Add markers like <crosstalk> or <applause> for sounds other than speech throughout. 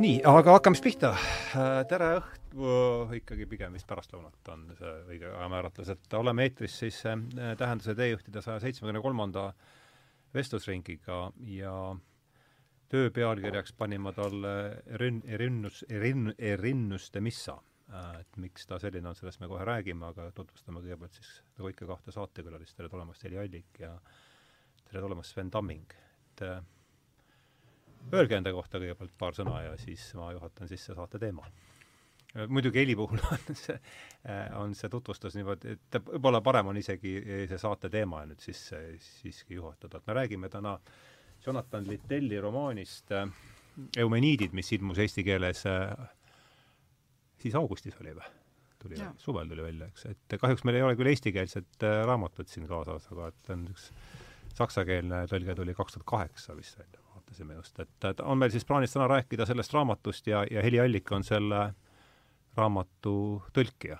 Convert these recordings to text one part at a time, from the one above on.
nii, aga hakkame siis pihta. tere õhtu, ikkagi pigem vist pärastlõunat on see õige ajamääratlus, et oleme eetris siis äh, Tähenduse teejuhtide saja seitsmekümne kolmanda vestlusringiga ja töö pealkirjaks panin ma talle Erin-, Erinnus, Erin-, Erinnuste missa. Äh, et miks ta selline on, sellest me kohe räägime, aga tutvustame kõigepealt siis nagu ikka kahte saatekülalist, tere tulemast, Heli Allik ja tere tulemast, Sven Tamming. et äh, Öelge enda kohta kõigepealt paar sõna ja siis ma juhatan sisse saate teema. muidugi heli puhul <laughs> on see, on see tutvustus niimoodi, et võib-olla parem on isegi see saate teema nüüd sisse siiski juhatada, et me räägime täna Jonathan Littelli romaanist äh, Eumeniidid, mis ilmus eesti keeles äh, siis augustis oli või? tuli, suvel tuli välja, eks, et kahjuks meil ei ole küll eestikeelset äh, raamatut siin kaasas, aga et on üks saksakeelne tõlge tuli kaks tuhat kaheksa vist välja vaatasime just, et, et on meil siis plaanis täna rääkida sellest raamatust ja, ja Heli Allik on selle raamatu tõlkija.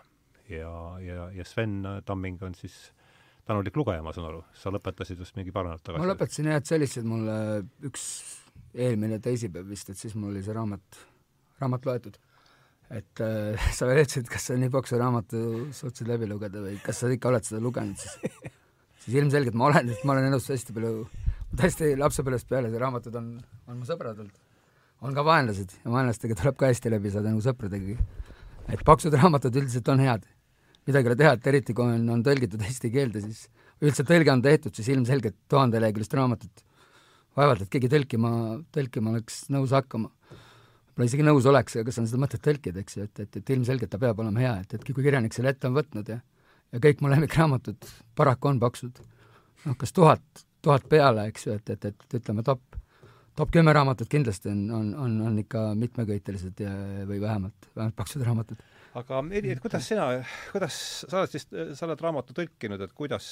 ja, ja, ja Sven Tamming on siis tänulik lugeja, ma saan aru, sa lõpetasid just mingi paar nädalat tagasi? ma lõpetasin jah, et oli lihtsalt mulle üks eelmine teisipäev vist, et siis mul oli see raamat, raamat loetud. et äh, sa veel ütlesid, kas sa nii paksu raamatu suutsid läbi lugeda või kas sa ikka oled seda lugenud, siis siis ilmselgelt ma olen, sest ma olen elus hästi palju tõesti lapsepõlvest peale, see raamatud on, on mu sõbradelt. on ka vaenlased ja vaenlastega tuleb ka hästi läbi saada nagu sõpradegagi. et paksud raamatud üldiselt on head. midagi ei ole teha, et eriti kui on, on tõlgitud eesti keelde, siis üldse tõlge on tehtud, siis ilmselgelt tuhandeleheküljelist raamatut vaevalt, et keegi tõlkima, tõlkima oleks nõus hakkama. võib-olla isegi nõus oleks, aga kas on seda mõtet tõlkida, eks ju, et, et, et ilmselgelt ta peab olema hea, et, et kui kirjanik selle ette on võtnud ja ja kõik mu lemmikraamatud paraku on paksud. noh, kas tuhat tuhat peale, eks ju, et, et, et ütleme, top, top kümme raamatut kindlasti on, on, on, on ikka mitmeköitelised ja, või vähemalt, vähemalt paksud raamatud. aga Edi, et kuidas sina, kuidas, sa oled siis, sa oled raamatu tõlkinud, et kuidas,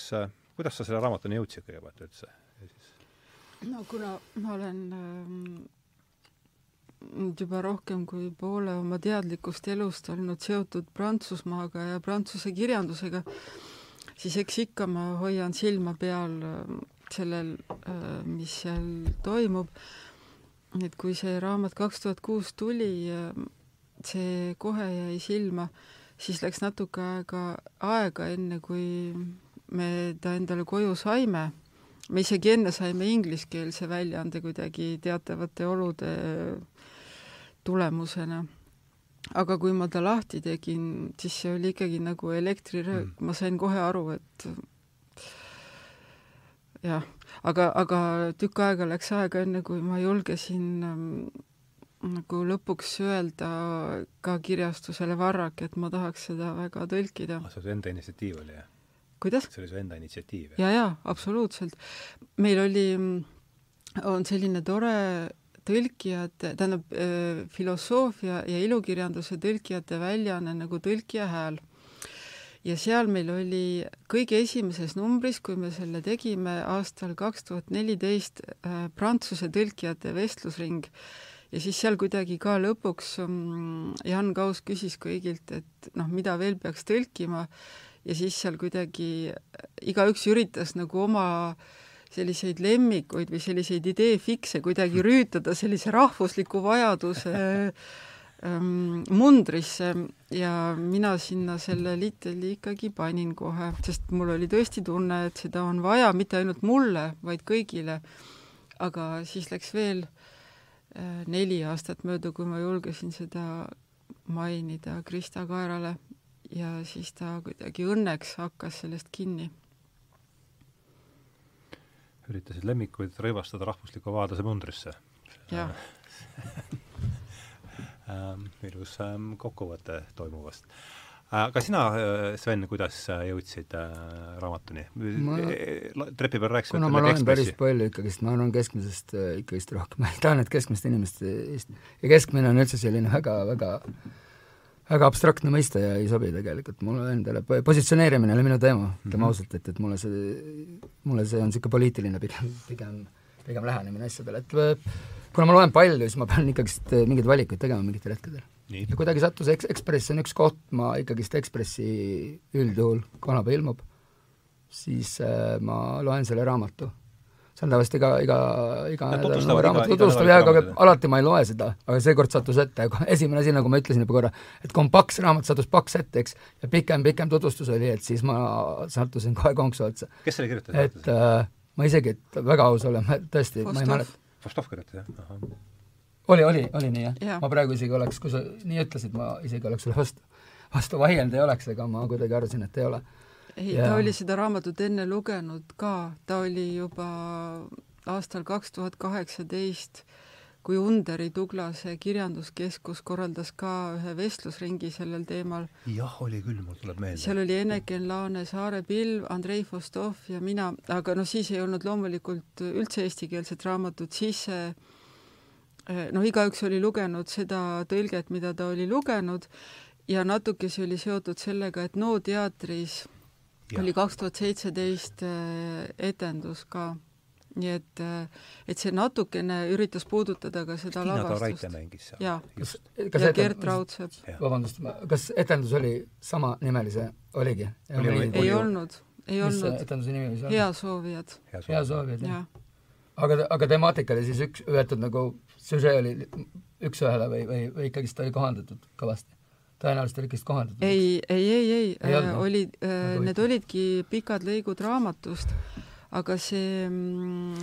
kuidas sa selle raamatuni jõudsid kõigepealt üldse? no kuna ma olen ähm, nüüd juba rohkem kui poole oma teadlikust elust olnud seotud Prantsusmaaga ja prantsuse kirjandusega, siis eks ikka ma hoian silma peal ähm, sellel, äh, mis seal toimub. et kui see raamat kaks tuhat kuus tuli, see kohe jäi silma, siis läks natuke aega, aega, enne kui me ta endale koju saime. me isegi enne saime ingliskeelse väljaande kuidagi teatavate olude tulemusena aga kui ma ta lahti tegin, siis see oli ikkagi nagu elektriröök mm., ma sain kohe aru, et jah, aga, aga tükk aega läks aega, enne kui ma julgesin ähm, nagu lõpuks öelda ka kirjastusele Varrak, et ma tahaks seda väga tõlkida. see su enda initsiatiiv oli, jah? kuidas? see oli su enda initsiatiiv? ja, ja absoluutselt. meil oli, on selline tore tõlkijate, tähendab äh, filosoofia ja ilukirjanduse tõlkijate väljaanne nagu Tõlkija hääl ja seal meil oli kõige esimeses numbris, kui me selle tegime aastal kaks tuhat neliteist, äh, Prantsuse tõlkijate vestlusring. Ja siis seal kuidagi ka lõpuks um, Jan Kaus küsis kõigilt, et noh, mida veel peaks tõlkima. Ja siis seal kuidagi igaüks üritas nagu oma selliseid lemmikuid või selliseid ideefikse kuidagi rüütada sellise rahvusliku vajaduse <laughs> mundrisse ja mina sinna selle Liteli ikkagi panin kohe, sest mul oli tõesti tunne, et seda on vaja mitte ainult mulle, vaid kõigile. aga siis läks veel äh, neli aastat mööda, kui ma julgesin seda mainida Krista Kaerale ja siis ta kuidagi õnneks hakkas sellest kinni. üritasid lemmikuid rõivastada rahvusliku vabaduse mundrisse? jah <laughs> ilus ähm, kokkuvõte toimuvast. aga sina, äh, Sven, kuidas jõudsid äh, raamatuni ma...? trepi peal rääkisime kuna ma loen päris palju ikkagist, ma arvan keskmisest äh, ikkagist rohkem, <laughs> ma tahan, et keskmist inimest ja keskmine on üldse selline väga, väga väga abstraktne mõiste ja ei sobi tegelikult mulle endale, positsioneerimine oli minu teema, ütleme mm -hmm. ausalt, et, et mulle see, mulle see on niisugune poliitiline pigem, pigem, pigem lähenemine asjadele, et kuna ma loen palju, siis ma pean ikkagist eh, mingeid valikuid tegema mingitel hetkedel. ja kuidagi sattus Eks-, Ekspress on üks koht, ma ikkagist Ekspressi üldjuhul, kui kanapea ilmub, siis äh, ma loen selle raamatu. see on tavaliselt iga, iga, iga nädal uue iga- raamatu nädal jah, aga alati ma ei loe seda, aga seekord sattus ette, <laughs> esimene asi, nagu ma ütlesin juba korra, et kui on paks raamat, sattus paks ette, eks, ja pikem, pikem tutvustus oli, et siis ma sattusin kohe konksu otsa. kes selle kirjutas? et äh, ma isegi, et väga aus olen, ma tõesti, ma ei mäleta. Vostov kirjutas, jah? oli, oli, oli nii jah ja.? ma praegu isegi oleks, kui sa nii ütlesid, ma isegi oleks sulle vastu, vastu vaielnud ei oleks, ega ma kuidagi arvasin, et ei ole. ei, Jaa. ta oli seda raamatut enne lugenud ka, ta oli juba aastal kaks tuhat kaheksateist, kui Underi Tuglase Kirjanduskeskus korraldas ka ühe vestlusringi sellel teemal. jah, oli küll, mul tuleb meelde. seal oli Eneken Laane Saare pilv, Andrei Vostov ja mina, aga noh, siis ei olnud loomulikult üldse eestikeelset raamatut, siis see noh, igaüks oli lugenud seda tõlget, mida ta oli lugenud ja natuke see oli seotud sellega, et NO teatris Jah. oli kaks tuhat seitseteist etendus ka. Nii et, et see natukene üritas puudutada ka seda Tiina lavastust. mängis seal. Jaa. ja Gert Raudsepp. vabandust, kas etendus oli samanimelise, oligi? Oli, oli. ei olnud, ei mis see olnud. etenduse nimi võis olla? heasoovijad, hea soovijad, jah. aga, aga temaatika oli siis üks, võetud nagu, süžee oli üks-ühele või, või, või ikkagist oli kohandatud kõvasti? tõenäoliselt oli ikkagist kohandatud? ei, ei, ei, ei, Ei noh? olid, Nagu need olidki pikad lõigud raamatust, aga see mm,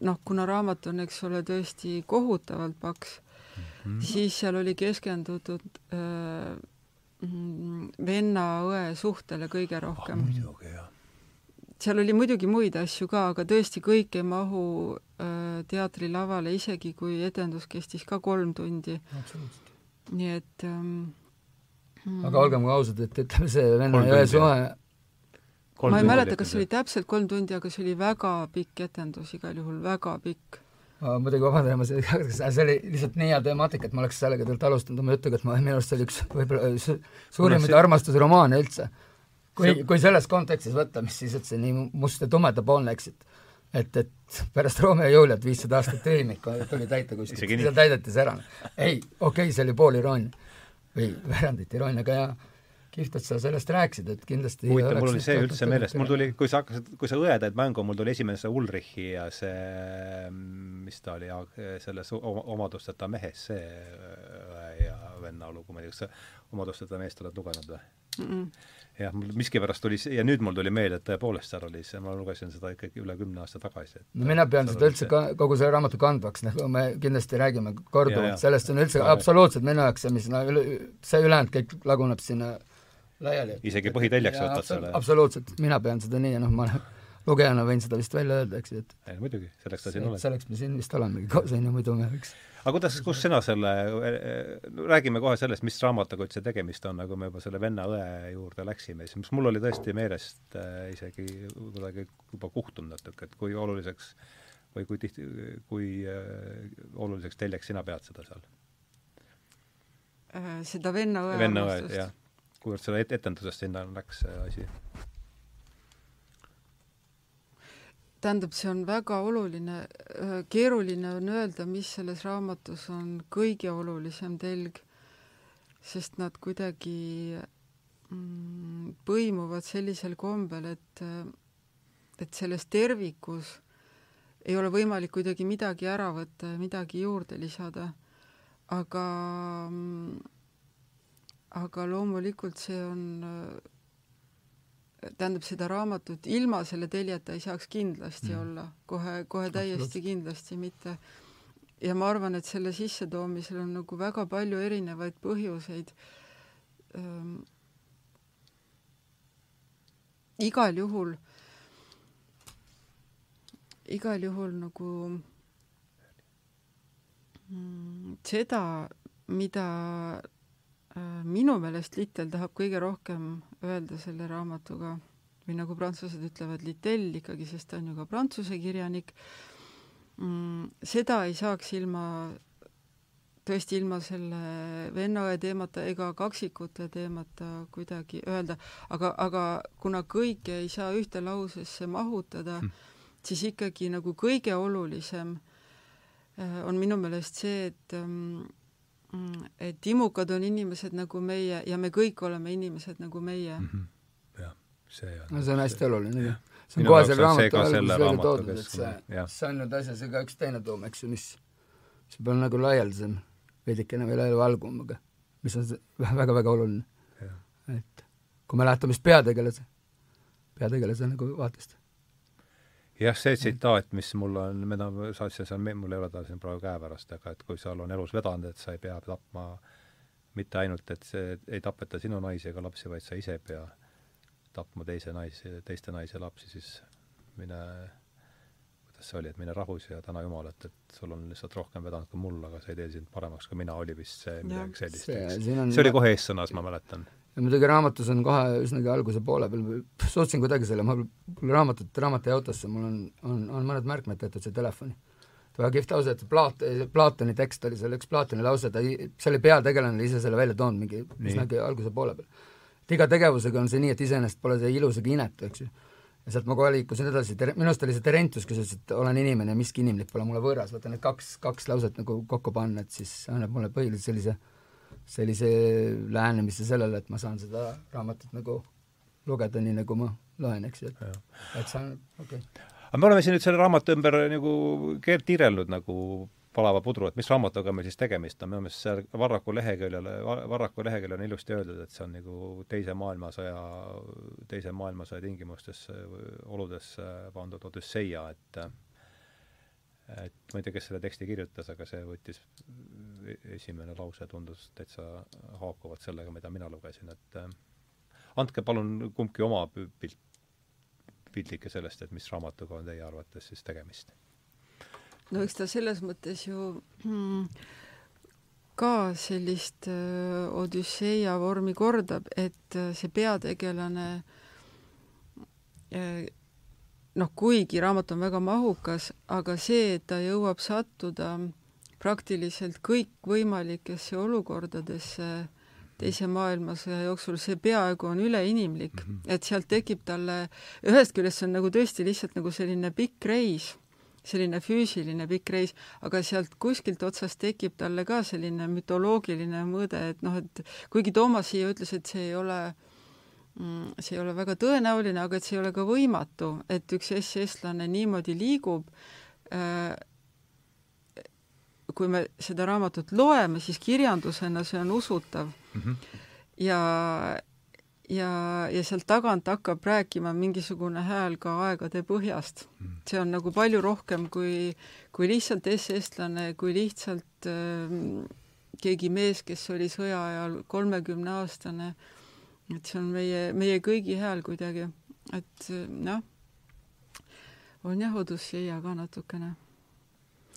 noh, kuna raamat on, eks ole, tõesti kohutavalt paks, Mhm. siis seal oli keskendutud äh, mm, venna-õe suhtele kõige ah rohkem. muidugi, jah. seal oli muidugi muid asju ka, aga tõesti kõik ei mahu äh, teatrilavale, isegi kui etendus kestis ka kolm tundi, nii et ähm, aga olgem ausad, et ütleme, see Venna Kolm jõe tundi, suhe, ma ei mäleta, kas see oli täpselt kolm tundi, aga see oli väga pikk etendus igal juhul, väga pikk. ma muidugi vabandan, ma see, <laughs> see oli lihtsalt nii hea temaatika, et ma oleks sellega tegelikult alustanud oma jutuga, et ma, minu arust see oli üks võib-olla su- suurimaid see- armastusromaane üldse. kui See-, kui selles kontekstis võtta, mis siis üldse nii must ja tumedapoolne, eks, et et, et pärast Romeo ja Juliet viissada aastat tühimik tuli täita kuskilt, seal täideti see ära. ei, okei okay,, see oli pool iroonia või veerandit iroonia, aga jaa, kihvt, et sa sellest rääkisid, et kindlasti huvitav, mul oli see üldse meelest, mul tuli, kui sa hakkasid, kui sa õedaid mängu, mul tuli esimene see Ulrichi ja see, mis ta oli, selles omadusteta mehes, see õe ja venna lugu, ma ei tea, kas sa omadusteta meest oled lugenud või? jah, mul miskipärast tuli see ja nüüd mul tuli meelde, et tõepoolest seal oli see, ma lugesin seda ikkagi üle kümne aasta tagasi. no mina pean seda üldse ka, kogu selle raamatu kandvaks, nagu me kindlasti räägime korduvalt, sellest on üldse absoluutselt minu jaoks see, mis no üle, see ülejäänud kõik laguneb sinna laiali. Isegi põhiteljeks Jaa, võtad absolu- selle. absoluutselt, mina pean seda nii ja noh, ma lugejana võin seda vist välja öelda, eks ju, et muidugi, selleks ta siin oled. selleks me siin vist olemegi koos, on ju, muidu me võiks aga kuidas, kus sina selle, räägime kohe sellest, mis raamatuga üldse tegemist on, nagu me juba selle venna-õe juurde läksime, siis mis mul oli tõesti meelest äh, isegi kuidagi juba kuhtunud natuke, et kui oluliseks või kui tihti, kui äh, oluliseks teljeks sina pead seda seal? Äh, seda venna-õe venna-õe, armastust. Kuivõrd selle et- etendusest sinna läks see asi? tähendab, see on väga oluline, keeruline on öelda, mis selles raamatus on kõige olulisem telg, sest nad kuidagi mm, põimuvad sellisel kombel, et et selles tervikus ei ole võimalik kuidagi midagi ära võtta ja midagi juurde lisada. aga, aga loomulikult see on tähendab seda raamatut ilma selle teljeta ei saaks kindlasti mm. olla. Kohe kohe täiesti kindlasti mitte. Ja ma arvan et selle sissetoomisel on nagu väga palju erinevaid põhjuseid. Ähm, igal juhul igal juhul nagu mm, seda mida äh, minu meelest Littel tahab kõige rohkem öelda selle raamatuga või nagu prantslased ütlevad Littell ikkagi, sest ta on ju ka prantsuse kirjanik mm,. seda ei saaks ilma, tõesti ilma selle vennaõe teemata ega kaksikute teemata kuidagi öelda, aga, aga kuna kõike ei saa ühte lausesse mahutada mm., siis ikkagi nagu kõige olulisem äh, on minu meelest see, et ähm, et imukad on inimesed nagu meie ja me kõik oleme inimesed nagu meie mm. -hmm. jah, see on no see on hästi oluline see on kohe see raamatu ka alguses selle välja toodud, et see see on nüüd asjas ka üks teine tuum, eks ju, mis, see peab nagu laialdasem, veidikene veel valgum, aga mis on väga-väga oluline. et kui me lähtume just peategelase, peategelase nagu vaatest. jah, see tsitaat, mis mul on, mida ma saatsin, see on, mul ei ole ta siin praegu käepärast, aga et kui seal on elus vedanud, et sa ei pea tapma mitte ainult, et see ei tapeta sinu naisi ega lapsi, vaid sa ise ei pea tapma teise naisi, teiste naisi ja lapsi, siis mine, kuidas see oli, et mine rahus ja täna Jumalat, et sul on lihtsalt rohkem vedanud kui mul, aga see ei tee sind paremaks kui mina, oli vist see midagi sellist, see, eks. see oli kohe eessõnas, ma mäletan. Ja muidugi raamatus on kohe üsnagi alguse poole peal, suutsin kuidagi selle, ma mul raamatut, raamat jäi autosse, mul on, on, on mõned märkmed tehtud siia telefoni. väga kihvt lause, et Plaat-, Platoni tekst oli seal üks Platoni lause, ta, see oli peategelane oli ise selle välja toonud mingi Nii. üsnagi alguse poole peal. et iga tegevusega on see nii, et iseenesest pole see ilus ega inetu, eks ju. ja sealt ma kohe liikusin edasi, minu arust oli see Terentius, kes ütles, et olen inimene miski inimlik pole mulle võõras, vaata need kaks, kaks lauset nagu kokku panna, et siis annab mulle põhiliselt sellise sellise lähenemise sellele, et ma saan seda raamatut nagu lugeda nii, nagu ma loen, eks ju, et, et on okei okay.. aga me oleme siin nüüd selle raamatu ümber nagu keert tiirelnud nagu palava pudru, et mis raamatuga meil siis tegemist on, minu meelest seal Varraku leheküljele, Varraku leheküljel on ilusti öeldud, et see on nagu teise maailmasõja, teise maailmasõja tingimustes, oludes pandud Odüsseia, et et ma ei tea, kes selle teksti kirjutas, aga see võttis, esimene lause tundus täitsa haakuvalt sellega, mida mina lugesin, et äh, andke palun kumbki oma pilt, pildike sellest, et mis raamatuga on teie arvates siis tegemist. No eks ta selles mõttes ju mm, ka sellist äh, Odüsseia vormi kordab, et äh, see peategelane noh, kuigi raamat on väga mahukas, aga see, et ta jõuab sattuda praktiliselt kõikvõimalikesse olukordadesse teise maailmasõja jooksul, see peaaegu on üleinimlik mm, -hmm. et sealt tekib talle, ühest küljest see on nagu tõesti lihtsalt nagu selline pikk reis selline füüsiline pikk reis, aga sealt kuskilt otsast tekib talle ka selline mütoloogiline mõõde, et noh, et kuigi Toomas siia ütles, et see ei ole mm, see ei ole väga tõenäoline, aga et see ei ole ka võimatu, et üks SS-lane niimoodi liigub äh,, kui me seda raamatut loeme, siis kirjandusena see on usutav mm. -hmm. ja, ja, ja sealt tagant hakkab rääkima mingisugune hääl ka aegade põhjast mm. -hmm. see on nagu palju rohkem kui, kui lihtsalt SS-lane, kui lihtsalt äh, keegi mees, kes oli sõja ajal kolmekümneaastane, et see on meie, meie kõigi hääl kuidagi, et noh, on jah, Odüsseia ka natukene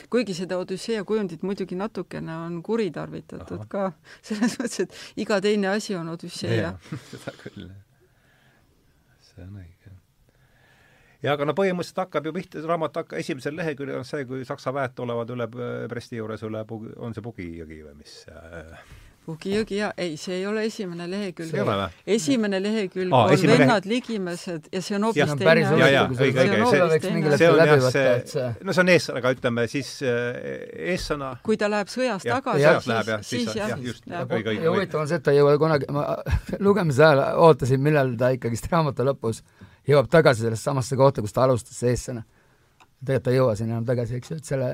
kuigi seda Odüsseia kujundit muidugi natukene on kuritarvitatud Aha. ka, <laughs> selles mõttes, et iga teine asi on Odüsseia. <laughs> seda küll, see on õige. ja aga no põhimõtteliselt hakkab ju pihta, raamat hakka-, esimesel leheküljel on see, kui Saksa väed tulevad üle Bresti juures üle on see Pugi jõgi või mis äh, Pugi jõgi ja ei, see ei ole esimene lehekülg. esimene lehekülg Aa, on Vennad lehe... Ligimesed ja see on hoopis teine asi. ja, ja, õige, õige, see, on jah, see, no see on ees, aga ütleme siis eessõna. kui ta läheb sõjast ja, tagasi, siis, siis, jah, õige, õige. ja huvitav on see, et ta ei jõua kunagi, ma <laughs> lugemise ajal ootasin, millal ta ikkagist raamatu lõpus jõuab tagasi sellesse samasse kohta, kus ta alustas, see eessõna. tegelikult ta ei jõua sinna enam tagasi, eks ju, et selle,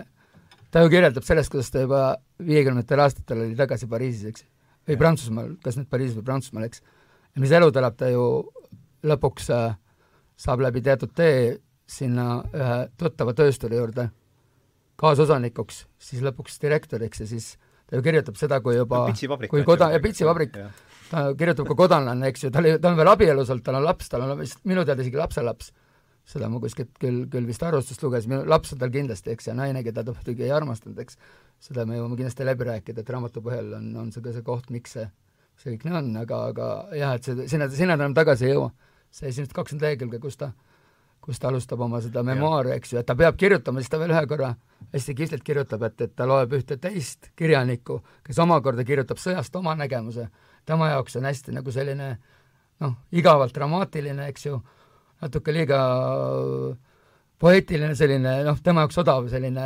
ta ju kirjeldab sellest, kuidas ta juba viiekümnendatel aastatel oli tagasi Pariisis, eks. Või Prantsusmaal, kas nüüd Pariisis või Prantsusmaal, eks. ja mis elu ta elab, ta ju lõpuks äh, saab läbi teatud tee sinna ühe tuttava töösturi juurde kaasosanikuks, siis lõpuks direktoriks ja siis ta ju kirjutab seda, kui juba kui koda-, ja pitsivabrik, ta kirjutab ka kodanlane, eks ju, ta oli, ta on veel abielus olnud, tal on laps, tal on vist minu teada isegi lapselaps, seda ma kuskilt küll, küll vist arvustust lugesin, laps on tal kindlasti, eks, ja naine, keda ta muidugi ei armastanud, eks, seda me jõuame kindlasti läbi rääkida, et raamatu põhjal on, on see ka see koht, miks see, see kõik nii on, aga, aga jah, et see, sinna, sinna ta enam tagasi ei jõua. see esimesed kakskümmend lehekülge, kus ta, kus ta alustab oma seda memuaari, eks ju, et ta peab kirjutama, siis ta veel ühe korra hästi kihvtilt kirjutab, et, et ta loeb ühte teist kirjanikku, kes omakorda kirjutab sõjast oma nägemuse. tema jaoks on hästi nagu selline noh, igavalt dramaatiline, eks ju, natuke liiga poeetiline selline, noh, tema jaoks odav selline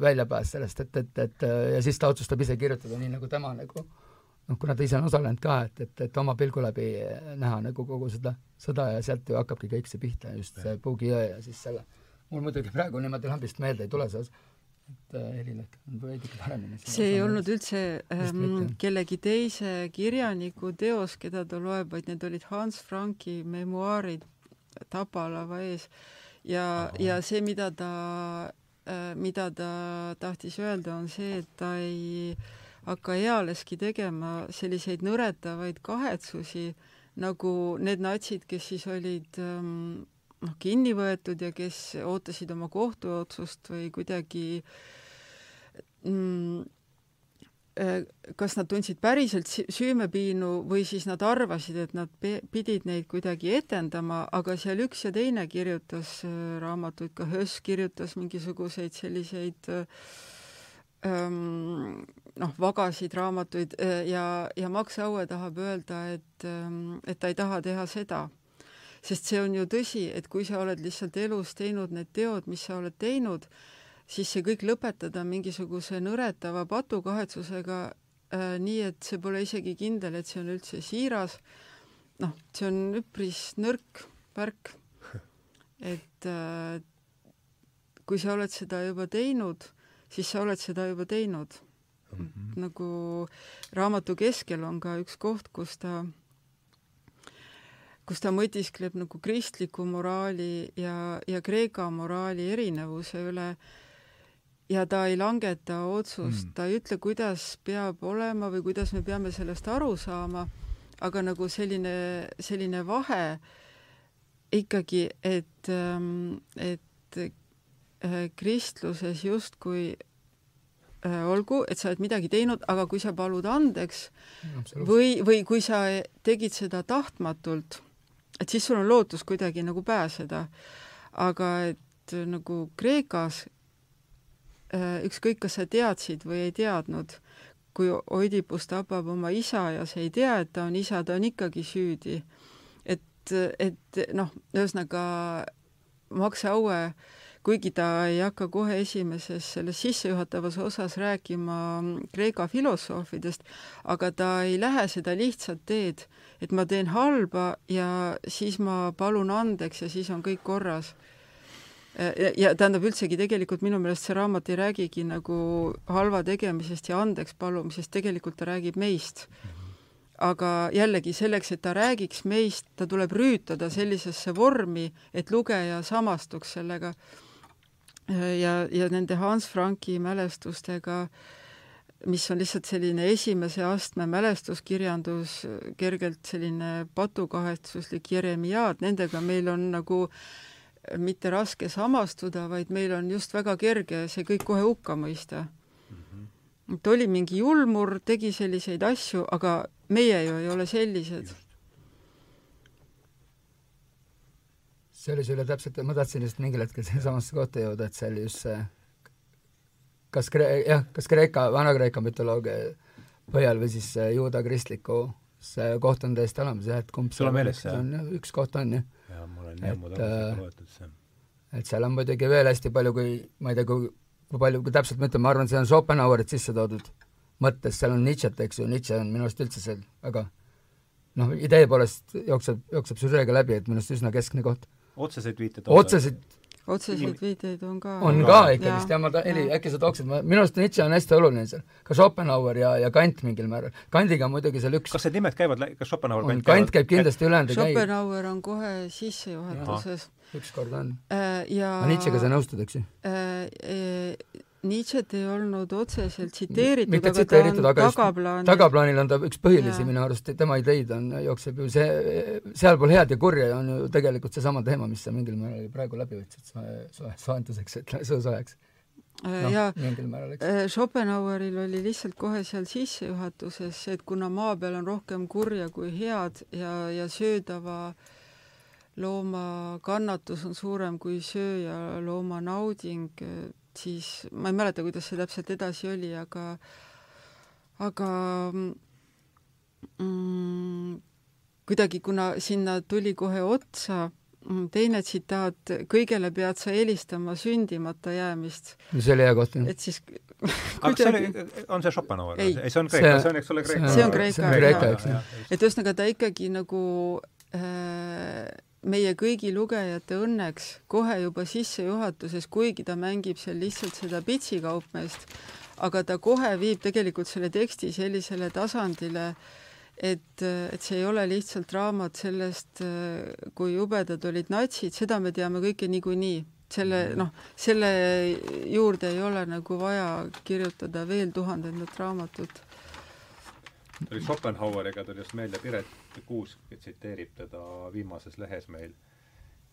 väljapääs sellest, et, et, et ja siis ta otsustab ise kirjutada nii, nagu tema nagu. noh, kuna ta ise on osalenud ka, et, et, et oma pilgu läbi näha nagu kogu seda sõda ja sealt ju hakkabki kõik see pihta, just see Puugi jõe ja siis selle, mul muidugi praegu niimoodi lambist meelde ei tule see osa, et äh, Helilek on veidike paremini. see ei olnud üldse ähm, kellegi teise kirjaniku teos, keda ta loeb, vaid need olid Hans Franki memuaarid Tapalava ees. Ja, ja see, mida ta äh,, mida ta tahtis öelda, on see, et ta ei hakka ealeski tegema selliseid nõretavaid kahetsusi, nagu need natsid, kes siis olid ähm, noh, kinni võetud ja kes ootasid oma kohtuotsust või kuidagi mm, kas nad tundsid päriselt süümepiinu või siis nad arvasid, et nad pidid neid kuidagi etendama, aga seal üks ja teine kirjutas äh, raamatuid, ka Höss kirjutas mingisuguseid selliseid ähm, noh, vagasid raamatuid äh, ja, ja Max Aue tahab öelda, et, ähm, et ta ei taha teha seda. Sest see on ju tõsi, et kui sa oled lihtsalt elus teinud need teod, mis sa oled teinud, siis see kõik lõpetada mingisuguse nõretava patukahetsusega äh, nii, et see pole isegi kindel, et see on üldse siiras, noh, see on üpris nõrk värk. <laughs> et äh, kui sa oled seda juba teinud, siis sa oled seda juba teinud mm. -hmm. nagu raamatu keskel on ka üks koht, kus ta kus ta mõtiskleb nagu kristliku moraali ja, ja Kreeka moraali erinevuse üle ja ta ei langeta otsust mm., ta ei ütle, kuidas peab olema või kuidas me peame sellest aru saama, aga nagu selline, selline vahe ikkagi, et, ähm, et äh, kristluses justkui äh, olgu, et sa oled midagi teinud, aga kui sa palud andeks või, või kui sa tegid seda tahtmatult et siis sul on lootus kuidagi nagu pääseda. aga et nagu Kreekas ükskõik, kas sa teadsid või ei teadnud, kui Oidipus tapab oma isa ja sa ei tea, et ta on isa, ta on ikkagi süüdi. et, et noh, ühesõnaga Max Aue äh, kuigi ta ei hakka kohe esimeses selles sissejuhatavas osas rääkima Kreeka filosoofidest, aga ta ei lähe seda lihtsat teed, et ma teen halba ja siis ma palun andeks ja siis on kõik korras ja, tähendab üldsegi tegelikult minu meelest see raamat ei räägigi nagu halva tegemisest ja andeks palumisest, tegelikult ta räägib meist. aga jällegi selleks, et ta räägiks meist, ta tuleb rüütada sellisesse vormi, et lugeja samastuks sellega ja, ja nende Hans Franki mälestustega, mis on lihtsalt selline esimese astme mälestuskirjandus, kergelt selline patukahetsuslik jeremiaad, nendega meil on nagu mitte raske samastuda, vaid meil on just väga kerge see kõik kohe hukka mõista mm. -hmm. et oli mingi julmur, tegi selliseid asju, aga meie ju ei ole sellised see oli sulle täpselt, ma tahtsin just mingil hetkel sinnasamasse kohta jõuda, et see oli just see kas Kre-, jah, kas Kreeka, Vana-Kreeka mütoloogia põhjal või siis juuda kristliku, see koht on täiesti olemas jah, et kumb sul on meeles see? üks koht on jah. Jaa, mul on ammu tagasi loetud see. et seal on muidugi veel hästi palju, kui ma ei tea, kui, kui palju, kui täpselt ma ütlen, ma arvan, see on Schopenhauerit sisse toodud mõttes, seal on Nietzsche't, eks ju, Nietzsche on minu arust üldse seal väga noh, idee poolest jookseb, jookseb süžeega läbi, et minu arust üsna keskne koht otseseid viiteid otseseid otseseid viiteid on ka. on ka ikkagist jah, ma ta-, Heli, äkki sa tooksid, ma, minu arust Nietzsche on hästi oluline seal, ka Schopenhauer ja, ja Kant mingil määral. Kandiga on muidugi seal üks kas need nimed käivad, kas Schopenhauer, Kant Kant käib kindlasti, ülejäänud ei käi. Schopenhauer on kohe sissejuhatuses. ükskord on äh,. ja aga Nietzschega sa nõustud, eks ju äh,? äh Nietzsche't ei olnud otseselt tsiteeritud, aga tsiteeritud, ta on tagaplaanil. tagaplaanil on ta üks põhilisi minu arust, tema ideid on, jookseb ju see, sealpool head ja kurja on ju tegelikult seesama teema, mis sa mingil määral praegu läbi võtsid soe, soe, soojenduseks, ütleme, <laughs> suusoojaks äh, no, ja äh, Schopenhaueril oli lihtsalt kohe seal sissejuhatuses, et kuna maa peal on rohkem kurja kui head ja, ja söödava looma kannatus on suurem kui sööja looma nauding, siis ma ei mäleta, kuidas see täpselt edasi oli, aga aga mm, kuidagi, kuna sinna tuli kohe otsa mm, teine tsitaat, kõigele pead sa eelistama sündimata jäämist. see oli hea koht, jah. et siis <laughs> aga see oli, on see Schopenhauer? ei, see on Kreeka, see on, eks ole, Kreeka. see on Kreeka, ju. et ühesõnaga ta ikkagi nagu äh, meie kõigi lugejate õnneks kohe juba sissejuhatuses, kuigi ta mängib seal lihtsalt seda pitsikaupmeest, aga ta kohe viib tegelikult selle teksti sellisele tasandile, et, et see ei ole lihtsalt raamat sellest, kui jubedad olid natsid, seda me teame kõike niikuinii. selle, mhm. noh, selle juurde ei ole nagu vaja kirjutada veel tuhandendat raamatut. tuli Schopenhaueriga tuli just meelde, Piret Kuusk tsiteerib teda viimases lehes meil.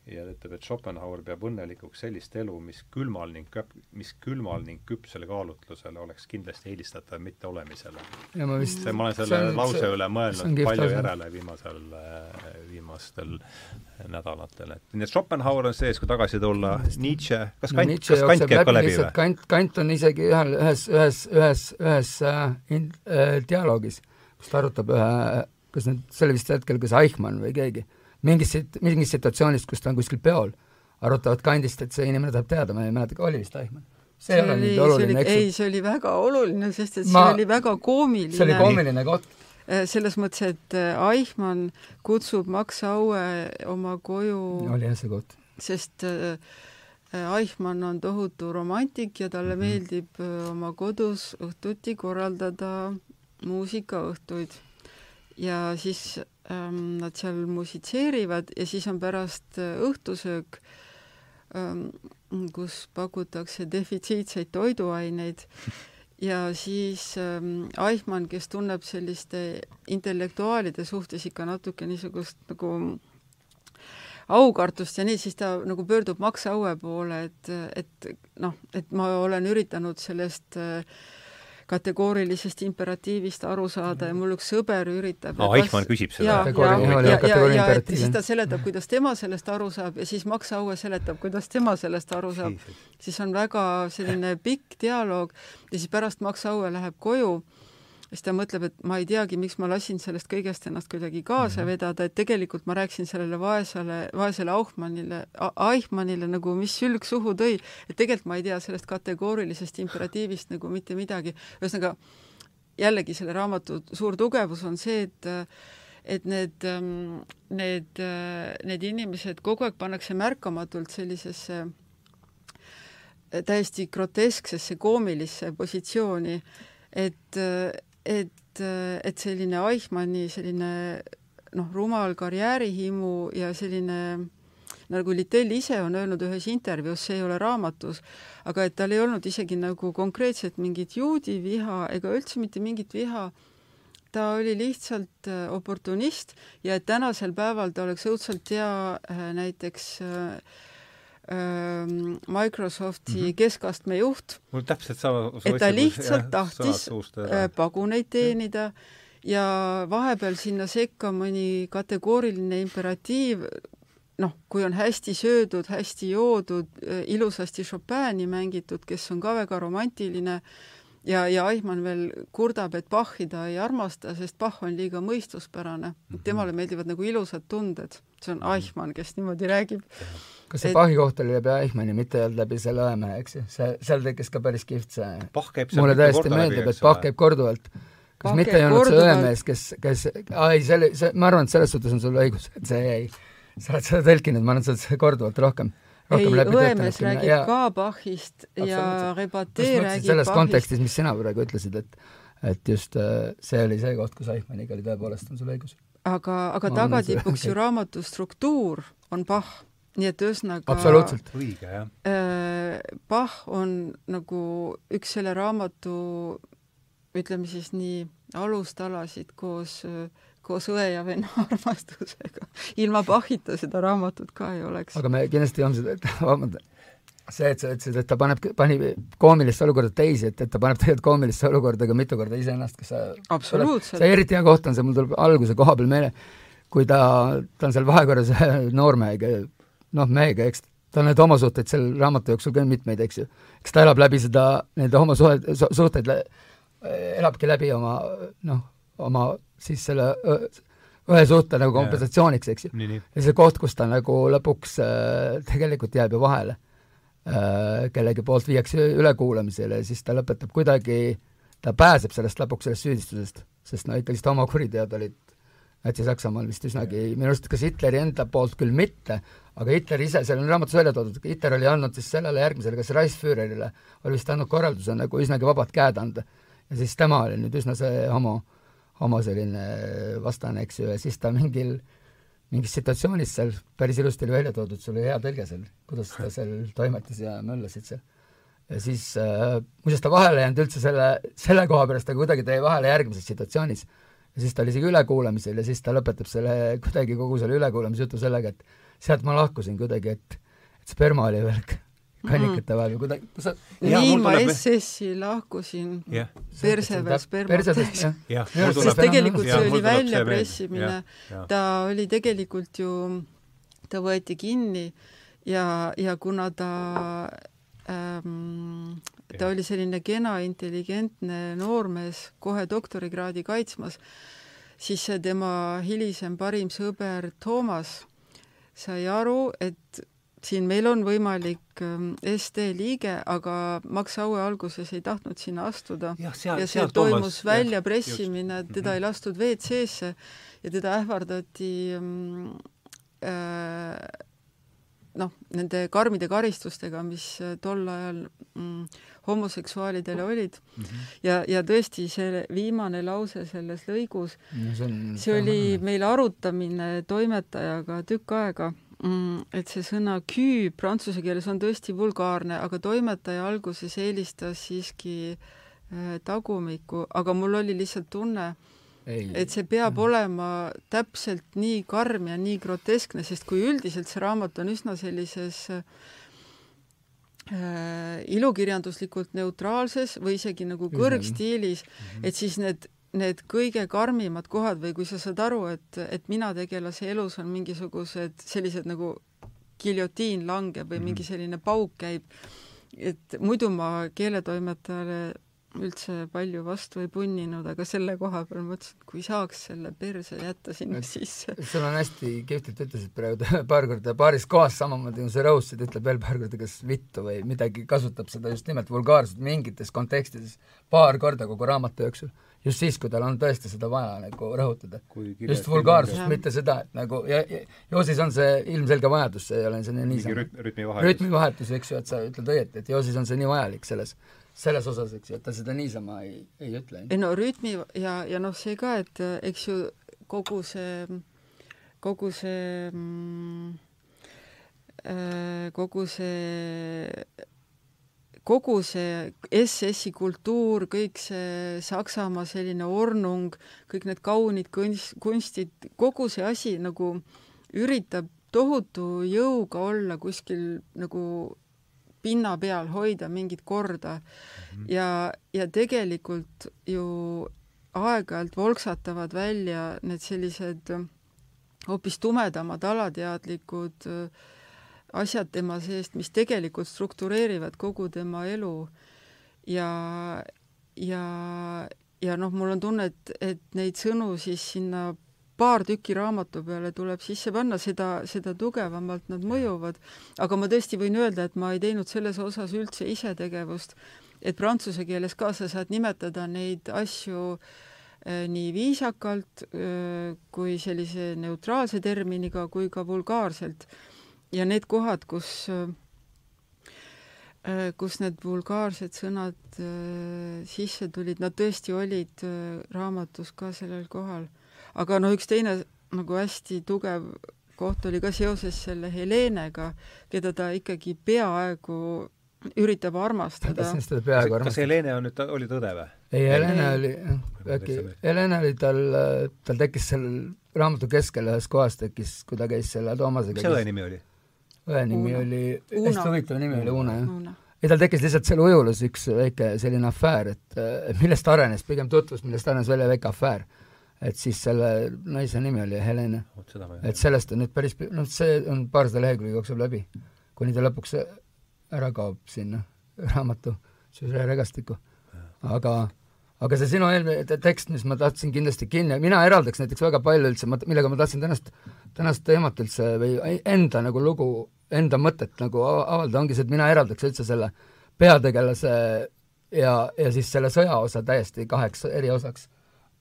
Ja ütleb, et Schopenhauer peab õnnelikuks sellist elu, mis külmal ning köp-, mis külmal ning küpsele kaalutlusele oleks kindlasti eelistatav mitteolemisele. ma vist see, ma olen selle on, lause see, üle mõelnud palju järele viimasel, viimastel nädalatel, et nii et Schopenhauer on sees, kui tagasi tulla, Nietzsche, kas no, Kant, kas Kant käib ka läbi või? Kant, Kant on isegi ühel, ühes, ühes, ühes, ühes äh, in, äh, dialoogis, kus ta arutab ühe, kas nüüd, see oli vist hetkel kas Eichmann või keegi mingis, mingis situatsioonis, kus ta on kuskil peol, arutavad kandist, et see inimene tahab teada, ma ei mäleta, oli vist Aichmann? see ei ole nii oluline, eks ju? ei, see oli väga oluline, sest et ma, see oli väga koomiline. see oli koomiline koht. Äh, selles mõttes, et äh, Eichmann kutsub Max Aue oma koju oli jah see koht. sest äh, Eichmann on tohutu romantik ja talle mm -hmm. meeldib oma kodus õhtuti korraldada muusikaõhtuid. Ja siis ähm, nad seal musitseerivad ja siis on pärast äh, õhtusöök ähm,, kus pakutakse defitsiitseid toiduaineid. Ja siis ähm, Eichmann, kes tunneb selliste intellektuaalide suhtes ikka natuke niisugust nagu aukartust ja nii, siis ta nagu pöördub Max Aue poole, et, et noh, et ma olen üritanud sellest äh, kategoorilisest imperatiivist aru saada ja mul üks sõber üritab no, Eichmann küsib seda. ja, ja, ja, ja, ja, ja et siis ta seletab, kuidas tema sellest aru saab ja siis Max Aue seletab, kuidas tema sellest aru saab. siis on väga selline pikk dialoog ja siis pärast Max Aue läheb koju siis ta mõtleb, et ma ei teagi, miks ma lasin sellest kõigest ennast kuidagi kaasa mm -hmm. vedada, et tegelikult ma rääkisin sellele vaesele, vaesele Auchmannile, Eichmannile nagu, mis sülg suhu tõi, et tegelikult ma ei tea sellest kategoorilisest imperatiivist nagu mitte midagi. ühesõnaga, jällegi selle raamatu suur tugevus on see, et et need, need, need inimesed kogu aeg pannakse märkamatult sellisesse täiesti grotesksesse koomilisse positsiooni, et, et, et selline Eichmanni selline noh, rumal karjäärihimu ja selline nagu Littell ise on öelnud ühes intervjuus, see ei ole raamatus, aga et tal ei olnud isegi nagu konkreetselt mingit juudi viha ega üldse mitte mingit viha, ta oli lihtsalt äh, oportunist ja et tänasel päeval ta oleks õudselt hea äh, näiteks äh, Microsofti mm -hmm. keskastme juht. mul täpselt sama et ta lihtsalt tahtis äh, paguneid teenida ja vahepeal sinna sekka mõni kategooriline imperatiiv, noh, kui on hästi söödud, hästi joodud, äh, ilusasti Chopini mängitud, kes on ka väga romantiline, ja, ja Eichmann veel kurdab, et Bachi ta ei armasta, sest Bach on liiga mõistuspärane mm. -hmm. temale meeldivad nagu ilusad tunded. see on mhm. Eichmann, kes niimoodi räägib mm. -hmm kas see et... Bachi koht oli läbi Eichmanni, mitte ei olnud läbi selle Õemehe, eks ju, see, seal tekkis ka päris kihvt see mulle tõesti meeldib, et Bach käib korduvalt. kas Bach mitte ei olnud see Õemees, kes, kes, aa ei, see oli, see, ma arvan, et selles suhtes on sul õigus, et see jäi, sa oled seda tõlkinud, ma olen seda korduvalt rohkem ei, Õemees räägib ja, ka Bachist ja Rebatee räägib selles Bachist. kontekstis, mis sina praegu ütlesid, et et just äh, see oli see koht, kus Eichmanniga oli tõepoolest, on sul õigus. aga, aga tagatipuks ju <laughs> raamatu struktuur on Bach nii et ühesõnaga absoluutselt õige, jah äh,. Bach on nagu üks selle raamatu ütleme siis nii alustalasid koos, koos õe ja venna <laughs> armastusega. ilma Bachita seda raamatut ka ei oleks. aga me kindlasti olnud seda, vabandust, see, et sa ütlesid, et ta paneb, pani koomilisse olukorda teisi, et, et ta paneb tegelikult koomilisse olukorda ka mitu korda iseennast, kas sa absoluutselt. see eriti hea koht on see, mul tuleb alguse koha peal meelde, kui ta, ta on seal vahekorras noormehega noh, mehega, eks ta on neid homosuhteid seal raamatu jooksul ka mitmeid, eks ju. eks ta elab läbi seda, nende homosuhet, suhteid elabki läbi oma noh, oma siis selle ühe suhte nagu kompensatsiooniks, eks ju. ja see koht, kus ta nagu lõpuks äh, tegelikult jääb ju vahele äh, kellegi poolt viiakse ülekuulamisele ja siis ta lõpetab kuidagi, ta pääseb sellest lõpuks, sellest süüdistusest, sest no ikkagist homokuriteod olid Läti-Saksamaal vist üsnagi, minu arust kas Hitleri enda poolt küll mitte, aga Hitler ise, seal on raamatus välja toodud, Hitler oli andnud siis sellele järgmisele, kas Reichsführerile, oli vist andnud korralduse nagu üsnagi vabad käed anda. ja siis tema oli nüüd üsna see homo, homo selline vastane, eks ju, ja siis ta mingil, mingis situatsioonis seal päris ilusti oli välja toodud, sul oli hea tõlge seal, kuidas ta seal toimetas ja möllasid seal. ja siis äh, muuseas ta vahele ei jäänud üldse selle, selle koha pärast, aga kuidagi ta jäi vahele järgmises situatsioonis ja siis ta oli isegi ülekuulamisel ja siis ta lõpetab selle, kuidagi kogu selle ülekuulamisjutu sellega, et sealt ma lahkusin kuidagi, et, et sperma oli veel kannikate vahel või kuidagi, sa nii ma SS-i lahkusin yeah. perse peal spermatest. sest tegelikult see oli väljapressimine, ta oli tegelikult ju, ta võeti kinni ja, ja kuna ta ähm, ta oli selline kena, intelligentne noormees, kohe doktorikraadi kaitsmas, siis see tema hilisem parim sõber Toomas sai aru, et siin meil on võimalik ähm, SD liige, aga Max Aue alguses ei tahtnud sinna astuda ja, seal, ja see toimus väljapressimine, teda mm -hmm. ei lastud WC-sse ja teda ähvardati ähm, äh, noh, nende karmide karistustega, mis tol ajal mm, homoseksuaalidele olid mm. -hmm. ja, ja tõesti, see viimane lause selles lõigus see, oli meil arutamine toimetajaga tükk aega mm, et see sõna kü prantsuse keeles on tõesti vulgaarne, aga toimetaja alguses eelistas siiski äh, tagumikku, aga mul oli lihtsalt tunne, et see peab mm. olema täpselt nii karm ja nii groteskne, sest kui üldiselt see raamat on üsna sellises äh, ilukirjanduslikult neutraalses või isegi nagu kõrgstiilis mm, -hmm. et siis need, need kõige karmimad kohad või kui sa saad aru, et, et mina tegelase elus on mingisugused sellised nagu giljotiin langeb või -hmm. mingi selline pauk käib, et muidu ma keeletoimetajale üldse palju vastu ei punninud, aga selle koha peal mõtlesin, et kui saaks selle perse jätta sinna sisse. sul on hästi kihvtilt ütlesid praegu <laughs> paar korda paaris kohas samamoodi, kui sa rõhusid, ütleb veel paar korda kas vittu või midagi, kasutab seda just nimelt vulgaarselt mingites kontekstides paar korda kogu raamatu jooksul. just siis, kui tal on tõesti seda vaja nagu rõhutada. just vulgaarsust, mitte seda, et nagu ja, ja Joosis on see ilmselge vajadus, see ei ole selline niisama rütmivahetus, rütmivahetus, eks ju, et sa ütled õieti, et Joosis on see nii vajalik selles selles osas, eks ju, et ta seda niisama ei, ei ütle. ei no rütmi ja, ja noh, see ka, et eks ju kogu see, kogu see mm, äh, kogu see kogu see SS-i kultuur, kõik see Saksamaa selline ornung, kõik need kaunid kunst, kunstid, kogu see asi nagu üritab tohutu jõuga olla kuskil nagu pinna peal hoida mingit korda mm -hmm. ja, ja tegelikult ju aeg-ajalt volksatavad välja need sellised hoopis tumedamad alateadlikud äh, asjad tema seest, mis tegelikult struktureerivad kogu tema elu ja, ja, ja noh, mul on tunne, et, et neid sõnu siis sinna paar tükki raamatu peale tuleb sisse panna, seda, seda tugevamalt nad mõjuvad. aga ma tõesti võin öelda, et ma ei teinud selles osas üldse isetegevust, et prantsuse keeles ka sa saad nimetada neid asju äh, nii viisakalt äh, kui sellise neutraalse terminiga kui ka vulgaarselt. ja need kohad, kus äh, kus need vulgaarsed sõnad sisse tulid, nad tõesti olid raamatus ka sellel kohal aga no üks teine nagu hästi tugev koht oli ka seoses selle Helenega, keda ta ikkagi peaaegu üritab armastada. tahtsin seda peaaegu armastada. kas Helene on nüüd, oli tõde või? ei, Helene oli, äkki, Helene oli tal, tal tekkis seal raamatu keskel ühes kohas tekkis, kui ta käis selle Toomasega. mis see õe nimi oli? õe nimi oli, hästi huvitav nimi oli Una, jah. ei, tal tekkis lihtsalt seal ujulus üks väike selline afäär, et millest arenes, pigem tutvus, millest arenes välja väike afäär et siis selle naise nimi oli Helene. et sellest on nüüd päris, noh, see on paarsada lehekülge jookseb läbi, kuni ta lõpuks ära kaob sinna raamatu regastikku. aga, aga see sinu eelmine tekst, mis ma tahtsin kindlasti kinni, mina eraldaks näiteks väga palju üldse, ma, millega ma tahtsin tänast, tänast teemat üldse või enda nagu lugu enda mõtet nagu ava- avaldada, ongi see, et mina eraldaks üldse selle peategelase ja, ja siis selle sõjaosa täiesti kaheks eri osaks.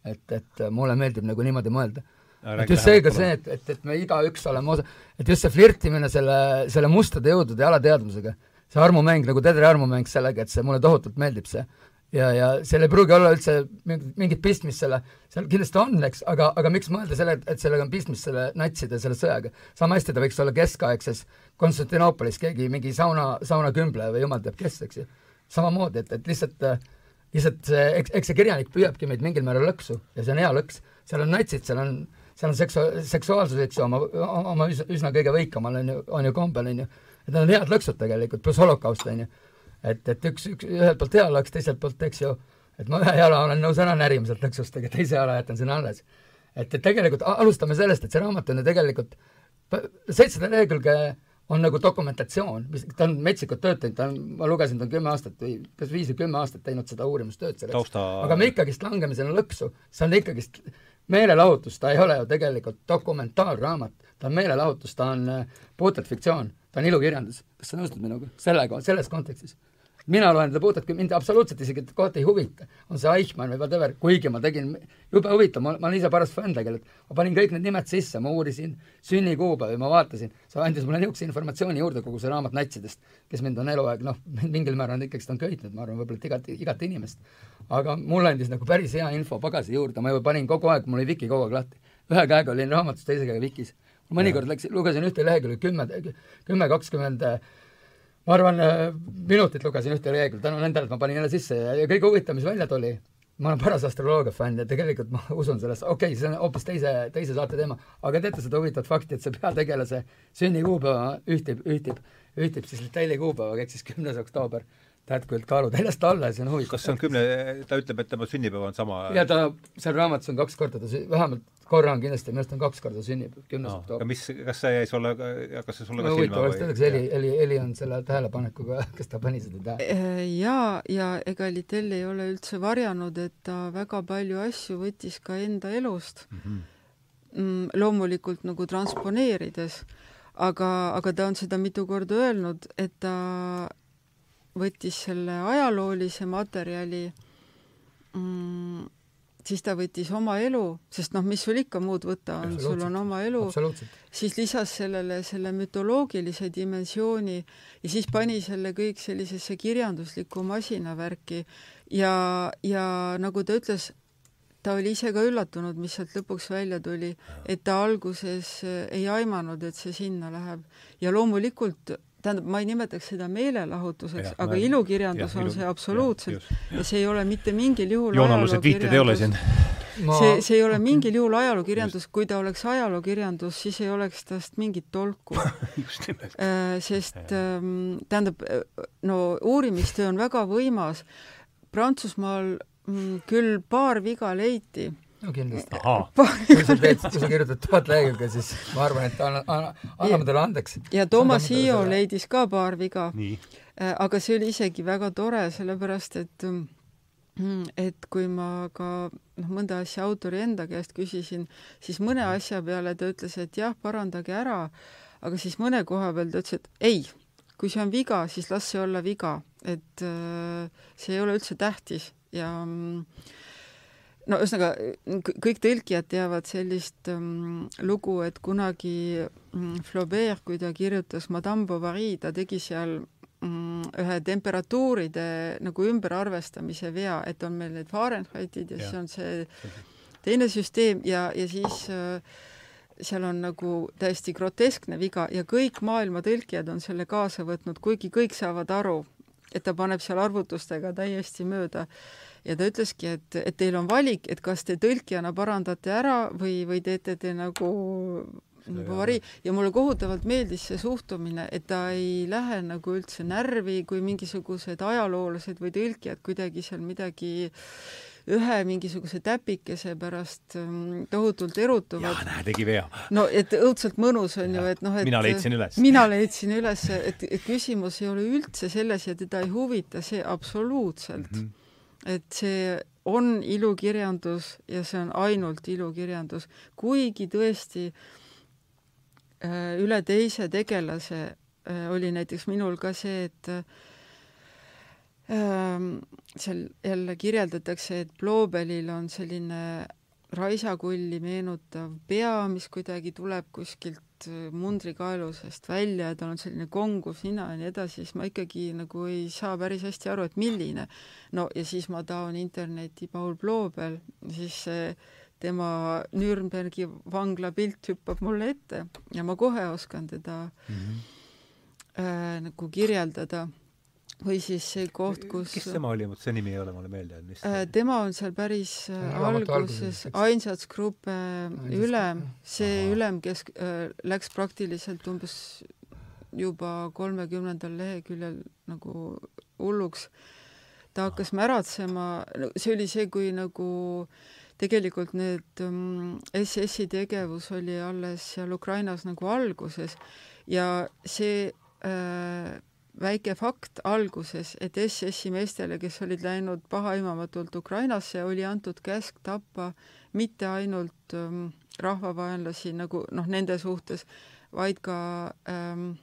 Et, et mulle meeldib nagu niimoodi mõelda. et just see ka see, et, et, et me igaüks oleme osa, et just see flirtimine selle, selle mustade jõudude alateadvusega, see armumäng nagu Tedri armumäng sellega, et see mulle tohutult meeldib see ja, ja seal ei pruugi olla üldse mingit, mingit pistmist selle, seal kindlasti on, eks, aga, aga miks mõelda selle, et sellega on pistmist selle natside selle sõjaga. sama hästi ta võiks olla keskaegses Konstantinoopolis keegi mingi sauna, saunakümbleja või jumal teab kes, eks ju. samamoodi, et, et lihtsalt, lihtsalt see, eks, eks see kirjanik püüabki meid mingil määral lõksu ja see on hea lõks. seal on natsid, seal on, seal on seksu-, seksuaalsus, eks ju, oma, oma üsna, kõige võikamal on ju, on ju kombel, on ju. et need on head lõksud tegelikult, pluss holokaust, on ju et, et üks, üks, ühelt poolt hea laks, teiselt poolt, eks ju, et ma ühe jala olen nõus ära närima sealt lõksust, aga teise jala jätan sinna alles. et, et tegelikult alustame sellest, et see raamat on ju tegelikult seitsesada lehekülge on nagu dokumentatsioon, mis, ta on metsikult tööd teinud, ta on, ma lugesin, ta on kümme aastat või kas viis või kümme aastat teinud seda uurimustööd selleks Tausta... aga me ikkagist langeme sinna lõksu, see on ikkagist meelelahutus, ta ei ole ju tegelikult dokumentaalraamat, ta on meelelahutus, ta on äh, puhtalt fiktsioon, ta on ilukirjandus. kas sa nõustud minuga sellega, selles kontekstis? Mina loen teda puhtalt, mind absoluutselt isegi kohati ei huvita, on see Eichmann või whatever, kuigi ma tegin, jube huvitav, ma, ma olen ise paras fänn tegelikult, ma panin kõik need nimed sisse, ma uurisin sünnikuupäevi, ma vaatasin, see andis mulle niisuguse informatsiooni juurde, kogu see raamat natsidest, kes mind on eluaeg, noh, mingil määral ikkagi ta on köitnud, ma arvan, võib-olla igat, igat inimest. aga mulle andis nagu päris hea info pagasi juurde, ma juba panin kogu aeg, mul oli Viki kogu aeg lahti. ühe käega olin raamatus, teise käega Vikis. mõnikord läks, lugesin ühte lehekülge kümme, kümme, kakskümmend 20 ma arvan, äh, minutit lugesin ühte lehekülge, tänu nendele, et ma panin jälle sisse ja, kõige huvitavam, mis välja tuli, ma olen paras astroloogia fänn ja tegelikult ma <laughs> usun sellesse, okei okay,, see on hoopis teise, teise saate teema, aga teate seda huvitavat fakti, et see peategelase sünnikuupäeva ühtib, ühtib, ühtib siis Litalli kuupäevaga, ehk siis kümnes oktoober tätkult kaalutäljest alla ja see on huvitav. kas see on kümne, ta ütleb, et tema sünnipäev on sama? ja ta, seal raamatus on kaks korda ta vähemalt korra on kindlasti, minu arust on kaks korda sünnipäev, kümnes no, oktoober. mis, kas see jäi sulle, kas see sulle ka silma või? huvitav, kas Heli, Heli, Heli on selle tähelepanekuga, <laughs> kas ta pani seda tähele? Äh, jaa, ja ega Littell ei ole üldse varjanud, et ta väga palju asju võttis ka enda elust mhm. mm. -hmm. loomulikult nagu transponeerides, aga, aga ta on seda mitu korda öelnud, et ta võttis selle ajaloolise materjali mm, siis ta võttis oma elu, sest noh, mis sul ikka muud võtta on, sul on oma elu, siis lisas sellele selle mütoloogilise dimensiooni ja siis pani selle kõik sellisesse kirjanduslikku masinavärki. Ja, ja nagu ta ütles, ta oli ise ka üllatunud, mis sealt lõpuks välja tuli, et ta alguses ei aimanud, et see sinna läheb. Ja loomulikult tähendab, ma ei nimetaks seda meelelahutuseks, aga ilukirjandus ja, on ilu, see absoluutselt ja, ja see ei ole mitte mingil juhul joonalused viited ei ole siin. Ma... see, see ei ole mingil juhul ajalookirjandus, kui ta oleks ajalookirjandus, siis ei oleks tast mingit tolku. <laughs> Äh, sest ähm, tähendab, no uurimistöö on väga võimas. Prantsusmaal mm, küll paar viga leiti no kindlasti. kui sa teed, kui sa kirjutad tuhat lehekülge, siis ma arvan, et anna, anna, anname talle andeks. ja Toomas Hiio leidis ka paar viga. Äh, aga see oli isegi väga tore, sellepärast et mm, et kui ma ka noh, mõnda asja autori enda käest küsisin, siis mõne asja peale ta ütles, et jah, parandage ära, aga siis mõne koha peal ta ütles, et ei, kui see on viga, siis las see olla viga, et äh, see ei ole üldse tähtis ja mm, no ühesõnaga, kõik tõlkijad teavad sellist um, lugu, et kunagi um, Flaubert, kui ta kirjutas Madame Bovary, ta tegi seal um, ühe temperatuuride nagu ümberarvestamise vea, et on meil need Fahrenheitid ja, ja. siis on see teine süsteem ja, ja siis uh, seal on nagu täiesti groteskne viga ja kõik maailma tõlkijad on selle kaasa võtnud, kuigi kõik saavad aru, et ta paneb seal arvutustega täiesti mööda ja ta ütleski, et, et teil on valik, et kas te tõlkijana parandate ära või, või teete te nagu nagu vari ja mulle kohutavalt meeldis see suhtumine, et ta ei lähe nagu üldse närvi, kui mingisugused ajaloolased või tõlkijad kuidagi seal midagi ühe mingisuguse täpikese pärast ähm, tohutult erutuvad. jaa, näe, tegi vea. no et õudselt mõnus on ja. ju, et noh, et mina leidsin üles. mina leidsin üles, et, et küsimus ei ole üldse selles ja teda ei huvita see absoluutselt mm. -hmm et see on ilukirjandus ja see on ainult ilukirjandus, kuigi tõesti äh, üle teise tegelase äh, oli näiteks minul ka see, et äh, seal jälle kirjeldatakse, et Blobelil on selline raisakulli meenutav pea, mis kuidagi tuleb kuskilt äh, mundrikaelusest välja ja tal on selline konguv nina ja nii edasi, siis ma ikkagi nagu ei saa päris hästi aru, et milline. no ja siis ma taon internetti Paul Blobel, siis see tema Nürnbergi vangla pilt hüppab mulle ette ja ma kohe oskan teda mm -hmm. äh, nagu kirjeldada või siis see koht, kus kes tema oli, vot see nimi ei ole mulle meelde jäänud, mis äh, tema on seal päris äh, alguses Einsatzgruppe ülem, see Aha. ülem, kes äh, läks praktiliselt umbes juba kolmekümnendal leheküljel nagu hulluks. ta hakkas märatsema, see oli see, kui nagu tegelikult need mm, SS-i tegevus oli alles seal Ukrainas nagu alguses. Ja see äh, väike fakt alguses, et SS-i meestele, kes olid läinud pahaaimamatult Ukrainasse, oli antud käsk tappa mitte ainult ähm, rahvavaenlasi nagu noh, nende suhtes, vaid ka ähm,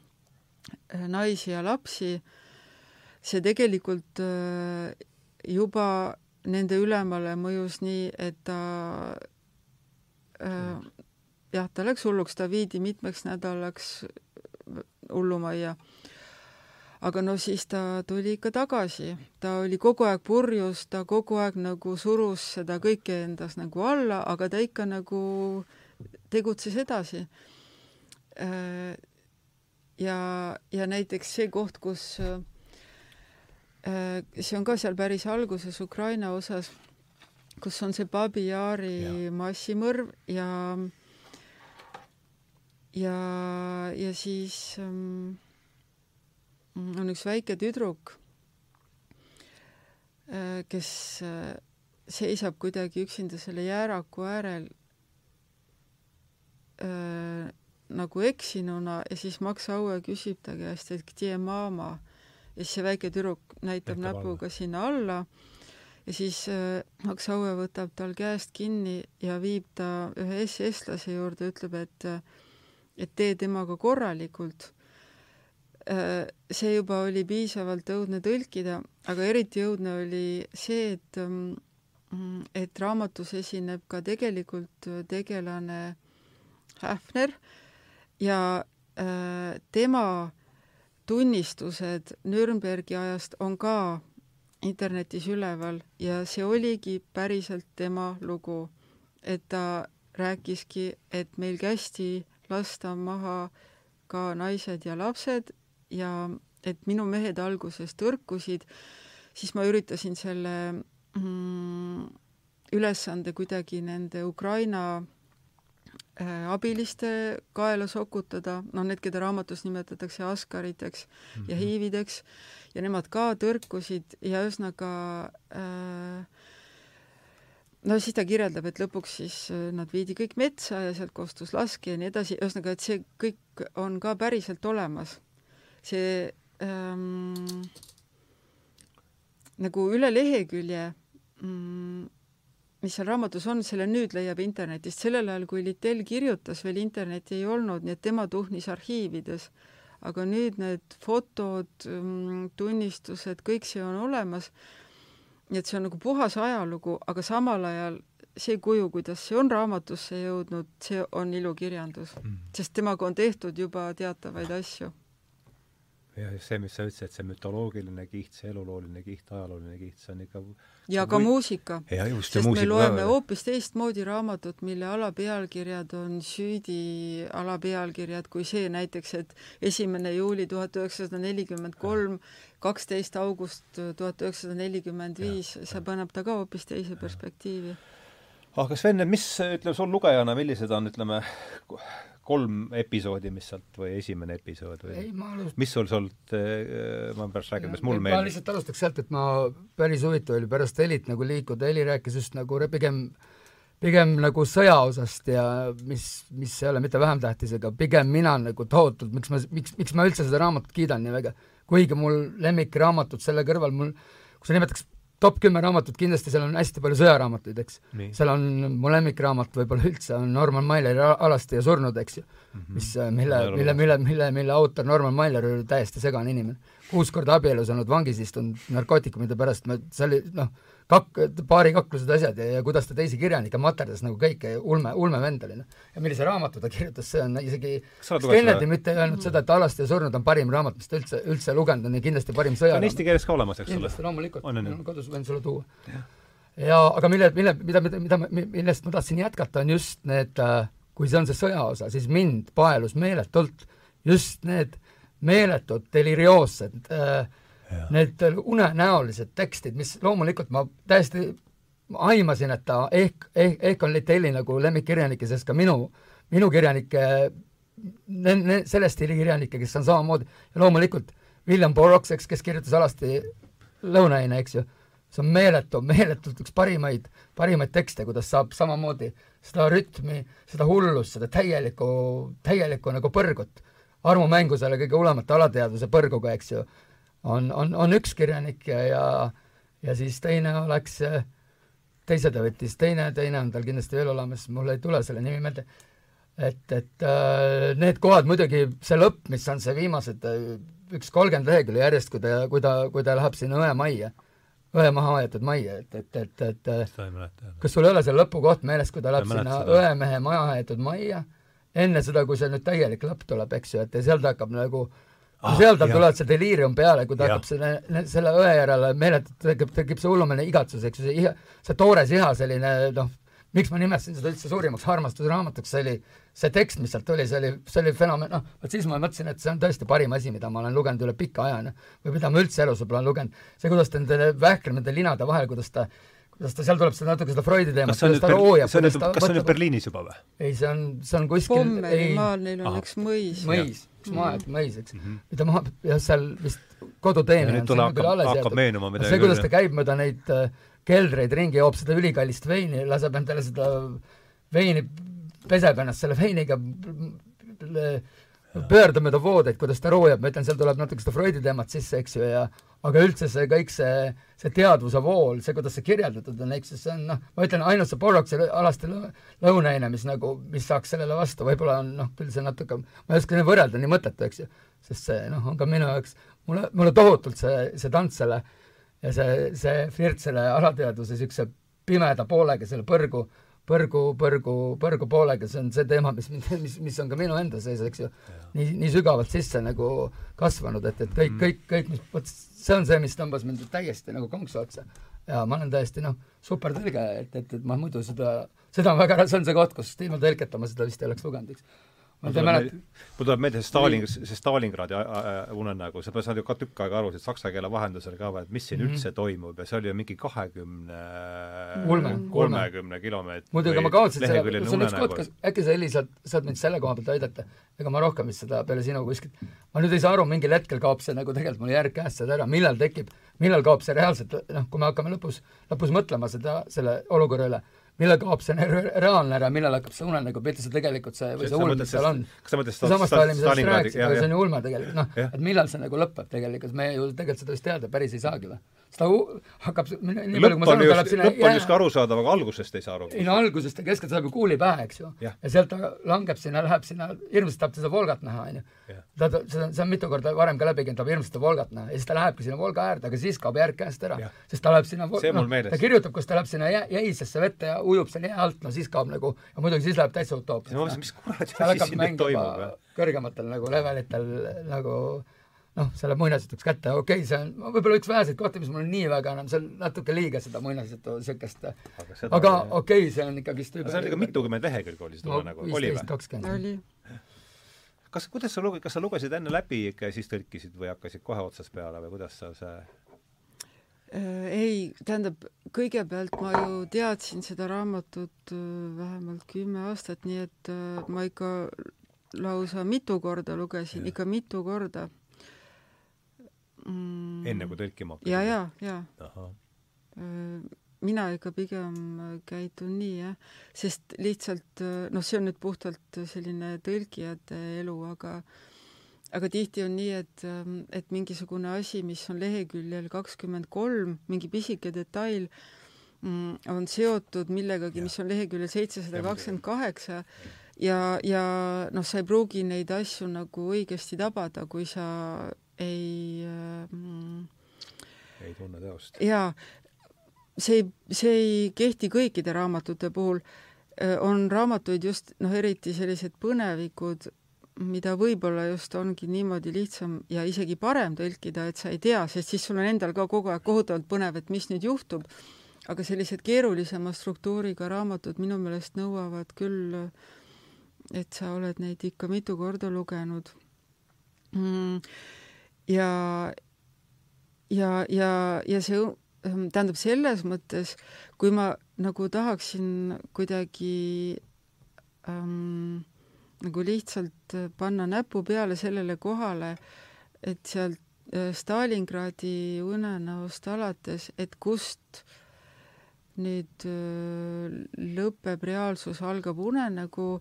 naisi ja lapsi. see tegelikult äh, juba nende ülemale mõjus nii, et ta äh, jah, ta läks hulluks, ta viidi mitmeks nädalaks hullumajja aga no siis ta tuli ikka tagasi, ta oli kogu aeg purjus, ta kogu aeg nagu surus seda kõike endas nagu alla, aga ta ikka nagu tegutses edasi. Äh, ja, ja näiteks see koht, kus äh, see on ka seal päris alguses Ukraina osas, kus on see Babi Yari massimõrv ja ja, ja siis ähm, on üks väike tüdruk, äh, kes äh, seisab kuidagi üksinda selle jääraku äärel äh, nagu eksinuna ja siis Max Aue küsib ta käest, et tie mama ja siis see väike tüdruk näitab Nähtab näpuga alla. sinna alla ja siis äh, Max Aue võtab tal käest kinni ja viib ta ühe eestlase juurde, ütleb, et äh, et tee temaga korralikult see juba oli piisavalt õudne tõlkida, aga eriti õudne oli see, et ähm, et raamatus esineb ka tegelikult tegelane Häfner ja äh, tema tunnistused Nürnbergi ajast on ka internetis üleval ja see oligi päriselt tema lugu, et ta rääkiski, et meil kästi lasta maha ka naised ja lapsed ja et minu mehed alguses tõrkusid, siis ma üritasin selle mm, ülesande kuidagi nende Ukraina äh, abiliste kaela sokutada, noh, need, keda raamatus nimetatakse askariteks mm -hmm. ja mhm. hiivideks, ja nemad ka tõrkusid ja ühesõnaga äh, no siis ta kirjeldab, et lõpuks siis äh, nad viidi kõik metsa ja sealt kostus lask ja nii edasi, ühesõnaga, et see kõik on ka päriselt olemas see ähm, nagu üle lehekülje mm, mis seal raamatus on, selle nüüd leiab internetist, sellel ajal, kui Littell kirjutas, veel internetti ei olnud, nii et tema tuhnis arhiivides. aga nüüd need fotod, mm, tunnistused, kõik see on olemas. nii et see on nagu puhas ajalugu, aga samal ajal see kuju, kuidas see on raamatusse jõudnud, see on ilukirjandus mm., sest temaga on tehtud juba teatavaid asju ja see, mis sa ütlesid, see mütoloogiline kiht, see elulooline kiht, ajalooline kiht, see on ikka ja ka või... muusika. sest muusika me loeme hoopis teistmoodi raamatut, mille alapealkirjad on süüdi alapealkirjad kui see näiteks, et esimene juuli tuhat üheksasada nelikümmend kolm, kaksteist august tuhat üheksasada nelikümmend viis, see paneb ta ka hoopis teise perspektiivi. aga Sven, mis, ütleme sul lugejana, millised on, ütleme, kolm episoodi, mis sealt või esimene episood või? Alust... mis sul sealt, äh, ma pärast räägin, mis mul meeldib. ma lihtsalt alustaks sealt, et ma, päris huvitav oli pärast Helit nagu liikuda, Heli rääkis just nagu pigem pigem nagu sõja osast ja mis, mis ei ole mitte vähem tähtis, aga pigem mina nagu tohutult, miks ma, miks, miks ma üldse seda raamatut kiidan nii väga, kuigi mul lemmikraamatud selle kõrval, mul, kui sa nimetaks top kümme raamatut, kindlasti seal on hästi palju sõjaraamatuid, eks. Seal on mu lemmikraamat võib-olla üldse on Norman Maileri Alasti ja surnud, eks ju mm, -hmm. mis, äh, mille, mille, mille, mille, mille autor Norman Mailer oli täiesti segane inimene. kuus korda abielus olnud, vangis istunud narkootikumide pärast, ma, see oli noh, kak-, paarikaklused, asjad ja, ja kuidas ta teisi kirjanikke materdas nagu kõike, ulme, ulmevend oli, noh. ja millise raamatu ta kirjutas, see on isegi, Kennedy mitte ei öelnud seda, et Alasti ja surnud on parim raamat, mis ta üldse, üldse lugenud on ja kindlasti parim sõjaraamat. on eesti keeles ka olemas, eks ole? loomulikult, kodus, võin sulle tuua. ja aga mille, mille, mida, mida, mida, millest ma tahtsin jätkata, on just need, äh, kui see on see sõjaosa, siis mind paelus meeletult just need meeletud delirioossed äh, need unenäolised tekstid, mis loomulikult ma täiesti aimasin, et ta ehk, ehk, ehk on Litelli nagu lemmikkirjanike seas ka minu, minu kirjanike, selle stiili kirjanikke, kes on samamoodi, loomulikult William Burroughs, eks, kes kirjutas alasti Lõunaine, eks ju, see on meeletu, meeletult üks parimaid, parimaid tekste, kuidas saab samamoodi seda rütmi, seda hullust, seda täielikku, täielikku nagu põrgut, armumängu selle kõige hullemate alateadvuse põrguga, eks ju on, on, on üks kirjanik ja, ja ja siis teine oleks, teise ta võttis, teine, teine on tal kindlasti veel olemas, mul ei tule selle nimi meelde, et, et äh, need kohad muidugi, see lõpp, mis on see viimased äh, üks kolmkümmend lehekülge järjest, kui ta, kui ta, kui ta läheb sinna õemajja, õe maha aetud majja, et, et, et, et kas sul ei ole see lõpukoht meeles, kui ta läheb sinna õemehe maha aetud majja, enne seda, kui see nüüd täielik lõpp tuleb, eks ju, et ja seal ta hakkab nagu äh, ah, seal tal tuleb see deliirium peale, kui ta ja. hakkab selle, selle õe järele meeletult, tekib, tekib see hullumine igatsus, eks ju, see iha, see toores iha, selline noh, miks ma nimetasin seda üldse suurimaks armastusraamatuks, see oli see tekst, mis sealt tuli, see oli, see oli fenomen, noh, vot siis ma mõtlesin, et see on tõesti parim asi, mida ma olen lugenud üle pika aja, noh, või mida ma üldse elus võib-olla olen lugenud. see, kuidas ta nende vähkleb nende linade vahel, kuidas ta ta, seal tuleb seda natuke seda Freudi teemat, kuidas ta roojab, kuidas ta kas see on nüüd Berliinis juba või? ei, see on, see on kuskil Pommerimaal, neil on üks mõis. mõis, üks maa, mõis, eks mm. -hmm. mida maha, jah, seal vist koduteene on sinna küll alles jäetud. see, kuidas ta käib mööda neid äh, keldreid ringi, joob seda ülikallist veini, laseb endale seda veini, peseb ennast selle veiniga, pöördub mööda voodeid, kuidas ta roojab, ma ütlen, seal tuleb natuke seda Freudi teemat sisse, eks ju, ja aga üldse see kõik see, see teadvuse vool, see, kuidas see kirjeldatud on, eks ju, see on noh, ma ütlen, ainult see Borroksi alaste lõunaine, mis nagu, mis saaks sellele vastu, võib-olla on noh, küll see natuke, ma ei oska võrrelda, nii mõttetu, eks ju, sest see noh, on ka minu jaoks, mulle, mulle tohutult see, see tants selle ja see, see flirt selle alateadvuse niisuguse pimeda poolega, selle põrgu, põrgu, põrgu, põrgu poolega, see on see teema, mis, mis, mis on ka minu enda sees, eks ju, nii, nii sügavalt sisse nagu kasvanud, et, et kõik, kõik, kõik, mis, vot see on see, mis tõmbas mind täiesti nagu konksu otsa. ja ma olen täiesti noh, super tõlge, et, et, et ma muidu seda, seda on väga, see on see koht, kus ilma tõlketa ma seda vist ei oleks lugenud, eks mul tuleb meelde see Stalin, see Stalingradi unenägu, sa saad ju ka tükk aega aru, et saksa keele vahendusel ka, et mis siin mm -hmm. üldse toimub ja see oli ju mingi kahekümne kolmekümne kilomeetri muidu, ega ma kavatsen selle, see on üks koht, kas äkki sa, Heli, saad, saad mind selle koha pealt aidata? ega ma rohkem vist seda peale sinu kuskilt, ma nüüd ei saa aru, mingil hetkel kaob see nagu tegelikult mul järg käest seda ära, millal tekib, millal kaob see reaalselt, noh, kui me hakkame lõpus, lõpus mõtlema seda, selle olukorra üle millal kaob see reaalne ära, millal hakkab see unenägu pihta, see tegelikult see, või see ulm, mis seal on. kas sa mõtled mis sa rääkisid, aga see on ju ulme tegelikult, noh, et millal see nagu lõpeb tegelikult, me ju tegelikult seda vist teada päris ei saagi või? seda hakkab, nii palju kui ma saan aru, ta läheb sinna lõpp on justkui arusaadav, aga algusest ei saa aru. ei no algusest ta keskelt saab ju kuuli pähe, eks ju. ja sealt ta langeb sinna, läheb sinna, hirmsasti tahab seda Volgat näha, on ju. ta, ta, see on, see on mitu korda varem ka läbi käinud, tahab hirmsasti Volgat näha ja siis ta lähebki sinna Volga äärde, aga siis kaob järg käest ära. sest ta läheb sinna, noh, ta kirjutab, kus ta läheb sinna jä, jäisesse vette ja ujub seal jää alt, no siis kaob nagu, ja muidugi siis läheb täitsa utoopiaks. mis kuradi asi siin nüüd toimub? kõrgematel nagu levelitel nagu noh, selle muinasjutuks kätte, okei okay,, see on võib-olla üks väheseid kohti, mis mul nii väga enam, see on natuke liiga seda muinasjutu niisugust, aga, aga okei okay,, see on ikkagist see on ikka mitukümmend lehekülge oli seda no, nagu, oli või? kakskümmend. kas, kuidas sa luge-, kas sa lugesid enne läbi ikka ja siis tõlkisid või hakkasid kohe otsast peale või kuidas sa see ei, tähendab, kõigepealt ma ju teadsin seda raamatut äh, vähemalt kümme aastat, nii et äh, ma ikka lausa mitu korda lugesin, ikka mitu korda. Mm.. enne kui tõlkima hakkasid? ja, ja, ja. mina ikka pigem käitun nii, jah, sest lihtsalt noh, see on nüüd puhtalt selline tõlkijate elu, aga aga tihti on nii, et, ähm, et mingisugune asi, mis on leheküljel kakskümmend kolm, mingi pisike detail, mm, on seotud millegagi, mis on leheküljel seitsesada kakskümmend kaheksa. Ja, ja noh, sa ei pruugi neid asju nagu õigesti tabada, kui sa ei mm, ei tunne teost. jaa, see ei, see ei kehti kõikide raamatute puhul, äh, on raamatuid just noh, eriti sellised põnevikud, mida võib-olla just ongi niimoodi lihtsam ja isegi parem tõlkida, et sa ei tea, sest siis sul on endal ka kogu aeg kohutavalt põnev, et mis nüüd juhtub. aga sellised keerulisema struktuuriga raamatud minu meelest nõuavad küll, et sa oled neid ikka mitu korda lugenud. Mm, ja, ja, ja, ja see tähendab selles mõttes, kui ma nagu tahaksin kuidagi ähm, nagu lihtsalt äh, panna näpu peale sellele kohale, et sealt äh, Stalingradi unenäost alates, et kust nüüd äh, lõpeb reaalsus, algab unenägu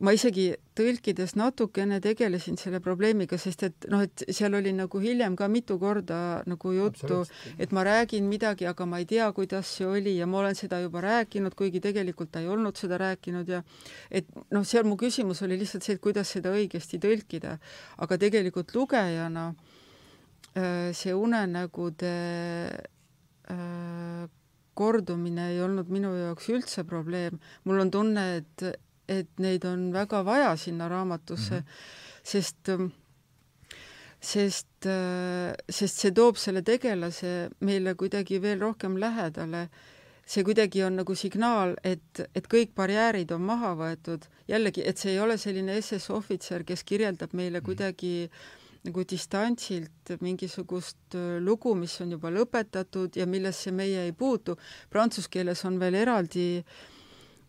ma isegi tõlkides natukene tegelesin selle probleemiga, sest et noh, et seal oli nagu hiljem ka mitu korda nagu juttu, et ma räägin midagi, aga ma ei tea, kuidas see oli ja ma olen seda juba rääkinud, kuigi tegelikult ta ei olnud seda rääkinud ja et noh, seal mu küsimus oli lihtsalt see, et kuidas seda õigesti tõlkida. aga tegelikult lugejana äh, see unenägude äh, kordumine ei olnud minu jaoks üldse probleem. mul on tunne, et et neid on väga vaja sinna raamatusse mm, -hmm. sest ähm, sest, äh, sest see toob selle tegelase meile kuidagi veel rohkem lähedale. see kuidagi on nagu signaal, et, et kõik barjäärid on maha võetud. jällegi, et see ei ole selline SS ohvitser, kes kirjeldab meile mhm. kuidagi nagu distantsilt mingisugust äh, lugu, mis on juba lõpetatud ja millesse meie ei puutu. Prantsuse keeles on veel eraldi äh,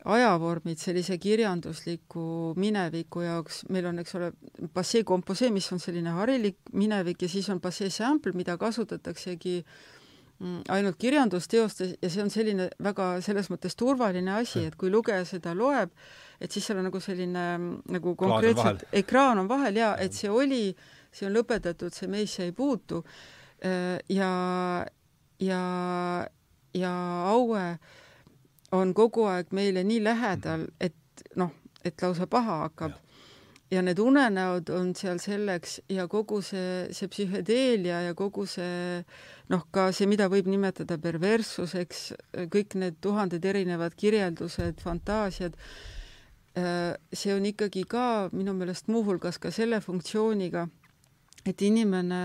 ajavormid sellise kirjandusliku mineviku jaoks, meil on, eks ole, passé composé, mis on selline harilik minevik ja siis on passé simple, mida kasutataksegi mm, ainult kirjandusteostes ja see on selline väga selles mõttes turvaline asi, et kui lugeja seda loeb, et siis seal on nagu selline mm, nagu konkreetselt ekraan on vahel ja et see oli, see on lõpetatud, see meisse ei puutu. Äh, ja, ja, ja Aue äh, on kogu aeg meile nii lähedal, et noh, et lausa paha hakkab. ja need unenäod on seal selleks ja kogu see, see psühhedeelia ja kogu see noh, ka see, mida võib nimetada perverssuseks, kõik need tuhanded erinevad kirjeldused, fantaasiad, äh, see on ikkagi ka minu meelest muuhulgas ka selle funktsiooniga, et inimene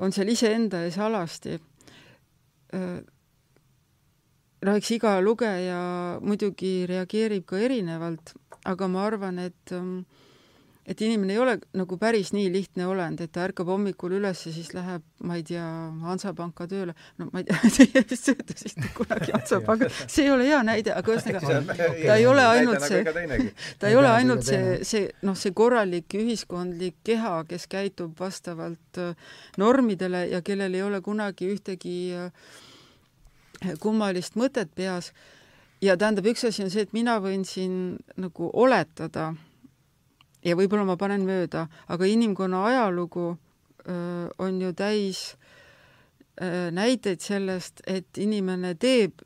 on seal iseenda ees alasti äh, no eks iga lugeja muidugi reageerib ka erinevalt, aga ma arvan, et ähm, et inimene ei ole nagu päris nii lihtne olend, et ta ärkab hommikul üles ja siis läheb, ma ei tea, Hansapanka tööle. no ma ei tea, <laughs> teie vist töötasite kunagi <laughs> Hansapanka, see ei ole hea näide, aga ühesõnaga <laughs> ta ei ole ainult see, ta ei ole ainult see, see noh, see korralik ühiskondlik keha, kes käitub vastavalt äh, normidele ja kellel ei ole kunagi ühtegi äh, kummalist mõtet peas. Ja tähendab, üks asi on see, et mina võin siin nagu oletada ja võib-olla ma panen mööda, aga inimkonna ajalugu öö, on ju täis öö, näiteid sellest, et inimene teeb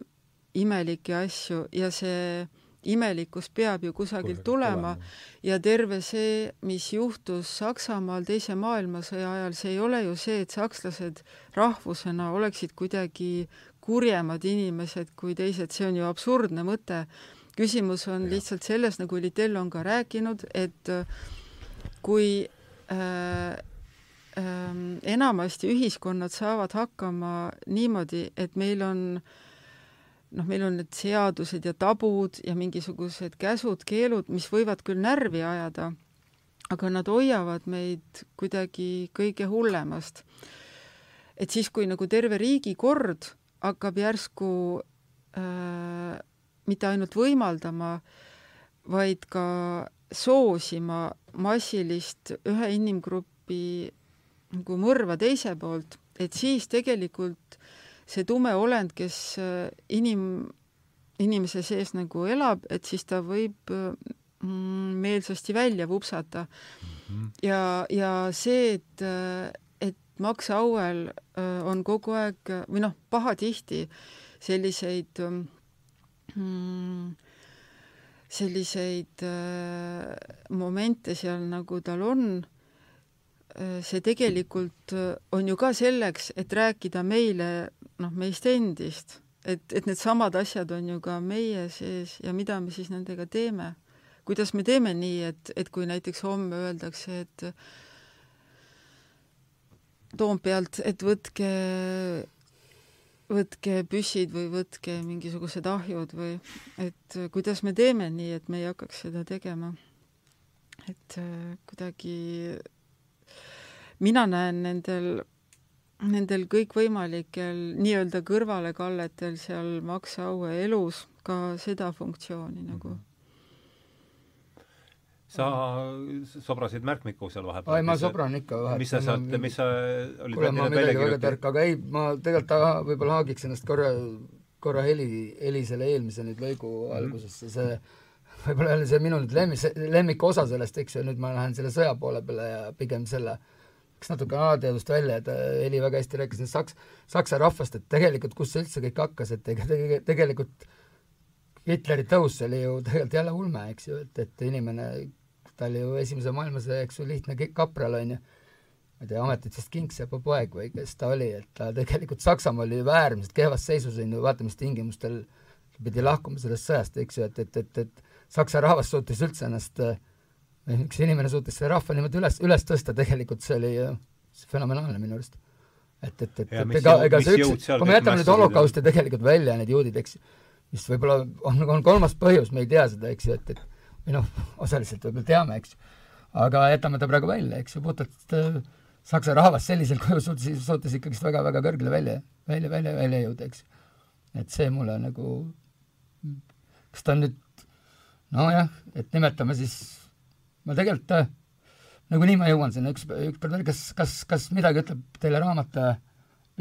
imelikke asju ja see imelikkus peab ju kusagilt tulema. ja terve see, mis juhtus Saksamaal Teise maailmasõja ajal, see ei ole ju see, et sakslased rahvusena oleksid kuidagi kurjemad inimesed kui teised, see on ju absurdne mõte. küsimus on ja. lihtsalt selles, nagu Littell on ka rääkinud, et äh, kui äh, äh, enamasti ühiskonnad saavad hakkama niimoodi, et meil on noh, meil on need seadused ja tabud ja mingisugused käsud-keelud, mis võivad küll närvi ajada, aga nad hoiavad meid kuidagi kõige hullemast. et siis, kui nagu terve riigi kord hakkab järsku äh, mitte ainult võimaldama, vaid ka soosima massilist ühe inimgrupi nagu mõrva teise poolt, et siis tegelikult see tume olend, kes äh, inim, inimese sees nagu elab, et siis ta võib mm, meelsasti välja vupsata. -hmm. ja, ja see, et, et Max Auel äh, on kogu aeg või noh, pahatihti selliseid mm, selliseid äh, momente seal, nagu tal on äh,, see tegelikult on ju ka selleks, et rääkida meile noh, meist endist et, et needsamad asjad on ju ka meie sees ja mida me siis nendega teeme. kuidas me teeme nii, et, et kui näiteks homme öeldakse, et Toompealt, et võtke, võtke püssid või võtke mingisugused ahjud või et kuidas me teeme nii, et me ei hakkaks seda tegema. et äh, kuidagi mina näen nendel nendel kõikvõimalikel nii-öelda kõrvalekalletel seal Max Aue elus ka seda funktsiooni nagu. Sa sobrasid märkmikku seal vahepeal? ai, ma sobran ikka vahepeal. mis sa sealt, mis sa olid kuule, ma midagi väga tark, aga ei, ma tegelikult võib-olla haagiks ennast korra, korra heli, heli selle eelmise nüüd lõigu mm -hmm. algusesse, see <laughs> võib-olla jälle see minu nüüd lemmik, lemmikosa sellest, eks ju, nüüd ma lähen selle sõja poole peale ja pigem selle läks natuke alateadust välja, et Heli äh, väga hästi rääkis nüüd saks-, saksa rahvast, et tegelikult kust see üldse kõik hakkas, et ega tege-, tegelikult Hitleri tõus oli ju tegelikult jälle ulme, eks ju, et, et inimene, ta oli ju Esimese maailmasõja, eks ju, lihtne kapral, on ju, ma ei tea, ametitest kingsepa poeg või kes ta oli, et ta tegelikult Saksamaa oli ju äärmiselt kehvas seisus, on ju, vaata mis tingimustel pidi lahkuma sellest sõjast, eks ju, et, et, et, et saksa rahvas suutis üldse ennast äh, üks inimene suutis selle rahva niimoodi üles, üles tõsta, tegelikult see oli fenomenaalne minu arust. et, et, et, et ega, ega see üks, kui me jätame nüüd holokausti tegelikult välja, need juudid, eks, mis võib-olla on, on kolmas põhjus, me ei tea seda, eks ju, et, et või noh, osaliselt võib-olla teame, eks ju, aga jätame ta praegu välja, eks ju, puhtalt äh, saksa rahvas sellisel <laughs> kujul suutis, suutis ikkagist väga-väga kõrgele välja, välja, välja, välja jõuda, eks. et see mulle nagu, kas ta on nüüd nojah, et nimetame siis ma tegelikult äh, nagunii ma jõuan sinna üks, ükskord veel, kas, kas, kas midagi ütleb teile raamat,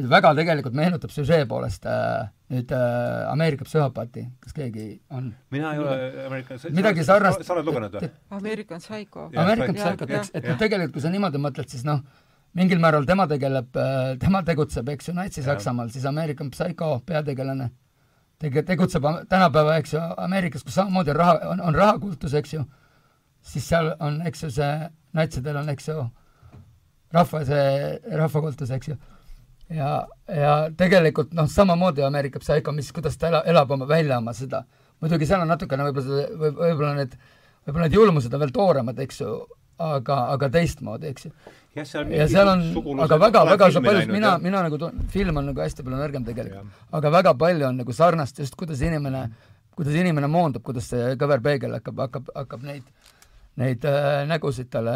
väga tegelikult meenutab süžee poolest äh, nüüd äh, Ameerika psühhopaati, kas keegi on? mina ei ole Ameerika midagi sarnast sa oled lugenud või? Ameerikan Psycho. Ameerikan Psychot, eks, et tegelikult kui sa niimoodi mõtled, siis noh, mingil määral tema tegeleb, äh, tema tegutseb, eks ju, Natsi-Saksamaal, siis Ameerikan Psycho peategelane tege-, tegutseb tänapäeva, eks ju, Ameerikas, kus samamoodi on raha, on, on rahakultus, eks ju siis seal on, eks ju, see, natsidel on, eks ju, rahva see, rahvakultus, eks ju. Ja, ja tegelikult noh, samamoodi Ameerika Psycho, mis, kuidas ta ela, elab oma, välja oma seda, muidugi seal on natukene võib-olla võib, võib-olla need, võib-olla need julmused on veel tooremad, eks ju, aga, aga teistmoodi, eks ju. ja seal, on, aga väga, väga palju, mina, mina nagu tun-, film on nagu hästi palju nõrgem tegelikult, aga väga palju on nagu sarnast just, kuidas inimene, kuidas inimene moondub, kuidas see kõverpeegel hakkab, hakkab, hakkab neid neid äh, nägusid talle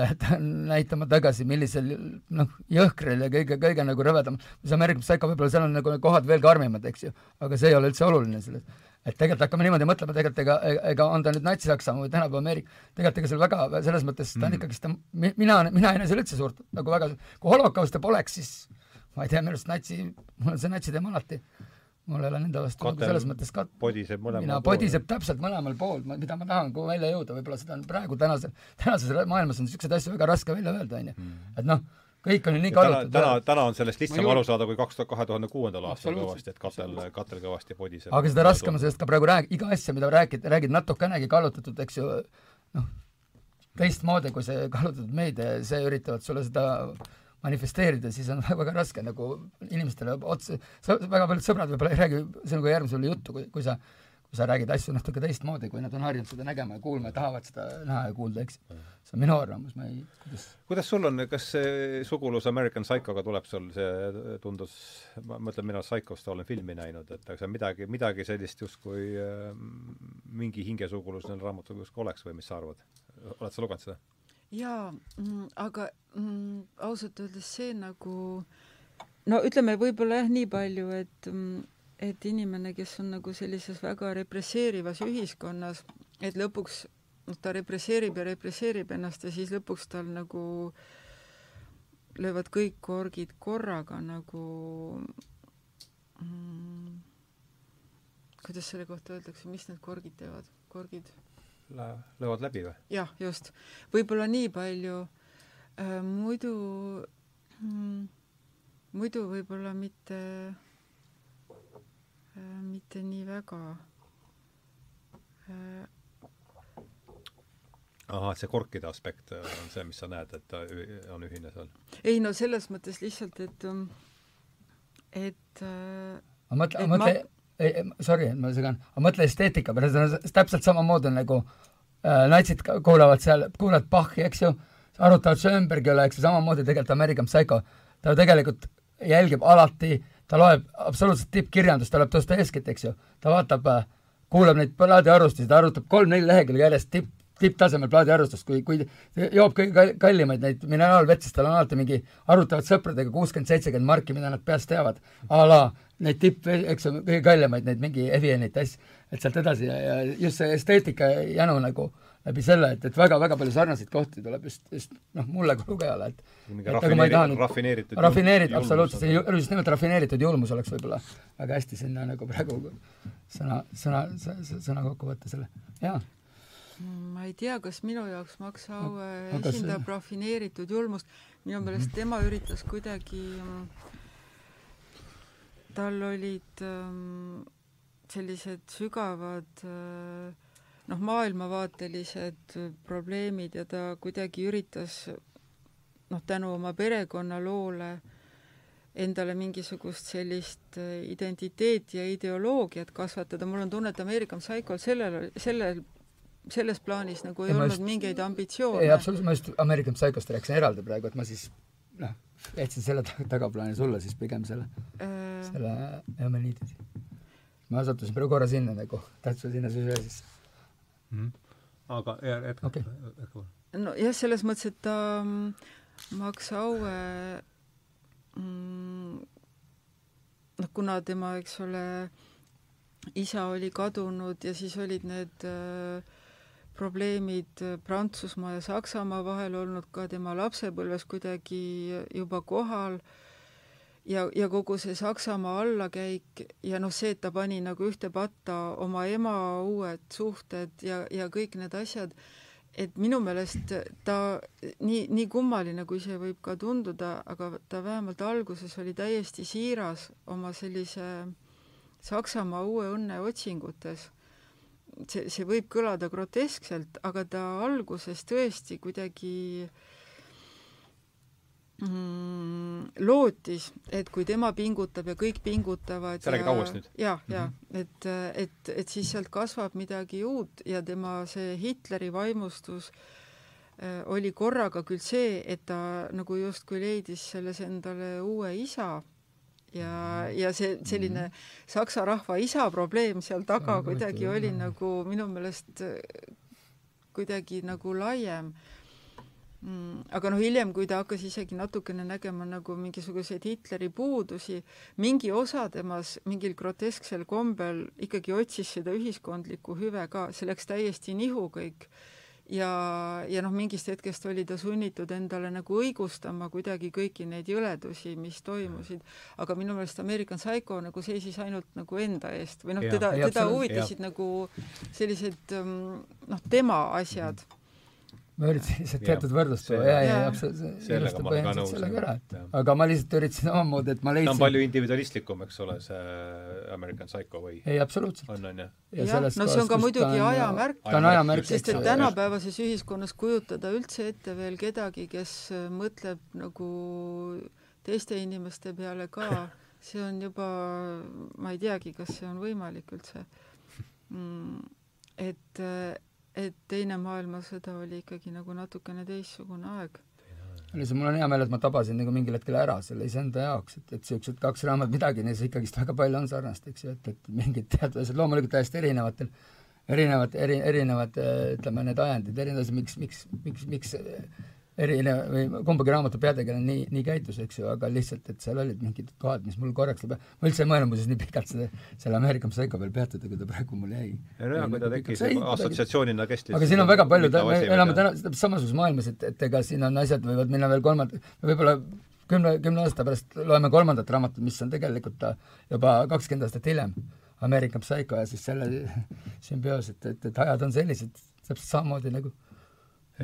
näitama tagasi, millisel noh, jõhkril ja kõige, kõige nagu rõvedam, mis Ameerika Psycho võib-olla seal on nagu kohad veel karmimad, eks ju, aga see ei ole üldse oluline selles. et tegelikult hakkame niimoodi mõtlema, tegelikult ega, ega on ta nüüd Natsi-Saksamaa või tänapäeva Ameerika, tegelikult ega seal väga, selles mõttes ta on mm. ikkagist, mina, mina ei näe seal üldse suurt nagu väga, kui holokauste poleks, siis ma ei tea, minu arust natsi, mul on see natsi teema alati mul ei ole nende vastu nagu selles mõttes ka podiseb mõlemal mina pool. podiseb täpselt mõlemal pool, mida ma tahan kuhu välja jõuda, võib-olla seda on praegu tänase, tänases maailmas on niisuguseid asju väga raske välja öelda, on ju. Mm. et noh, kõik on ju nii kallutatud. täna, täna on sellest lihtsam aru saada kui kaks tuhat kahe tuhande kuuendal aastal kõvasti, et katel, katel kõvasti podiseb. aga seda raskem on sellest ka praegu rääg-, iga asja, mida räägid, räägid natukenegi kallutatud, eks ju, noh, teistmoodi kui see kallutatud meedia, see üritavad sulle seda manifesteerida, siis on <laughs> väga raske nagu inimestele otse, väga paljud sõbrad võib-olla ei räägi sinuga järgmisele juttu, kui, kui sa kui sa räägid asju natuke teistmoodi, kui nad on harjunud seda nägema ja kuulma ja tahavad seda näha ja kuulda, eks. see on minu arvamus, ma ei, kuidas kuidas sul on, kas see sugulus American Psychoga tuleb sul, see tundus, ma mõtlen, mina Psychost olen filmi näinud, et aga midagi, midagi sellist justkui äh, mingi hingesugulus neil raamatul justkui oleks või mis sa arvad? oled sa lugenud seda? Jaa, mm, aga mm, ausalt öeldes see nagu no ütleme võib-olla jah, nii palju, et mm, et inimene, kes on nagu sellises väga represseerivas ühiskonnas, et lõpuks noh, ta represseerib ja represseerib ennast ja siis lõpuks tal nagu löövad kõik korgid korraga nagu mm, kuidas selle kohta öeldakse, mis need korgid teevad, korgid? Löövad läbi või? jah, just. võib-olla nii palju äh, muidu mm,, muidu võib-olla mitte äh,, mitte nii väga äh, ahah, et see korkide aspekt on see, mis sa näed, et ta on ühine seal? ei no selles mõttes lihtsalt, et, et äh, aga mõtle, mõtle ma..., ei, sorry, et ma segan, aga mõtle esteetika peale, see on täpselt samamoodi nagu äh, natsid kuulavad seal, kuulavad Bachi, eks ju, arutavad Schoenbergi üle, eks ju, samamoodi tegelikult American Psycho, ta tegelikult jälgib alati, ta loeb absoluutselt tippkirjandust, ta loeb Dostojevskit, eks ju, ta vaatab, äh, kuulab neid plaadiarvustusi, ta arutab kolm-neli lehekülge järjest tipp, tipptasemel plaadiarvustust, kui, kui joob kõige kallimaid neid mineraalvett, siis tal on alati mingi, arutavad sõpradega kuuskümmend, seitsekümmend marki, mida nad peast teavad, a la neid tipp, eks ju, kõige kallimaid, neid mingi Evianit asju, et sealt edasi ja, ja just see esteetika jänu nagu läbi selle, et, et väga-väga palju sarnaseid kohti tuleb just, just noh, mulle kui lugejale, et et aga ma ei taha nüüd rafineeritud rafineeritud, absoluutselt, just nimelt rafineeritud julmus oleks võib-olla väga hästi sinna nagu praegu sõna, sõna, sõna kokku võtta selle, jaa. Ma ei tea, kas minu jaoks Max Aue esindab rafineeritud julmust, minu meelest mhm. tema üritas kuidagi, tal olid ähm, sellised sügavad äh, noh, maailmavaatelised probleemid ja ta kuidagi üritas noh, tänu oma perekonnaloole endale mingisugust sellist äh, identiteeti ja ideoloogiat kasvatada, mul on tunne, et Ameerika Psychol sellel, sellel selles plaanis nagu ei, ei olnud just, mingeid ambitsioone. ei, absoluutselt, ma just American Psychost rääkisin eraldi praegu, et ma siis noh, jätsin selle tagaplaani sulle siis pigem selle äh..., selle Eumeniidid. ma sattusin praegu korra sinna nagu, täitsa sinna süve sisse mm. -hmm. aga jätka okay., jätka. nojah, selles mõttes, et ta ähm, Max Aue mm, noh, kuna tema, eks ole, isa oli kadunud ja siis olid need äh, probleemid Prantsusmaa ja Saksamaa vahel olnud ka tema lapsepõlves kuidagi juba kohal. Ja, ja kogu see Saksamaa allakäik ja noh, see, et ta pani nagu ühte patta oma ema uued suhted ja, ja kõik need asjad, et minu meelest ta nii, nii kummaline, kui see võib ka tunduda, aga ta vähemalt alguses oli täiesti siiras oma sellise Saksamaa uue õnne otsingutes see, see võib kõlada groteskselt, aga ta alguses tõesti kuidagi mm, lootis, et kui tema pingutab ja kõik pingutavad sa räägid Auest nüüd? jah mm, -hmm. et, et, et siis sealt kasvab midagi uut ja tema see Hitleri vaimustus äh, oli korraga küll see, et ta nagu justkui leidis selles endale uue isa ja, ja see selline -hmm. saksa rahva isa probleem seal taga ja, kuidagi oli jah. nagu minu meelest äh, kuidagi nagu laiem mm,. aga noh, hiljem, kui ta hakkas isegi natukene nägema nagu mingisuguseid Hitleri puudusi, mingi osa temas mingil grotesksel kombel ikkagi otsis seda ühiskondlikku hüve ka, see läks täiesti nihu kõik ja, ja noh, mingist hetkest oli ta sunnitud endale nagu õigustama kuidagi kõiki neid jõledusi, mis toimusid, aga minu meelest American Psycho nagu seisis ainult nagu enda eest. Või noh, teda, teda huvitasid nagu sellised ähm, noh, tema asjad. mm ma üritasin lihtsalt teatud võrdlust tuua ja, ja, ja absoluutselt, see ilustab põhimõtteliselt sellega ära, et aga ma lihtsalt üritasin omamoodi, et ma leidsin ta on palju individualistlikum, eks ole, see American Psycho või? ei, absoluutselt. on, on jah? jah, no see on ka muidugi ajamärk. ta on ajamärk, sest et tänapäevases ühiskonnas kujutada üldse ette veel kedagi, kes mõtleb nagu teiste inimeste peale ka, <laughs> see on juba, ma ei teagi, kas see on võimalik üldse mm,. et et Teine maailmasõda oli ikkagi nagu natukene teistsugune aeg. lihtsalt mul on hea meel, et ma tabasin nagu mingil hetkel ära selle iseenda jaoks, et, et niisugused kaks raamatut, midagi neis ikkagist väga palju on sarnast, eks ju, et, et mingid teatud asjad loomulikult täiesti erinevatel, erinevad, eri, erinevad ütleme, need ajendid, erinevad, miks, miks, miks, miks erinev või kumbagi raamatu peategelane nii, nii käitus, eks ju, aga lihtsalt, et seal olid mingid kohad, mis mul korraks läbi, ma üldse ei mõelnud muuseas nii pikalt selle, selle Ameerika Psycho peal peatuda, kui ta praegu mul jäi. nojah, kui ta tekkis assotsiatsioonina kestis. aga siin on väga palju, me elame täna samasuguses maailmas, et, et ega siin on asjad võivad minna veel kolmand-, võib-olla kümne, kümne aasta pärast loeme kolmandat raamatut, mis on tegelikult juba kakskümmend aastat hiljem, Ameerika Psycho ja siis selle <laughs> sümbioos, et, et, et ajad on sellised, täpselt samamoodi nagu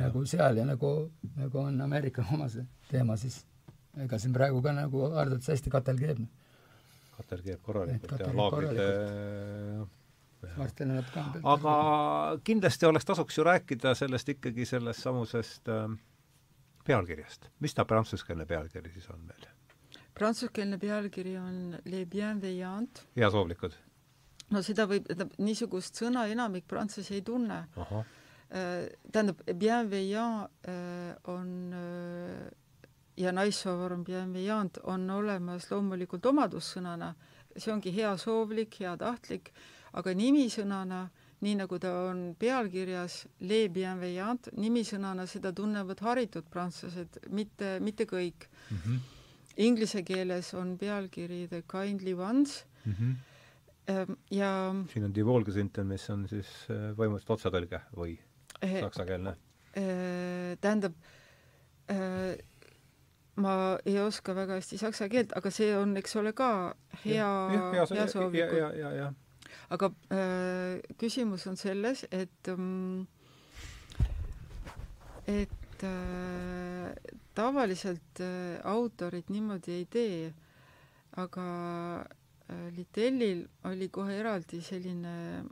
nagu seal ja nagu, nagu on Ameerika <laughs> oma see teema, siis ega siin praegu ka nagu arvates hästi katel keeb. katel keeb korralikult ja laagrite varsti läheb ka aga kindlasti oleks tasuks ju rääkida sellest ikkagi sellest samusest äh, pealkirjast. mis ta prantsuskeelne pealkiri siis on meil? prantsuskeelne pealkiri on Les Bienveillants. heasoovlikud? no seda võib, niisugust sõna enamik prantslasi ei tunne. Tähendab, bienveillant äh, on äh, ja naissoovar on bienveillant, on olemas loomulikult omadussõnana, see ongi heasoovlik, heatahtlik, aga nimisõnana, nii nagu ta on pealkirjas, les bienveillants, nimisõnana seda tunnevad haritud prantslased, mitte, mitte kõik mm. -hmm. Inglise keeles on pealkiri The kindly ones mm. -hmm ja siin on Die Wohlgesinnten, mis on siis äh, võimuliselt otsetõlge või saksakeelne? tähendab, ma ei oska väga hästi saksa keelt, aga see on, eks ole, ka hea, hea soovikud. aga äh, küsimus on selles, et ähm, et äh, tavaliselt äh, autorid niimoodi ei tee, aga äh, Litellil oli kohe eraldi selline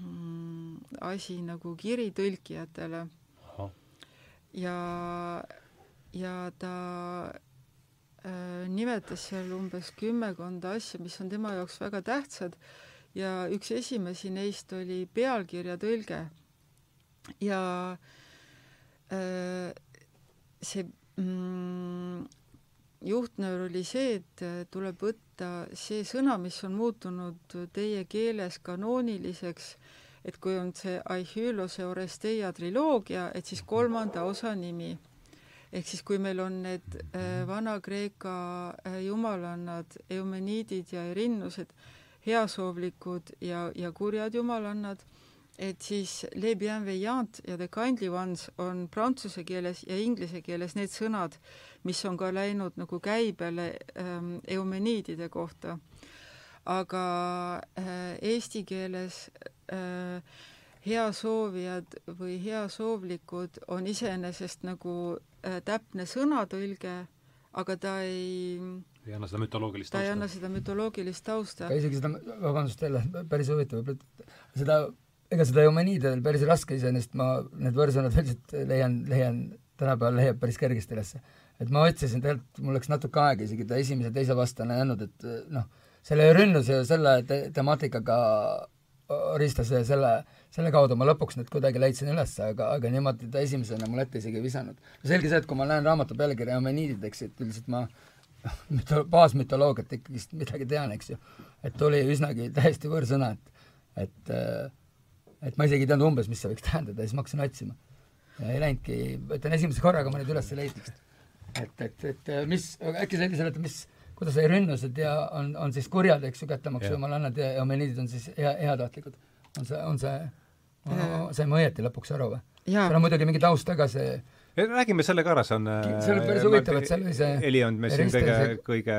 mm, asi nagu kiri tõlkijatele. ja ja ta äh, nimetas seal umbes kümmekond asja, mis on tema jaoks väga tähtsad ja üks esimesi neist oli pealkirja tõlge. ja äh, see mm, juhtnöör oli see, et äh, tuleb võtta see sõna, mis on muutunud teie keeles kanooniliseks, et kui on see Aihylose Oresteia triloogia, et siis kolmanda osa nimi. Ehk siis, kui meil on need äh, Vana-Kreeka äh, jumalannad, eumeniidid ja erinnused, heasoovlikud ja, ja kurjad jumalannad, et siis les bienveillants ja the kindly ones on prantsuse keeles ja inglise keeles need sõnad, mis on ka läinud nagu käibele ähm, eumeniidide kohta. aga äh, eesti keeles äh, heasoovijad või heasoovlikud on iseenesest nagu äh, täpne sõnatõlge, aga ta ei ei anna seda mütoloogilist tausta. ta ei anna seda mütoloogilist tausta. isegi seda, vabandust jälle, päris huvitav, seda, ega seda Eumeniididel päris raske iseenesest, ma need võõrsõnad üldiselt leian, leian, tänapäeval leiab päris kergesti ülesse. et ma otsisin tegelikult, mul läks natuke aega isegi ta esimese, teise vastane jäänud, et noh, selle rünnuse ja selle te temaatikaga ristas selle, selle kaudu ma lõpuks need kuidagi leidsin üles, aga, aga niimoodi ta esimesena mul ette isegi ei visanud. selge see, et kui ma näen raamatu pealkirja Homeniidid, eks, et üldiselt ma <laughs> müto-, baasmütoloogiat ikkagist midagi tean, eks ju. et tuli üsnagi täiesti võõrsõna, et et et ma isegi ei teadnud umbes, mis see võiks tähendada ja siis ma hakkasin otsima. ja ei läinudki, ütlen esimese korraga ma neid üles ei leidnud. et, et, et mis, äkki sa enne seletad, mis kuidas ei rünnused ja on, on siis kurjad, eks ju, kättemaksu jumalannad ja homeniidid on siis hea, heatahtlikud. on see, on see, sain ma õieti lõpuks aru või? seal on muidugi mingi taust taga, see räägime selle ka ära, see on see on päris huvitav, et seal oli see Heli on meist siin kõige kõige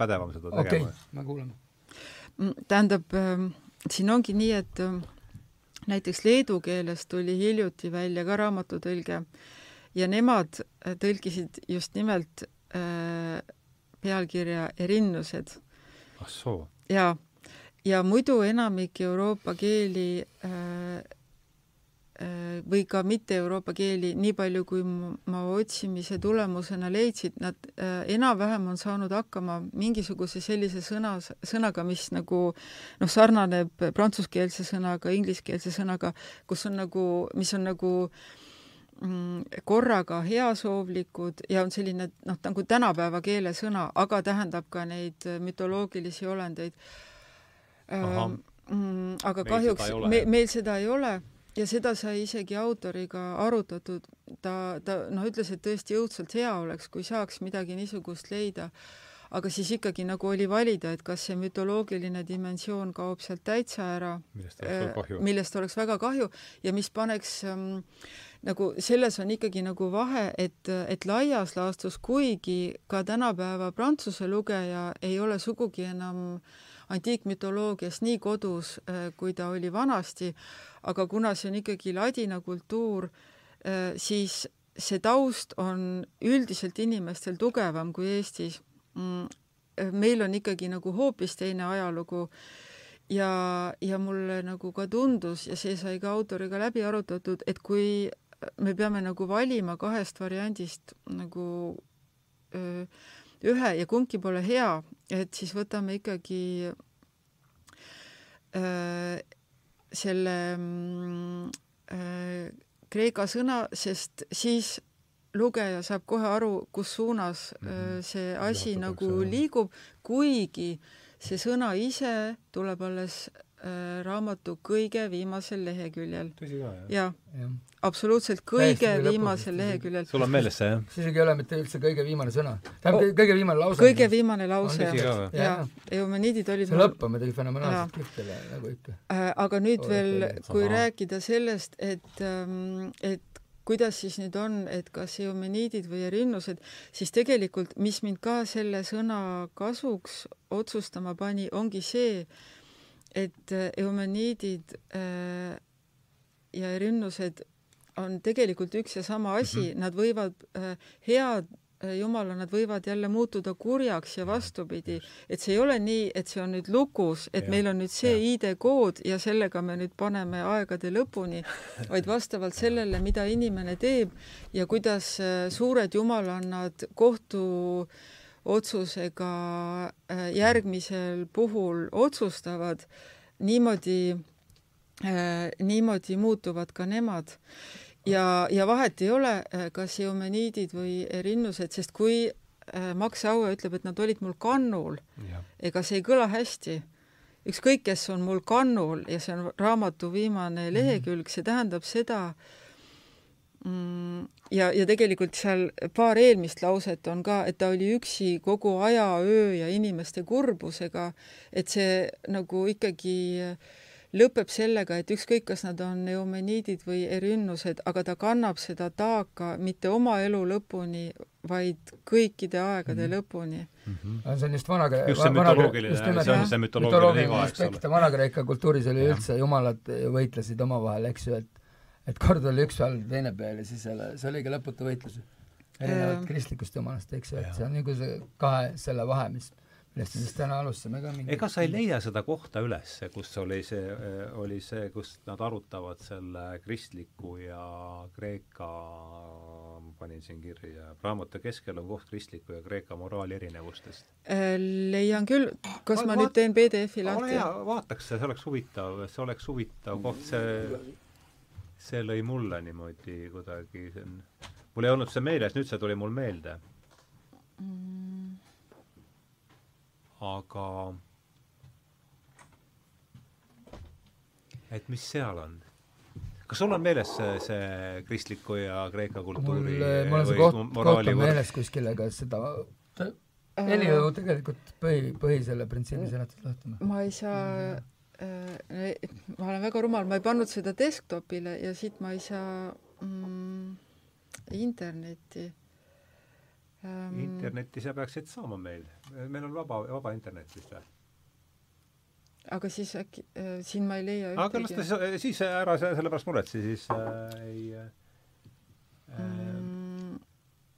pädevam seda tegema. okei okay,, me kuulame. Mm, tähendab äh,, siin ongi nii, et äh, näiteks leedu keeles tuli hiljuti välja ka raamatutõlge ja nemad äh, tõlkisid just nimelt äh, pealkirja Erinnused. ah soo. jaa, ja muidu enamik Euroopa keeli äh, äh, või ka mitte Euroopa keeli, nii palju kui ma otsimise tulemusena leidsin, nad äh, enam-vähem on saanud hakkama mingisuguse sellise sõna, sõnaga, mis nagu noh, sarnaneb prantsuskeelse sõnaga, ingliskeelse sõnaga, kus on nagu, mis on nagu äh, Mm, korraga heasoovlikud ja on selline noh, nagu tänapäeva keelesõna, aga tähendab ka neid äh, mütoloogilisi olendeid. Ähm, mm, aga meil kahjuks me, meil seda ei ole ja seda sai isegi autoriga arutatud, ta, ta noh, ütles, et tõesti õudselt hea oleks, kui saaks midagi niisugust leida, aga siis ikkagi nagu oli valida, et kas see mütoloogiline dimensioon kaob sealt täitsa ära, millest oleks väga kahju ja mis paneks ähm, nagu selles on ikkagi nagu vahe, et, et laias laastus, kuigi ka tänapäeva prantsuse lugeja ei ole sugugi enam antiikmütoloogias nii kodus, äh, kui ta oli vanasti, aga kuna see on ikkagi ladina kultuur, äh, siis see taust on üldiselt inimestel tugevam kui Eestis mm,. meil on ikkagi nagu hoopis teine ajalugu ja, ja mulle nagu ka tundus ja see sai ka autoriga läbi arutatud, et kui me peame nagu valima kahest variandist nagu öö, ühe ja kumbki pole hea, et siis võtame ikkagi öö, selle mm, kreeka sõna, sest siis lugeja saab kohe aru, kus suunas mm -hmm. see asi ja, nagu liigub, kuigi see sõna ise tuleb alles äh, raamatu kõige viimasel leheküljel. tõsi ka, jah? jah ja absoluutselt kõige viimasel leheküljel. sul on meeles see, jah? see isegi ei ole mitte üldse kõige viimane sõna. tähendab oh,, kõige viimane lause. kõige viimane lause, jaa. Eumeniidid olid see lõpp on muidugi fenomenaalselt kihvt nagu ikka äh,. aga nüüd oh, veel, kui Aha. rääkida sellest, et ähm,, et kuidas siis nüüd on, et kas eumeniidid või erinnused, siis tegelikult, mis mind ka selle sõna kasuks otsustama pani, ongi see, et äh, eumeniidid äh, ja erinnused on tegelikult üks ja sama asi. Mm, -hmm. nad võivad äh, head äh, jumala, nad võivad jälle muutuda kurjaks ja vastupidi, et see ei ole nii, et see on nüüd lukus, et ja, meil on nüüd see ID-kood ja sellega me nüüd paneme aegade lõpuni, <laughs> vaid vastavalt sellele, mida inimene teeb ja kuidas äh, suured jumalannad kohtu otsusega äh, järgmisel puhul otsustavad, niimoodi äh,, niimoodi muutuvad ka nemad ja, ja vahet ei ole, äh, kas eumeniidid või rinnused, sest kui äh, Max Aue ütleb, et nad olid mul kannul, ega see ei kõla hästi. ükskõik, kes on mul kannul ja see on raamatu viimane mhm. lehekülg, see tähendab seda, ja, ja tegelikult seal paar eelmist lauset on ka, et ta oli üksi kogu aja, öö ja inimeste kurbusega, et see nagu ikkagi lõpeb sellega, et ükskõik, kas nad on eumeniidid või erinnused, aga ta kannab seda taaka mitte oma elu lõpuni, vaid kõikide aegade mm -hmm. lõpuni mm. -hmm. see on just vana just see mütoloogiline, see on see mütoloogiline iva, eks ole. Vana-Kreeka kultuuris oli ja. üldse, jumalad võitlesid omavahel, eks ju, et et kord oli üks peal, teine peal ja siis selle, see oligi lõputu võitlus. erinevalt kristlikust jumalast, eks ju, et see on nagu see kahe selle vahe, mis millest me siis täna alustasime ka mingi ega sa ei leia seda kohta üles, kus oli see, oli see, kus nad arutavad selle kristliku ja Kreeka, ma panin siin kirja, raamatu keskel on koht kristliku ja Kreeka moraali erinevustest. Äh, leian küll, kas va ma nüüd teen PDF-i lahti? vaataks, see oleks huvitav, see oleks huvitav koht, see, see lõi mulle niimoodi kuidagi, see on, mul ei olnud see meeles, nüüd see tuli mul meelde mm aga et mis seal on? kas sul on meeles see, see kristliku ja kreeka kultuuri mul, mul on see koht, koht on meeles kuskil, aga seda Heli ju tegelikult põhi, põhi selle printsiibi seletas lahti. ma ei saa äh, ma olen väga rumal, ma ei pannud seda desktopile ja siit ma ei saa mm, internetti ähm.... internetti sa peaksid saama meil, meil on vaba, vaba internet vist või? aga siis äkki äh,, siin ma ei leia ühtegi. aga las ta siis, siis ära selle pärast muretse, siis äh, ei äh, mm.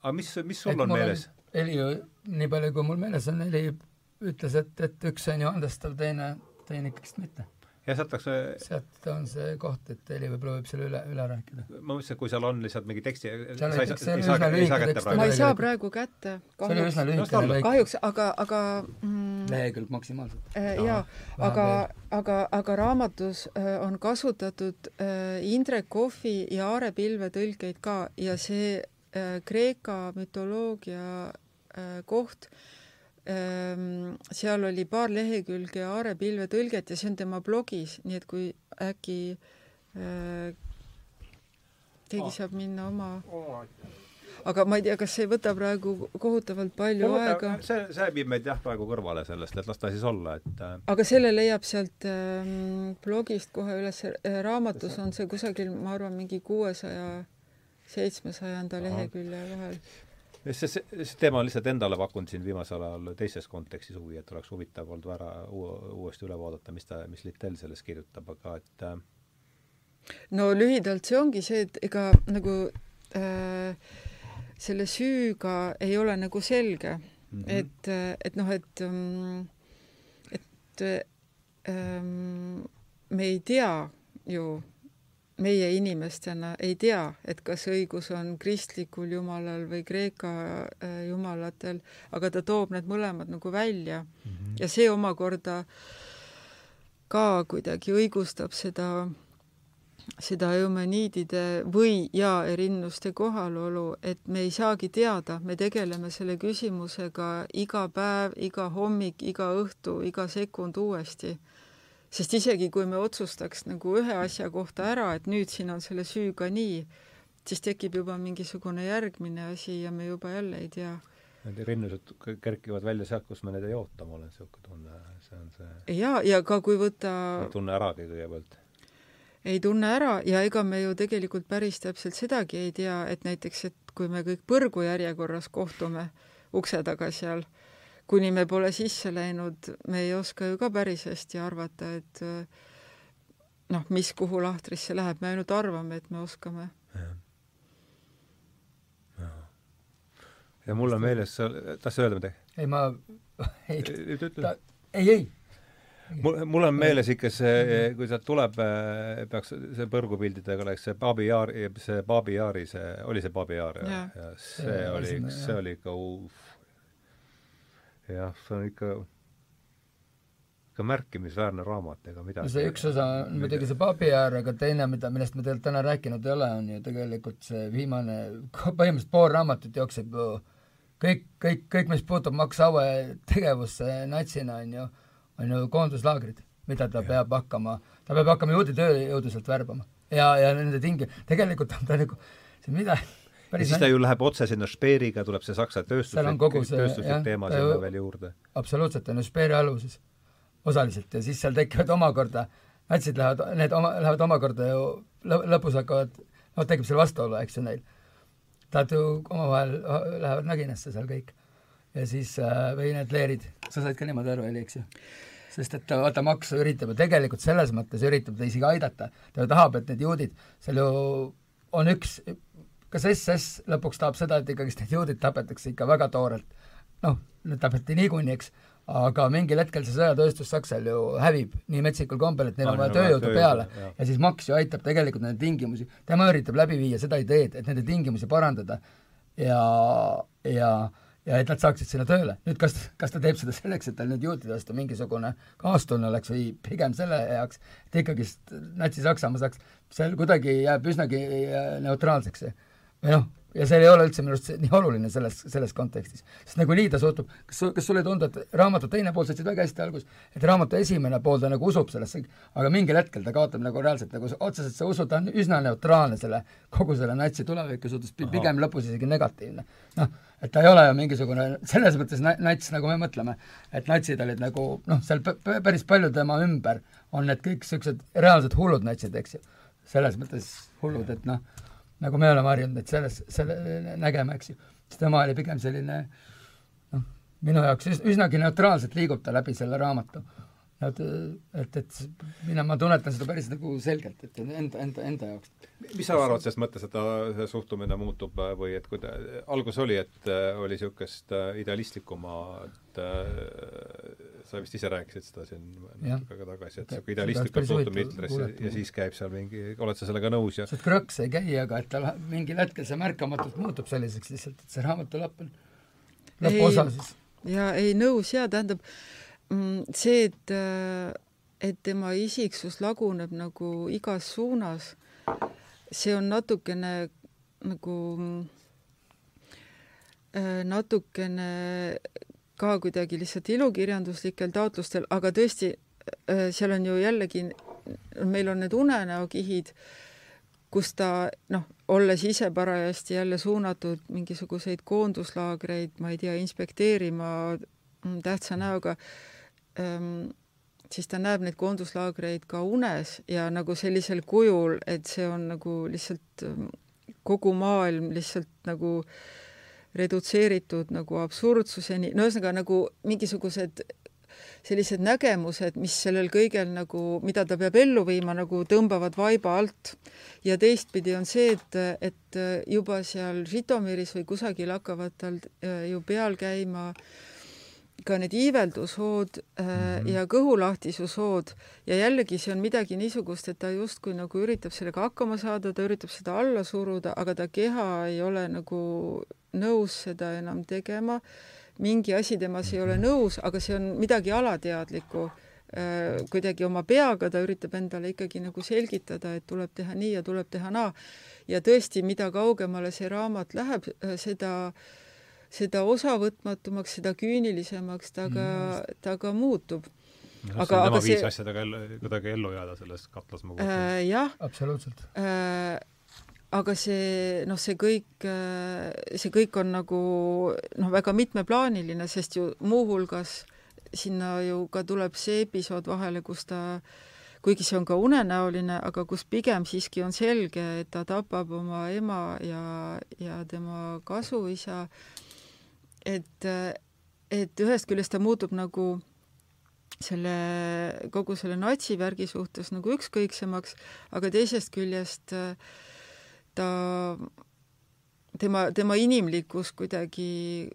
aga mis, mis sul et on meeles? Heli ju, nii palju kui mul meeles on, Heli ütles, et, et üks on joandestav, teine, teine ikkagist mitte ja sealt läks sealt on see koht, et Heli võib-olla võib selle üle, üle rääkida. ma mõtlesin, et kui seal on lihtsalt mingi teksti seal oli, see oli üsna lühike tekst. ma ei saa praegu kätte. see oli üsna lühikene lõik. kahjuks, aga, aga mm, lehekülg maksimaalselt äh,. jaa, aga, aga, aga raamatus äh, on kasutatud äh, Indrek Kohvi ja Aare Pilve tõlkeid ka ja see äh, Kreeka mütoloogia äh, koht äh, seal oli paar lehekülge Aare Pilve tõlget ja see on tema blogis, nii et kui äkki äh, keegi oh. saab minna oma aga ma ei tea, kas see ei võta praegu kohutavalt palju võta, aega. see, see viib meid jah, praegu kõrvale sellest, et las ta siis olla, et äh... aga selle leiab sealt ähm, blogist kohe üles, äh, raamatus on see kusagil, ma arvan, mingi kuuesaja, seitsmesajanda lehekülje vahel see, see, see teema on lihtsalt endale pakkunud siin viimasel ajal teises kontekstis huvi, et oleks huvitav olnud ära uue, uuesti üle vaadata, mis ta, mis Littel sellest kirjutab, aga et äh... no lühidalt see ongi see, et ega nagu äh, selle süüga ei ole nagu selge mm, -hmm. et, et noh, et, mm, et ähm, me ei tea ju meie inimestena ei tea, et kas õigus on kristlikul jumalal või Kreeka äh, jumalatel, aga ta toob need mõlemad nagu välja mm. -hmm. ja see omakorda ka kuidagi õigustab seda, seda eumeniidide või ja erinnuste kohalolu, et me ei saagi teada, me tegeleme selle küsimusega iga päev, iga hommik, iga õhtu, iga sekund uuesti sest isegi kui me otsustaks nagu ühe asja kohta ära, et nüüd siin on selle süüga nii, siis tekib juba mingisugune järgmine asi ja me juba jälle ei tea. Need rinnused kerkivad välja sealt, kus me neid ei oota, mul on niisugune tunne, see on see ja, ja ka kui võtta ei tunne äragi kõigepealt. ei tunne ära ja ega me ju tegelikult päris täpselt sedagi ei tea, et näiteks, et kui me kõik põrgu järjekorras kohtume ukse taga seal, kuni me pole sisse läinud, me ei oska ju ka päris hästi arvata, et noh, mis kuhu lahtrisse läheb, me ainult arvame, et me oskame. ja mul on meeles, sa tahtsid öelda midagi? ei, ma <laughs> ei, ta, ei, ei. Mul, mul on meeles ikka see, kui sealt tuleb, peaks see põrgupildidega oleks see Baabi Jaar, see Baabi Jaari, see, oli see Baabi Jaar ja, ja see oli, see oli ikka uff jah, see on ikka, ikka märkimisväärne raamat, ega midagi no see üks osa on muidugi see Pabiaar, aga teine, mida, millest me tegelikult täna rääkinud ei ole, on ju tegelikult see viimane, põhimõtteliselt pool raamatut jookseb ju kõik, kõik, kõik, mis puutub Max Aue tegevusse natsina, on ju, on ju koonduslaagrid, mida ta ja. peab hakkama, ta peab hakkama juudi tööjõudu sealt värbama. ja, ja nende tingi-, tegelikult on ta nagu, see mida, ja siis ta ju läheb otse sinna Speeriga, tuleb see Saksa tööstuslik, tööstuslik teema sinna veel juurde. absoluutselt, on ju Speeri aluses osaliselt ja siis seal tekivad omakorda, natsid lähevad, need oma, lähevad omakorda ju lõpus hakkavad, noh, tekib seal vastuolu, eks ju, neil. Nad ju omavahel lähevad näginasse seal kõik. ja siis äh, või need leerid, sa said ka niimoodi aru, Heli, eks ju? sest et vaata, Max üritab ju tegelikult selles mõttes üritab ta isegi aidata, ta ju tahab, et need juudid, seal ju on üks kas SS lõpuks tahab seda, et ikkagist need juudid tapetakse ikka väga toorelt? noh, need tapeti niikuinii, eks, aga mingil hetkel see sõjatööstus Saksal ju hävib nii metsikul kombel, et neil on, vaja tööjõudu peale ja. ja siis Max ju aitab tegelikult nende tingimusi, tema üritab läbi viia seda ideed, et nende tingimusi parandada ja, ja ja et nad saaksid sinna tööle. nüüd kas, kas ta teeb seda selleks, et tal nüüd juutide vastu mingisugune kaastunne oleks või pigem selle heaks, et ikkagist Natsi-Saksamaa saaks, seal kuidagi jääb üsnagi äh, neutraalseks see või noh, ja see ei ole üldse minu arust nii oluline selles, selles kontekstis. sest nagunii ta suhtub, kas, kas sulle ei tundu, et raamatu teine pool, sa ütlesid väga hästi alguses, et raamatu esimene pool ta nagu usub sellesse, aga mingil hetkel ta kaotab nagu reaalselt nagu otseselt sa usud, ta on üsna neutraalne selle, kogu selle natsi tuleviku suhtes, pigem lõpus isegi negatiivne. noh, et ta ei ole ju mingisugune, selles mõttes nats, nagu me mõtleme, et natsid olid nagu noh, seal päris palju tema ümber on need kõik niisugused reaalsed hullud natsid, eks ju. selles mõttes hullud, et noh, nagu me oleme harjunud neid selles, selle nägema, eks ju. siis tema oli pigem selline noh, minu jaoks üsnagi neutraalselt liigub ta läbi selle raamatu. Et, et, et mina, ma tunnetan seda päris nagu selgelt, et enda, enda, enda jaoks. mis sa arvad sellest mõttes, et ta, see suhtumine muutub või et kui ta, algus oli, et äh, oli niisugust äh, idealistlikumat äh, sa vist ise rääkisid seda siin natuke aega tagasi, et niisugune idealistlikult suhtub Hitlerisse ja siis käib seal mingi, oled sa sellega nõus ja sest krõks ei käi, aga et ta mingil hetkel see märkamatult muutub selliseks lihtsalt, et see raamatu lõpp on, lõpuosa siis. ja ei, nõus ja tähendab mm, see, et et tema isiksus laguneb nagu igas suunas, see on natukene nagu äh, natukene ka kuidagi lihtsalt ilukirjanduslikel taotlustel, aga tõesti, äh, seal on ju jällegi, meil on need unenäokihid, kus ta noh, olles ise parajasti jälle suunatud mingisuguseid koonduslaagreid, ma ei tea, inspekteerima mm, tähtsa näoga siis ta näeb neid koonduslaagreid ka unes ja nagu sellisel kujul, et see on nagu lihtsalt ähm, kogu maailm lihtsalt nagu redutseeritud nagu absurdsuseni, no ühesõnaga nagu mingisugused sellised nägemused, mis sellel kõigel nagu, mida ta peab ellu viima, nagu tõmbavad vaiba alt. ja teistpidi on see, et, et juba seal Žitomiris või kusagil hakkavad tal äh, ju peal käima äh, ka need iiveldushood mm -hmm. ja kõhulahtisushood ja jällegi see on midagi niisugust, et ta justkui nagu üritab sellega hakkama saada, ta üritab seda alla suruda, aga ta keha ei ole nagu nõus seda enam tegema. mingi asi temas ei ole nõus, aga see on midagi alateadlikku äh,. kuidagi oma peaga ta üritab endale ikkagi nagu selgitada, et tuleb teha nii ja tuleb teha naa. ja tõesti, mida kaugemale see raamat läheb, äh, seda äh, seda osavõtmatumaks, seda küünilisemaks ta ka mm., ta ka muutub. aga, aga tema viis see... asjadega kuidagi ellu jääda selles katlas, ma kujutan äh,. jah. absoluutselt äh, aga see, noh, see kõik, äh, see kõik on nagu noh, väga mitmeplaaniline, sest ju muuhulgas sinna ju ka tuleb see episood vahele, kus ta kuigi see on ka unenäoline, aga kus pigem siiski on selge, et ta tapab oma ema ja, ja tema kasuisa et, et ühest küljest ta muutub nagu selle, kogu selle natsivärgi suhtes nagu ükskõiksemaks, aga teisest küljest ta, tema, tema inimlikkus kuidagi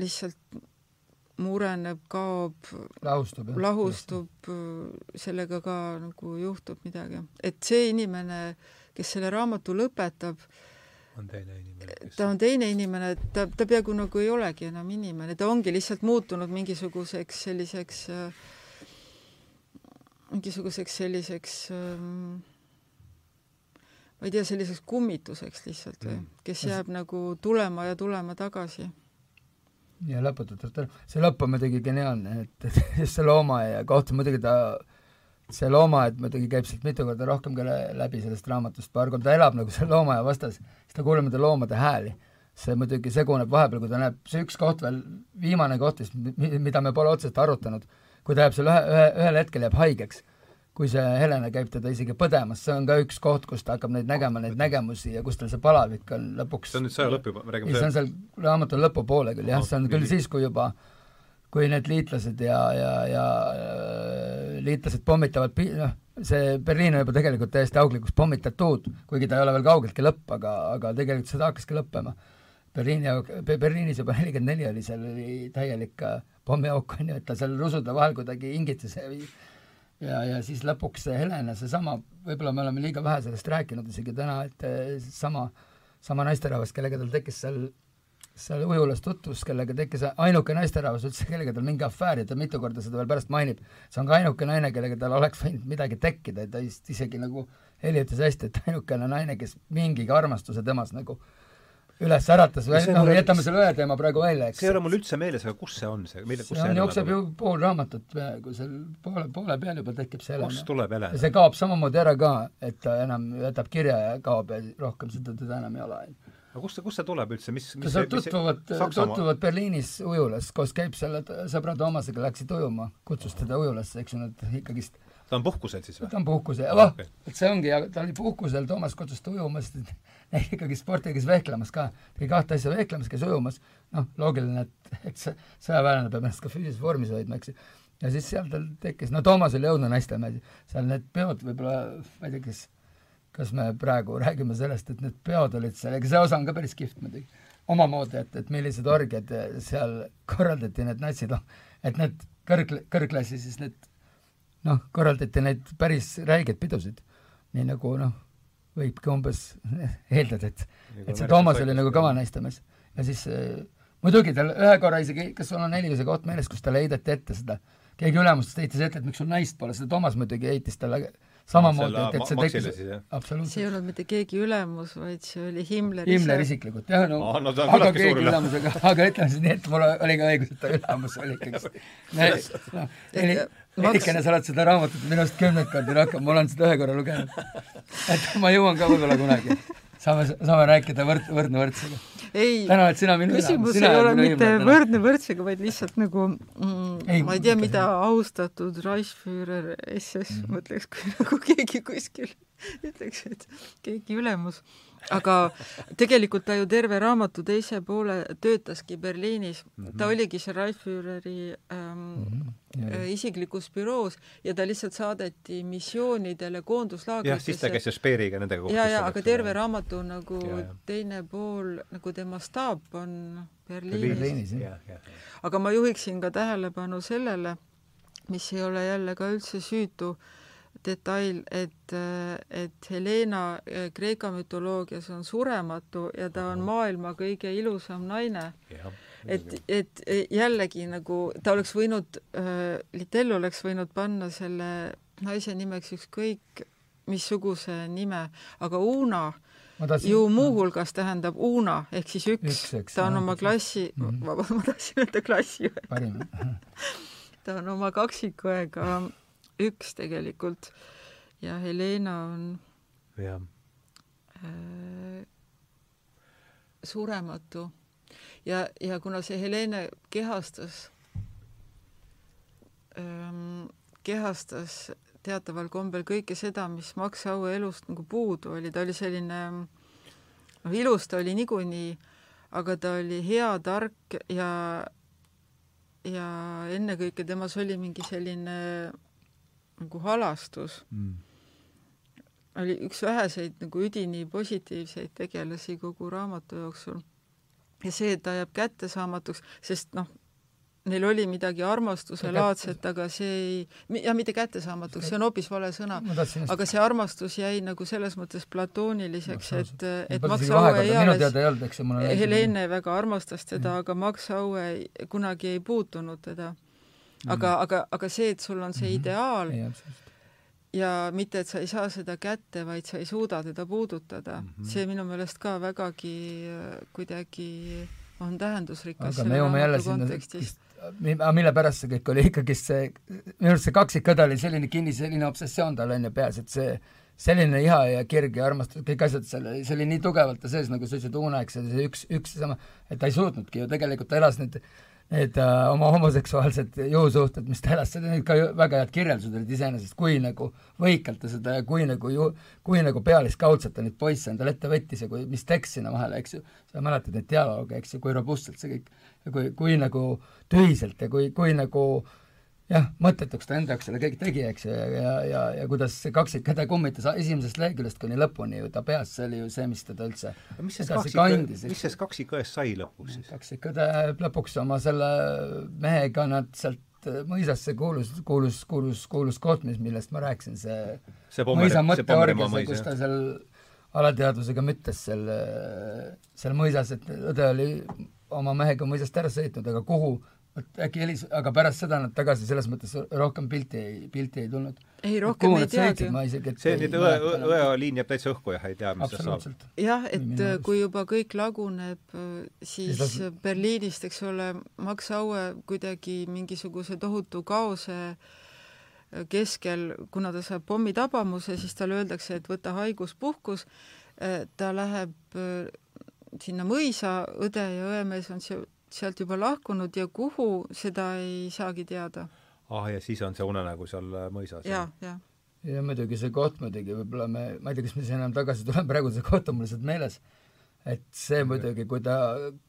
lihtsalt mureneb, kaob, lahustub, lahustub, sellega ka nagu juhtub midagi. et see inimene, kes selle raamatu lõpetab, on teine inimene kes.... ta on teine inimene, et ta, ta peaaegu nagu ei olegi enam inimene, ta ongi lihtsalt muutunud mingisuguseks selliseks äh, mingisuguseks selliseks ähm, ma ei tea, selliseks kummituseks lihtsalt või mm., kes jääb nagu tulema ja tulema tagasi. ja lõputult, see lõpp on muidugi geniaalne, et, et <laughs> just see loomaaia kohta muidugi ta see loomaaed muidugi käib sealt mitu korda rohkem ka läbi sellest raamatust, paar korda elab nagu selle loomaaia vastas, siis ta kuuleb nende loomade hääli. see muidugi seguneb vahepeal, kui ta näeb, see üks koht veel, viimane koht vist, mida me pole otseselt arutanud, kui ta jääb seal ühe, ühe, ühel hetkel jääb haigeks, kui see Helena käib teda isegi põdemas, see on ka üks koht, kus ta hakkab neid nägema, neid nägemusi ja kus tal see palavik on lõpuks see on nüüd sõja lõpp juba, me räägime see on seal raamatu lõpupoole küll jah, see on küll siis, kui juba kui need liitlased ja, ja, ja liitlased pommitavad, noh, see Berliin on juba tegelikult täiesti auklikuks pommitatud, kuigi ta ei ole veel kaugeltki lõpp, aga, aga tegelikult seda hakkaski lõppema. Berliini Berliinis juba <laughs> nelikümmend neli oli, seal oli täielik äh, pommiauk, on ju, et ta seal rusude vahel kuidagi ingitses ja ja, ja siis lõpuks see Helena, seesama, võib-olla me oleme liiga vähe sellest rääkinud isegi täna, et äh, sama, sama naisterahvas, kellega tal tekkis seal seal ujulas tutvus, kellega tekkis ainuke naisterahvas üldse, kellega tal mingi afäär ja ta mitu korda seda veel pärast mainib. see on ka ainuke naine, kellega tal oleks võinud midagi tekkida ja ta vist isegi nagu Heli ütles hästi, et ainukene naine, kes mingigi armastuse temas nagu üles äratas või noh, jätame selle ühe teema praegu välja, eks. see ei ole mul üldse meeles, aga kus see on, see, mille, kus see on, jookseb ju pool raamatut peaaegu, seal poole, poole peal juba tekib see Helena. kust tuleb Helena? ja see kaob samamoodi ära ka, et ta enam jätab kirja ja kaob ja rohkem seda teda enam ei ole aga kust see, kust see tuleb üldse, mis, mis ta tutvuvad, tutvuvad Berliinis ujulas, koos käib selle sõbra Toomasega, läksid ujuma, kutsus teda ujulasse, eks ju, nad ikkagist ta on puhkusel siis või? ta on puhkusel, voh okay., et see ongi, ta oli puhkusel, Toomas kutsus ta ujuma, sest et <laughs> ikkagi sporti käis vehklemas ka, tegi kahte asja vehklemas, käis ujumas, noh, loogiline, et, et see sõjaväelane peab ennast ka füüsilises vormis hoidma, eks ju. ja siis seal tal tekkis, no Toomas oli õudne naistemees, seal need peod võib-olla, ma ei tea, kes kas me praegu räägime sellest, et need peod olid seal, ega see osa on ka päris kihvt muidugi, omamoodi, et, et millised orgiad seal korraldati, need natsid, noh, et need kõrg, kõrgklassi siis need noh, korraldati neid päris räigeid pidusid, nii nagu noh, võibki umbes eeldada, et et see Toomas oli nagu kõva naistemees. ja siis äh, muidugi tal ühe korra isegi, kas sul on Helise koht meeles, kus talle heideti ette seda, keegi ülemustest heitis ette, et miks sul naist pole, seda Toomas muidugi heitis talle samamoodi, et, et see tekkis, absoluutselt. see ei olnud mitte keegi ülemus, vaid see oli Himmler ise. Himmler isiklikult, jah, no, ah, no aga keegi ülemusega, <laughs> aga ütleme siis nii, et mul oli ka õigus, et ta ülemus oli ikkagi. noh, Helikene, sa oled seda raamatut minust kümneid kordi rohkem, ma olen seda ühe korra lugenud. et ma jõuan ka võib-olla kunagi. Saame, saame rääkida võrd-, võrdne võrdsega. Ei, täna oled sina minu küsimus ei ole mitte võrdne võrdsega, vaid lihtsalt nagu mm, ei, ma ei tea, mida austatud Reichsführer SS mm. mõtleks, kui <laughs> nagu keegi kuskil ütleks, et keegi ülemus aga tegelikult ta ju terve raamatu teise poole töötaski Berliinis mm. -hmm. ta oligi see Reichführeri ähm, mm -hmm. isiklikus büroos ja ta lihtsalt saadeti missioonidele koonduslaagritesse. jah, siis ta käis ju Speeriga nendega kohtus. ja, ja aga terve raamatu nagu ja, ja. teine pool, nagu tema staap on Berliinis, Berliinis. aga ma juhiksin ka tähelepanu sellele, mis ei ole jälle ka üldse süütu detail, et, et Helena eh, Kreeka mütoloogias on surematu ja ta on maailma kõige ilusam naine. et, et jällegi nagu ta oleks võinud äh,, Litello oleks võinud panna selle naise nimeks ükskõik missuguse nime, aga Una tahtsin, ju muuhulgas tähendab Una ehk siis üks, üks, ta on oma klassi mm, -hmm. vabandust, ma tahtsin öelda klassiõe <laughs> ta on oma kaksikõega üks tegelikult. Ja Helena on jah. Äh, surematu. Ja, ja kuna see Helene kehastas ähm,, kehastas teataval kombel kõike seda, mis Max Aue elust nagu puudu oli, ta oli selline noh, ilus ta oli niikuinii, aga ta oli hea, tark ja ja ennekõike temas oli mingi selline nagu halastus. Mm. oli üks väheseid nagu üdini positiivseid tegelasi kogu raamatu jooksul. ja see, et ta jääb kättesaamatuks, sest noh, neil oli midagi armastuselaadset, aga see ei, ja mitte kättesaamatuks, see on hoopis vale sõna, aga see armastus jäi nagu selles mõttes platooniliseks, et, et Max Aue eales Helene väga armastas teda, aga Max Aue kunagi ei puutunud teda aga mm., aga, aga see, et sul on see mm -hmm. ideaal ja, ja mitte, et sa ei saa seda kätte, vaid sa ei suuda teda puudutada mm, -hmm. see minu meelest ka vägagi äh, kuidagi on tähendusrikas aga me jõuame jälle sinna, mille pärast see kõik oli ikkagist see, minu arust see kaksikõde oli selline kinni, selline obsessioon tal on ju peas, et see selline iha ja kirg ja armastus, kõik asjad seal, see oli nii tugevalt ta sees, nagu sa ütlesid, Uuna, eks, see üks, üks sama, et ta ei suutnudki ju tegelikult, ta elas nüüd need äh, oma homoseksuaalsed jõusuhted, mis ta elas, need ka väga head kirjeldused olid iseenesest, kui nagu võikalt ta seda ja kui nagu ju, kui nagu pealiskaudselt ta neid poisse endale ette võttis ja kui, mis tekst sinna vahele, eks ju, sa mäletad neid dialoogi, eks ju, kui robustselt see kõik, kui, kui nagu tühiselt ja kui, kui nagu äh, jah, mõttetuks ta enda jaoks selle kõik tegi, eks ju, ja, ja, ja, ja kuidas see kaksikõde kummitas esimesest leheküljest kuni lõpuni ju ta peas, see oli ju see, mis teda üldse mis sellest kaksikõe, mis sellest kaksikõest sai lõpuks siis? kaksikõde lõpuks oma selle mehega nad sealt mõisasse kuulus, kuulus, kuulus, kuulus koht, mis, millest ma rääkisin, see, see mõisa mõtteorgia, kus ta seal alateadvusega müttas seal, seal mõisas, et õde oli oma mehega mõisast ära sõitnud, aga kuhu vot äkki helis, aga pärast seda nad tagasi selles mõttes rohkem pilti ei, pilti ei tulnud. ei, rohkem ei teagi. see nüüd õe, õe liin jääb täitsa õhku jah, ei tea, mis see saab. jah, et kui juba kõik laguneb, siis tas... Berliinist, eks ole, Max Aue kuidagi mingisuguse tohutu kaose keskel, kuna ta saab pommitabamuse, siis talle öeldakse, et võta haiguspuhkus, ta läheb sinna mõisa, õde ja õemees on see sealt juba lahkunud ja kuhu, seda ei saagi teada. ah, ja siis on see unenägu seal äh, mõisas ja,? jah, jah. ja muidugi see koht muidugi, võib-olla me, ma ei tea, kas me sinna enam tagasi tuleme, praegu see koht on mul lihtsalt meeles, et see muidugi, kui ta,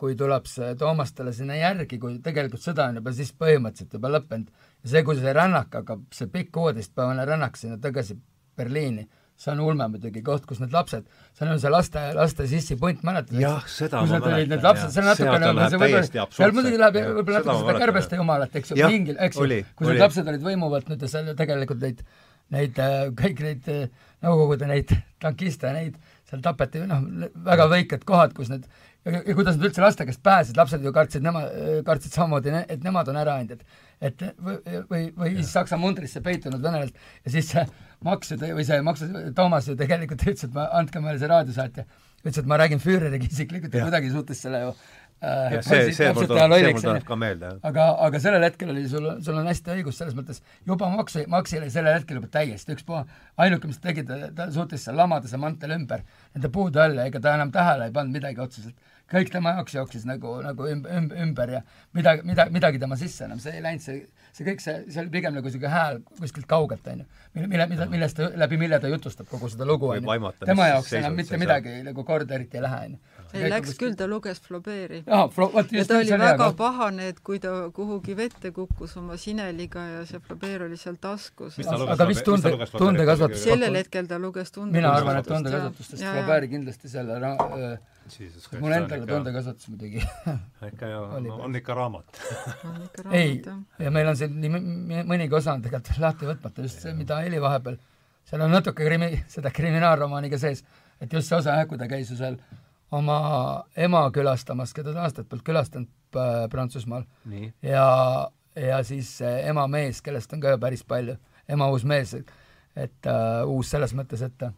kui tuleb see Toomas talle sinna järgi, kui tegelikult sõda on juba siis põhimõtteliselt juba lõppenud, ja see, kui see rännak hakkab, see pikk kuueteistpäevane rännak sinna tagasi Berliini see on ulme muidugi koht, kus need lapsed, seal on see laste, laste sissipunt, mäletad? jah, seda ma mäletan. Lapsed, see on natukene, seal muidugi läheb võib-olla natuke seda kärbeste jumalat, eks ju, mingil, eks ju, kui need lapsed olid võimu võtnud ja seal tegelikult neid, neid, äh, kõik neid äh, Nõukogude neid tankiste, neid seal tapeti, noh, väga väiked kohad, kus need ja, ja kuidas nad üldse laste käest pääsesid, lapsed ju kartsid, nemad kartsid samamoodi, et nemad on äraandjad. et või, või, või siis Saksa mundrisse peitunud venelased ja siis see Ju või see Max, Toomas ju tegelikult ütles, et ma, andke meile see raadiosaatja, ütles, et ma räägin Führeriga isiklikult ja kuidagi suutis selle ju äh, ja see, see mul tuleb, ka meelde, jah. aga, aga sellel hetkel oli sul, sul on hästi õigus selles mõttes, juba Maxi, Maxi oli sellel hetkel juba täiesti ükspuha, ainuke, mis tegi, ta, ta suutis seal lamada see mantel ümber nende puude all ja ega ta enam tähele ei pannud midagi otseselt. Kõik tema jaoks jooksis nagu, nagu üm-, üm-, ümber ja midagi, mida, midagi tema sisse enam, see ei läinud, see, see kõik, see, see oli pigem nagu niisugune hääl kuskilt kaugelt, on ju. mille, mille, mille, millest läbi mille ta jutustab kogu seda lugu, on ju. tema jaoks enam mitte midagi nagu korda eriti ei lähe, on ju ei, läks kuskil... küll, ta luges Flaubert'i. ja ta oli väga pahane, et kui ta kuhugi vette kukkus oma sineliga ja see Flaubert oli seal taskus. aga vist tunde, tundekasvatus sellel hetkel ta luges tundekasvatust. mina arvan, et tundekasvatustest Flaubert'i kindlasti selle ra-, mul endal tundekasvatus muidugi. <laughs> ikka ja <laughs> on ikka raamat. Ei, ja meil on siin nii mõnigi osa on tegelikult lahti võtmata, just see, mida Heli vahepeal, seal on natuke krimi-, seda kriminaalromaani ka sees, et just see osa jah, kui ta käis ju seal oma ema külastamas, keda ta aastaid polnud külastanud äh, Prantsusmaal. ja, ja siis ema mees, kellest on ka ju päris palju, ema uus mees, et uh, uus selles mõttes, et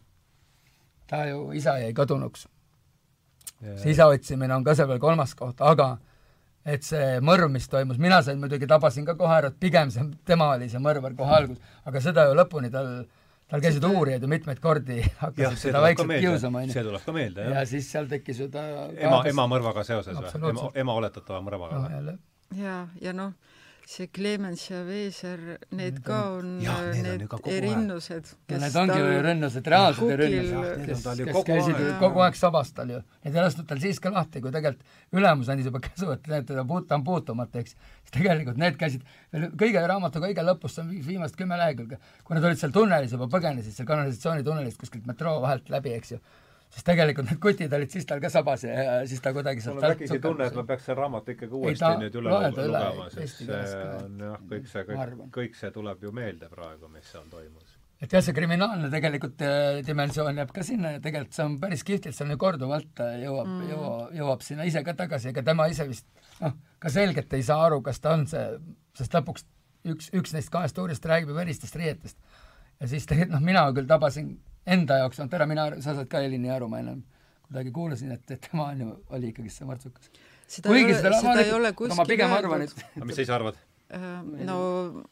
ta ju, isa jäi kadunuks. see isa otsimine on ka seal veel kolmas koht, aga et see mõrv, mis toimus, mina sain muidugi, tabasin ka kohe ära, et pigem see, tema oli see mõrvar kohe alguses, aga seda ju lõpuni tal tal käisid uurijad ju mitmeid kordi, <laughs> hakkasid seda vaikselt kiusama, onju. see tuleb ka meelde, jah. ja siis seal tekkis ju ta ema, ema mõrvaga seoses või? ema, ema oletatava mõrvaga no,? ja, ja noh, see Clemens ja Veeser, need ka on ja, need, need erinnused. Need ongi ju rünnused, reaalsed rünnused, kes, kes käisid ju kogu aeg sabas tal ju. Need ei lasknud tal siis ka lahti, kui tegelikult ülemus andis juba <laughs> käsu, et need teda puuta on puutumata, eks. siis tegelikult need käisid kõige raamatu kõige lõpus, see on viimased kümme lehekülge, kui nad olid seal tunnelis juba põgenesid, seal kanalisatsioonitunnelis kuskilt metroo vahelt läbi, eks ju sest tegelikult need kutid olid siis tal ka sabas ja, siis ta kuidagi sealt mul on vägisi tunne, et ma peaks selle raamatu ikkagi uuesti ei, nüüd üle lugema, sest see on jah, kõik see, kõik, kõik see tuleb ju meelde praegu, mis seal toimus. et jah, see kriminaalne tegelikult äh, dimensioon jääb ka sinna ja tegelikult see on päris kihvtilt, seal ju korduvalt äh, jõuab mm., jõuab, jõuab sinna ise ka tagasi, ega tema ise vist noh, ka selgelt ei saa aru, kas ta on see, sest lõpuks üks, üks neist kahest uurist räägib ju veristest riietest. ja siis tegelikult noh, mina küll tabasin enda jaoks on tere, mina, sa saad ka Helini aru, ma ennem kuidagi kuulasin, et, et tema on ju, oli ikkagi see martsukas. kuigi seda, seda ei ole kuskil ma pigem arvan, et aga mis sa ise arvad? Äh, no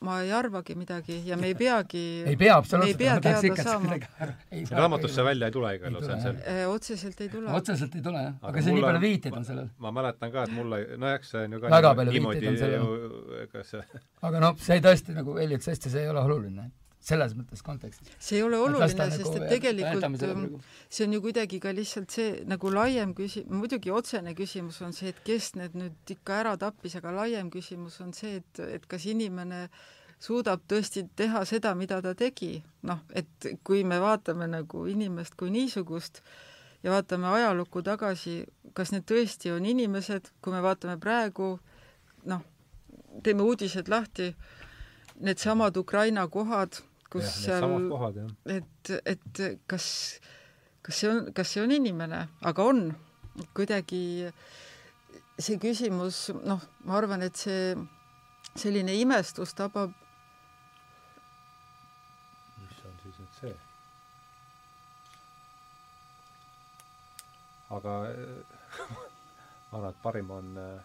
ma ei arvagi midagi ja me ei peagi ei pea absoluutselt, ma tahaks ikka sellega raamatusse see välja ei tule igal juhul, see on see äh, otseselt ei tule. otseselt ei tule jah, aga see nii palju viiteid on sellel. ma mäletan ka, et mulle, nojah, see on ju ka väga palju viiteid on sellel. Aga noh, see tõesti nagu Elliot Sesti, see ei ole oluline selles mõttes kontekstis. see ei ole oluline, sest nagu, et tegelikult see on ju kuidagi ka lihtsalt see nagu laiem küsi-, muidugi otsene küsimus on see, et kes need nüüd ikka ära tappis, aga laiem küsimus on see, et, et kas inimene suudab tõesti teha seda, mida ta tegi. noh, et kui me vaatame nagu inimest kui niisugust ja vaatame ajalukku tagasi, kas need tõesti on inimesed, kui me vaatame praegu, noh, teeme uudised lahti, needsamad Ukraina kohad kus ja, seal, et, et kas, kas see on, kas see on inimene, aga on kuidagi see küsimus, noh, ma arvan, et see selline imestus tabab. mis on siis nüüd see? aga <laughs> ma arvan, et parim on äh,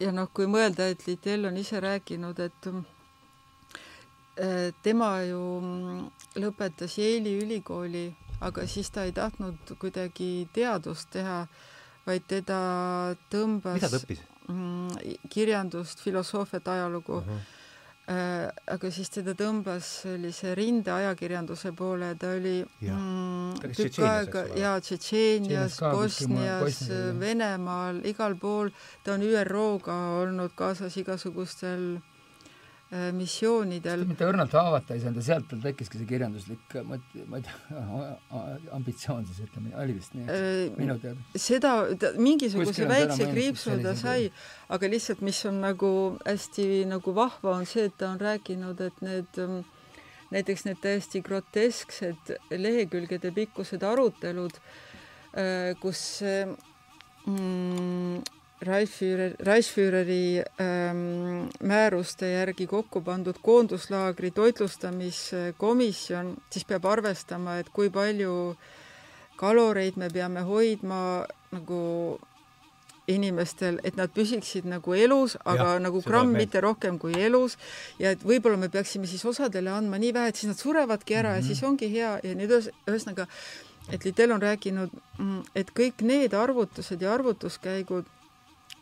ja noh, kui mõelda, et Littell on ise rääkinud, et äh, tema ju lõpetas Yale'i ülikooli, aga siis ta ei tahtnud kuidagi teadust teha, vaid teda tõmbas mida ta õppis? Mm, kirjandust, filosoofiat, ajalugu uh. -huh aga siis teda tõmbas sellise rindeajakirjanduse poole, ta oli ja. mm, tükk aega jaa, Tšetšeenias, Bosnias, Venemaal, igal pool, ta on ÜRO-ga olnud kaasas igasugustel Äh, missioonidel. mitte õrnalt haavata ei saanud ja sealt tal tekkiski see kirjanduslik mõt-, ma ei tea, <laughs> ambitsioon siis ütleme, oli vist nii, eks, minu teada. seda, mingisuguse väikse kriipsu ta sai, aga lihtsalt, mis on nagu hästi nagu vahva, on see, et ta on rääkinud, et need ähm, näiteks need täiesti grotesksed lehekülgede pikkused arutelud, äh, kus mm, Reichsführer, Reichsführeri ähm, määruste järgi kokku pandud koonduslaagri toitlustamiskomisjon, siis peab arvestama, et kui palju kaloreid me peame hoidma nagu inimestel, et nad püsiksid nagu elus, aga Jah, nagu gramm mitte rohkem kui elus. Ja et võib-olla me peaksime siis osadele andma nii vähe, et siis nad surevadki ära mm -hmm. ja siis ongi hea. Ja nüüd ühes, ühesõnaga, et Liddell on rääkinud, mm, et kõik need arvutused ja arvutuskäigud,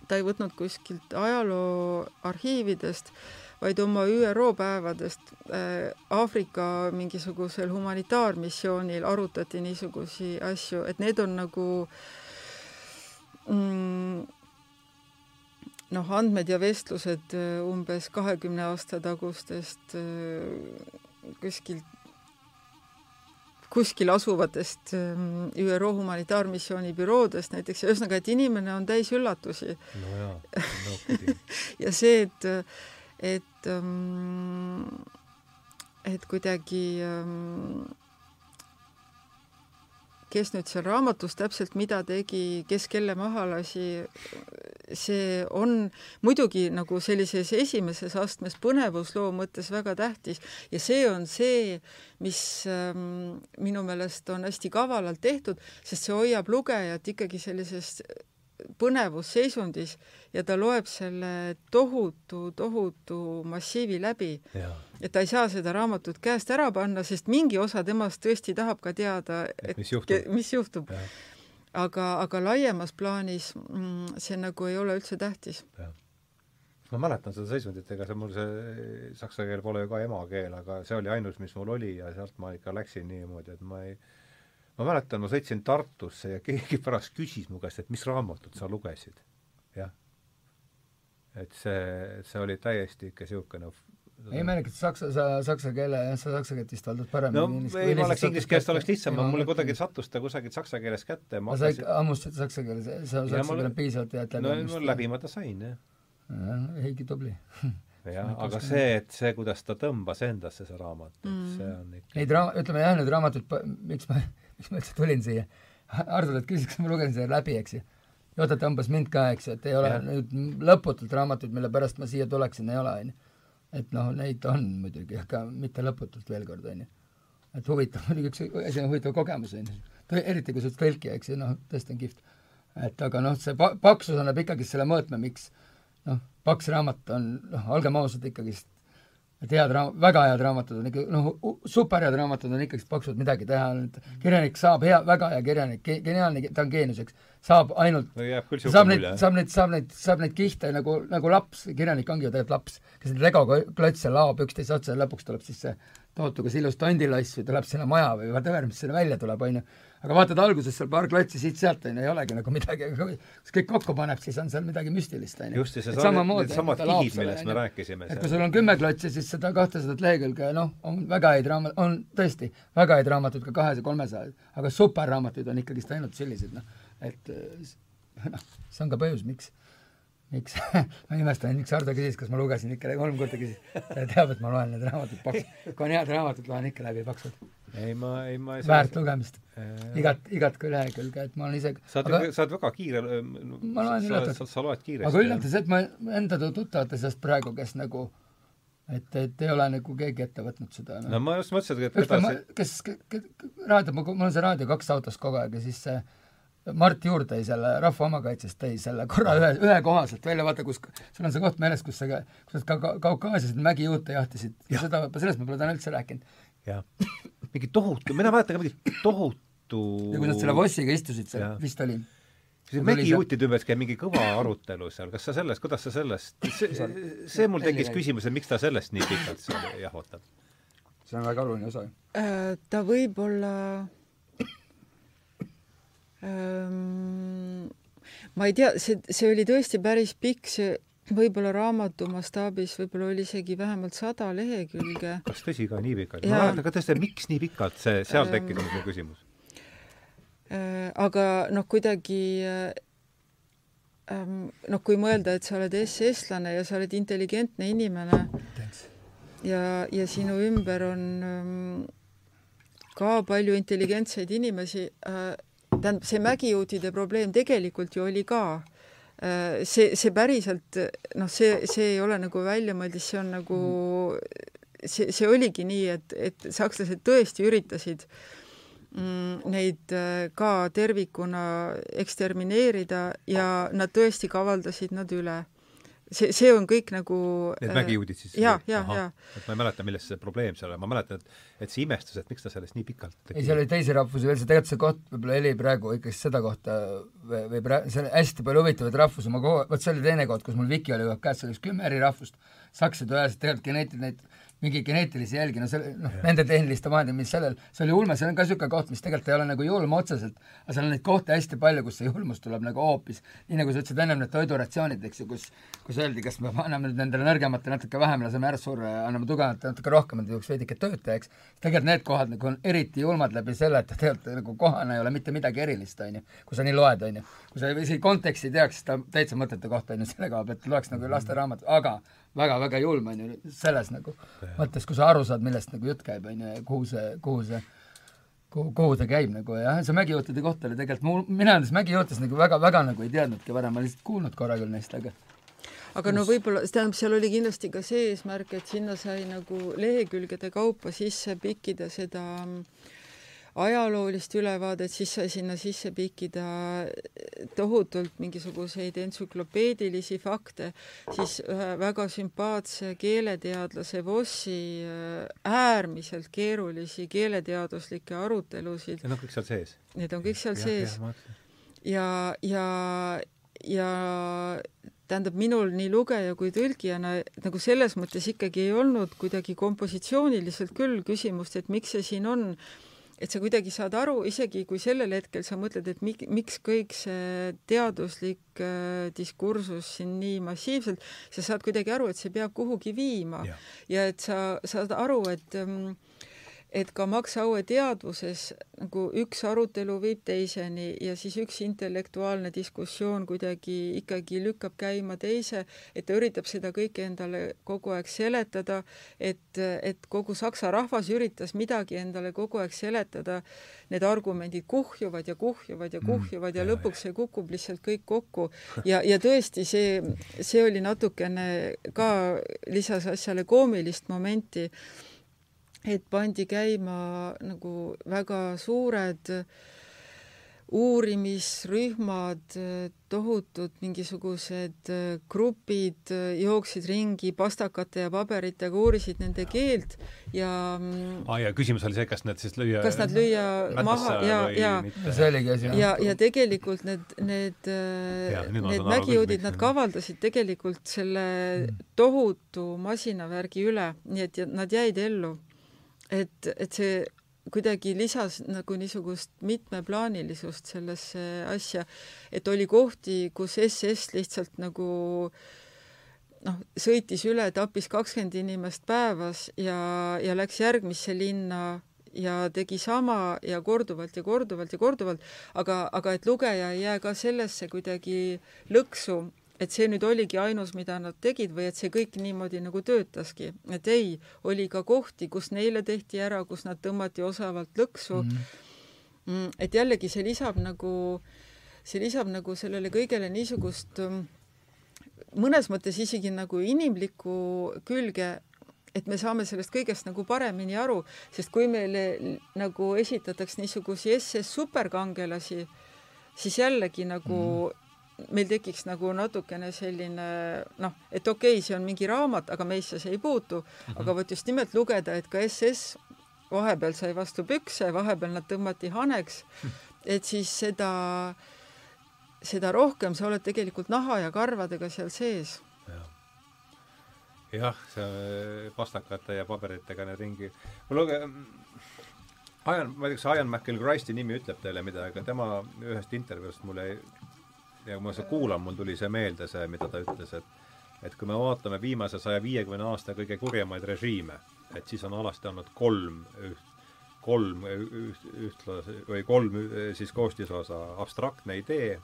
ta ei võtnud kuskilt ajaloo arhiividest, vaid oma ÜRO päevadest äh, Aafrika mingisugusel humanitaarmissioonil arutati niisugusi asju, et need on nagu mm, noh, andmed ja vestlused äh, umbes kahekümne aasta tagustest äh, kuskilt kuskil asuvatest ähm, ÜRO humanitaarmissiooni büroodest näiteks, ühesõnaga, et inimene on täis üllatusi no jaa, no <laughs> pidi. ja see, et, et, ähm, et kuidagi ähm, kes nüüd seal raamatus täpselt mida tegi, kes kelle maha lasi, see on muidugi nagu sellises esimeses astmes põnevusloo mõttes väga tähtis. Ja see on see, mis ähm, minu meelest on hästi kavalalt tehtud, sest see hoiab lugejat ikkagi sellises põnevusseisundis ja ta loeb selle tohutu, tohutu massiivi läbi. et ta ei saa seda raamatut käest ära panna, sest mingi osa temast tõesti tahab ka teada, Et mis juhtub. mis juhtub. Aga, aga laiemas plaanis mm, see nagu ei ole üldse tähtis. ma mäletan seda seisundit, ega see mul see saksa keel pole ju ka emakeel, aga see oli ainus, mis mul oli ja sealt ma ikka läksin niimoodi, et ma ei ma mäletan, ma sõitsin Tartusse ja keegi <laughs> pärast küsis mu käest, et mis raamatut sa lugesid. jah. et see, see oli täiesti ikka niisugune ei mäleta, saksa, sa saksa keele, jah, sa saksa keelt vist valdad no paremini. ei, ma oleks inglise keelest oleks lihtsam, mulle kuidagi sattus ta kusagilt saksa keelest kätte, ma aga sa ikka hammustasid saksa keeles, sa Ja saksa keele piisavalt head no läbi ma läbi ma ta sain, jah. Heiki tubli. jah, aga see, et see, kuidas ta tõmbas endasse, see raamat, et Mm. see on ikka Neid raam-, ütleme jah, need raamatud, miks ma, miks ma üldse tulin siia, küsis, kas ma lugesin selle läbi, eks ju. ja oota, tõmbas mind ka, eks ju, et ei ole Jah. nüüd lõputult raamatuid, mille pärast ma siia tuleksin, ei ole, on ju. et noh, neid on muidugi, aga mitte lõputult veel kord, on ju. et huvitav, muidugi üks asi on huvitav kogemus, on ju. eriti kui sa oled tõlkija, eks ju, noh, tõesti on kihvt. et aga noh, see pa-, paksus annab ikkagi selle mõõtme, miks noh, paks raamat on, noh, olgem ausad ikkagist, et head raam-, väga head raamatud on ikka, noh, superhead raamatud on ikkagist paksud, midagi teha, et kirjanik saab hea, väga hea kirjanik, geniaalne, ta on geenius, eks, saab ainult no saab neid, saab neid, saab neid, saab neid kihte nagu, nagu laps, kirjanik ongi ju tegelikult laps, kes neid legoga klotse laob üksteise otsa ja lõpuks tuleb siis see tohutu kas ilus tondilass või tuleb sinna maja või whatever, mis sinna välja tuleb, on ju. Aga vaatad alguses seal paar klotsi siit-sealt, on ju, ei olegi nagu midagi, aga kui kõik kokku paneb, siis on seal midagi müstilist, on ju. just, ja see samamoodi, needsamad kihid, millest me rääkisime et kui sul on kümme klotsi, siis seda kahtesadat lehekülge, noh, on väga häid raamat-, on tõesti väga häid raamatuid ka kahes- ja kolmesajas, aga superraamatuid on ikkagist ainult sellised, noh, et noh, see on ka põhjus, miks, miks <laughs> ma imestan, miks Hardo küsis, kas ma lugesin ikka kolm korda küsis. ta teab, et ma loen need raamatud paks-, <laughs> kui on head raamatud, loen ikka läbi paksud. ei, ma, ei, ma ei väärt lugemist. Äh, igat, igat lehekülge, et ma olen ise sa oled aga, sa oled väga kiire Ma loen sa, üllatavalt. sa, sa loed kiiresti. aga üllatav see, et ma enda tu- tuttavate seast praegu, kes nagu et, et ei ole nagu keegi ette võtnud seda no ma just mõtlesin, et päev ma, edasi kes, kes, raadio, mul on see Raadio kaks autos kogu aeg ja siis see Mart Juur tõi selle Rahva Omakaitsest, tõi selle korra ühe, ühekohaselt välja, vaata kus, sul on see koht meeles, kus sa, kus nad ka, ka Kaukaasias mägijuute jahtisid ja seda, sellest ma pole täna üldse rääkinud. jah, mingi tohutu, mina mäletan ka mingit tohutu ja kui nad selle Vossiga istusid seal, vist oli. see mägijuutide ümber käib mingi kõva arutelu seal, kas sa sellest, kuidas sa sellest, see, see mul tekkis küsimus, et miks ta sellest nii pikalt seal jahvatab. see on väga oluline osa. Äh, ta võib olla ma ei tea, see, see oli tõesti päris pikk, see võib-olla raamatu mastaabis võib-olla oli isegi vähemalt sada lehekülge. kas tõsi ka nii pikalt? ma mäletan ka tõesti, miks nii pikalt see, seal tekkis mul see küsimus. Aga noh, kuidagi noh, kui mõelda, et sa oled SS-lane ja sa oled intelligentne inimene ja, ja sinu ümber on ka palju intelligentseid inimesi tähendab, see mägijuutide probleem tegelikult ju oli ka. Äh, see, see päriselt noh, see, see ei ole nagu väljamõeldis, see on nagu see, see oligi nii, et, et sakslased tõesti üritasid mm, neid äh, ka tervikuna ekstermineerida ja nad tõesti kavaldasid nad üle see, see on kõik nagu Need mägijuudid siis? jaa, jaa, jaa. et ma ei mäleta, milles see probleem seal on, ma mäletan, et et see imestus, et miks ta sellest nii pikalt tegi. ei, seal oli teisi rahvusi veel, see tegelikult see koht võib-olla Heli praegu ikkagi seda kohta või, või praegu, seal on hästi palju huvitavaid rahvusi, ma kogu, vot see oli teine koht, kus mul Viki oli käes, seal oli kümme eri rahvust, sakslased üheselt tegelikult geneetil neid mingi geneetilisi jälgi, no selle, noh, nende tehniliste vahendid, mis sellel, see oli ulme, see on ka niisugune koht, mis tegelikult ei ole nagu julm otseselt, aga seal on neid kohti hästi palju, kus see julmus tuleb nagu hoopis, nii nagu sa ütlesid ennem, need toiduratsioonid, eks ju, kus kus öeldi, kas me anname nüüd nendele nõrgematele natuke vähem, laseme ära surra ja anname tugevamatele natuke rohkem, et jõuaks veidike tööd teha, eks. tegelikult need kohad nagu on eriti julmad läbi selle, et tegelikult nagu kohana ei ole mitte midagi erilist, on ju, kui sa nii loed, on ju. kui sa isegi konteksti teaks, siis ta täitsa mõttetu koht, on ju, selle koha pealt loeks nagu lasteraamat, aga väga-väga julm on ju selles nagu mõttes, kui sa aru saad, millest nagu jutt käib, on ju, ja kuhu see, kuhu see kuhu, kuhu ta käib nagu ja see mägijuutide koht oli tegelikult mul, mina nendest mägijuutest nagu väga, väga nagu ei teadnudki varem, ma lihtsalt kuulnud korra küll neist, aga aga no võib-olla, tähendab, seal oli kindlasti ka see eesmärk, et sinna sai nagu lehekülgede kaupa sisse pikkida seda äh, ajaloolist ülevaadet, siis sai sinna sisse pikkida tohutult mingisuguseid entsüklopeedilisi fakte, siis ühe väga sümpaatse keeleteadlase Vossi äh, äärmiselt keerulisi keeleteaduslikke arutelusid. Need on kõik seal sees? Need on kõik seal ja, sees. ja, ja, ja tähendab, minul nii lugeja kui tõlgijana nagu selles mõttes ikkagi ei olnud kuidagi kompositsiooniliselt küll küsimust, et miks see siin on et sa kuidagi saad aru, isegi kui sellel hetkel sa mõtled, et mik-, miks kõik see teaduslik äh, diskursus siin nii massiivselt, sa saad kuidagi aru, et see peab kuhugi viima. Ja, ja et sa saad aru, et ähm, et ka Max Aue teadvuses nagu üks arutelu viib teiseni ja siis üks intellektuaalne diskussioon kuidagi ikkagi lükkab käima teise, et ta üritab seda kõike endale kogu aeg seletada, et, et kogu saksa rahvas üritas midagi endale kogu aeg seletada, need argumendid kuhjuvad ja kuhjuvad ja mm. kuhjuvad mm, ja lõpuks see kukub lihtsalt kõik kokku. Ja, ja tõesti, see, see oli natukene ka lisas asjale koomilist momenti et pandi käima nagu väga suured uurimisrühmad, tohutud mingisugused grupid jooksid ringi pastakate ja paberitega, uurisid nende keelt ja ah, ja küsimus oli see, kas nad siis lüüa kas nad lüüa maha ja, ja see oligi asi. ja, ja tegelikult need, need, need mägijuudid, nad kavaldasid tegelikult selle mm. tohutu masinavärgi üle, nii et nad jäid ellu et, et see kuidagi lisas nagu niisugust mitmeplaanilisust sellesse asja, et oli kohti, kus SS lihtsalt nagu noh, sõitis üle, tappis kakskümmend inimest päevas ja, ja läks järgmisse linna ja tegi sama ja korduvalt ja korduvalt ja korduvalt, aga, aga et lugeja ei jää ka sellesse kuidagi lõksu, et see nüüd oligi ainus, mida nad tegid või et see kõik niimoodi nagu töötaski, et ei, oli ka kohti, kus neile tehti ära, kus nad tõmmati osavalt lõksu. Mhm. mm.. et jällegi see lisab nagu, see lisab nagu sellele kõigele niisugust mm, mõnes mõttes isegi nagu inimlikku külge, et me saame sellest kõigest nagu paremini aru, sest kui meile nagu esitatakse niisugusi SS superkangelasi, siis jällegi nagu mm meil tekiks nagu natukene selline noh, et okei okay,, see on mingi raamat, aga meisse see ei puutu mm, -hmm. aga vot just nimelt lugeda, et ka SS vahepeal sai vastu pükse, vahepeal nad tõmmati haneks, <laughs> et siis seda, seda rohkem sa oled tegelikult naha ja karvadega seal sees. jah, see pastakate ja paberitega need ringi, mul luge-, Ian, ma ei tea, kas Ian McElchristi nimi ütleb teile midagi, aga tema ühest intervjuust mulle ja kui ma seda kuulan, mul tuli see meelde, see, mida ta ütles, et et kui me vaatame viimase saja viiekümne aasta kõige kurjemaid režiime, et siis on alasti olnud kolm üht, kolm üht, ühtlase või kolm siis koostisosa, abstraktne idee äh,,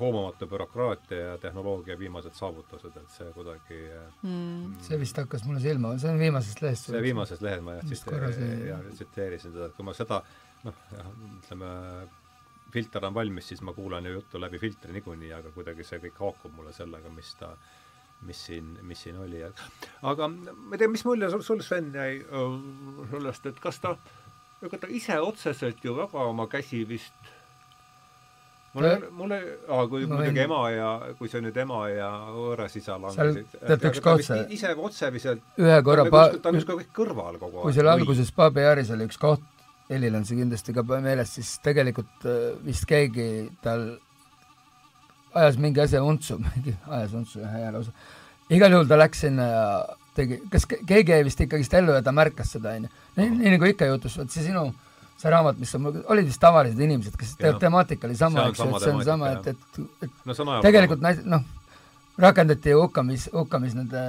hoomamatu bürokraatia ja tehnoloogia viimased saavutused, et see kuidagi mm. see vist hakkas mulle silma, see on viimasest lehest. see viimasest lehed ma jah, tsiteerisin seda, et kui ma seda noh, ütleme filter on valmis, siis ma kuulan ju juttu läbi filtri niikuinii, aga kuidagi see kõik haakub mulle sellega, mis ta, mis siin, mis siin oli. aga ma ei tea, mis mulje sul, sul, Sven, jäi sellest, et kas ta ega ta ise otseselt ju väga oma käsi vist mulle, mulle, kui ma muidugi võin... ema ja, kui see nüüd ema ja võõras isa langesid. tead, üks koht see. ise otseviselt. ühe korra pa-. ta on justkui kõik kõrval kogu aeg. kui seal alguses Pabe Jaaris oli üks koht, Helil on see kindlasti ka meeles, siis tegelikult äh, vist keegi tal ajas mingi asja untsu, <laughs> mingi ajas untsu jah, hea lausa. igal juhul ta läks sinna ja tegi, kas keegi jäi vist ikkagist ellu ja ta märkas seda, onju. nii nagu ikka juhtus, vot see sinu see raamat, mis on, olid vist tavalised inimesed, kes te temaatika oli sama, eks ju, et see on sama, et, et, et no, tegelikult nais-, noh, rakendati hukkamis, hukkamis nende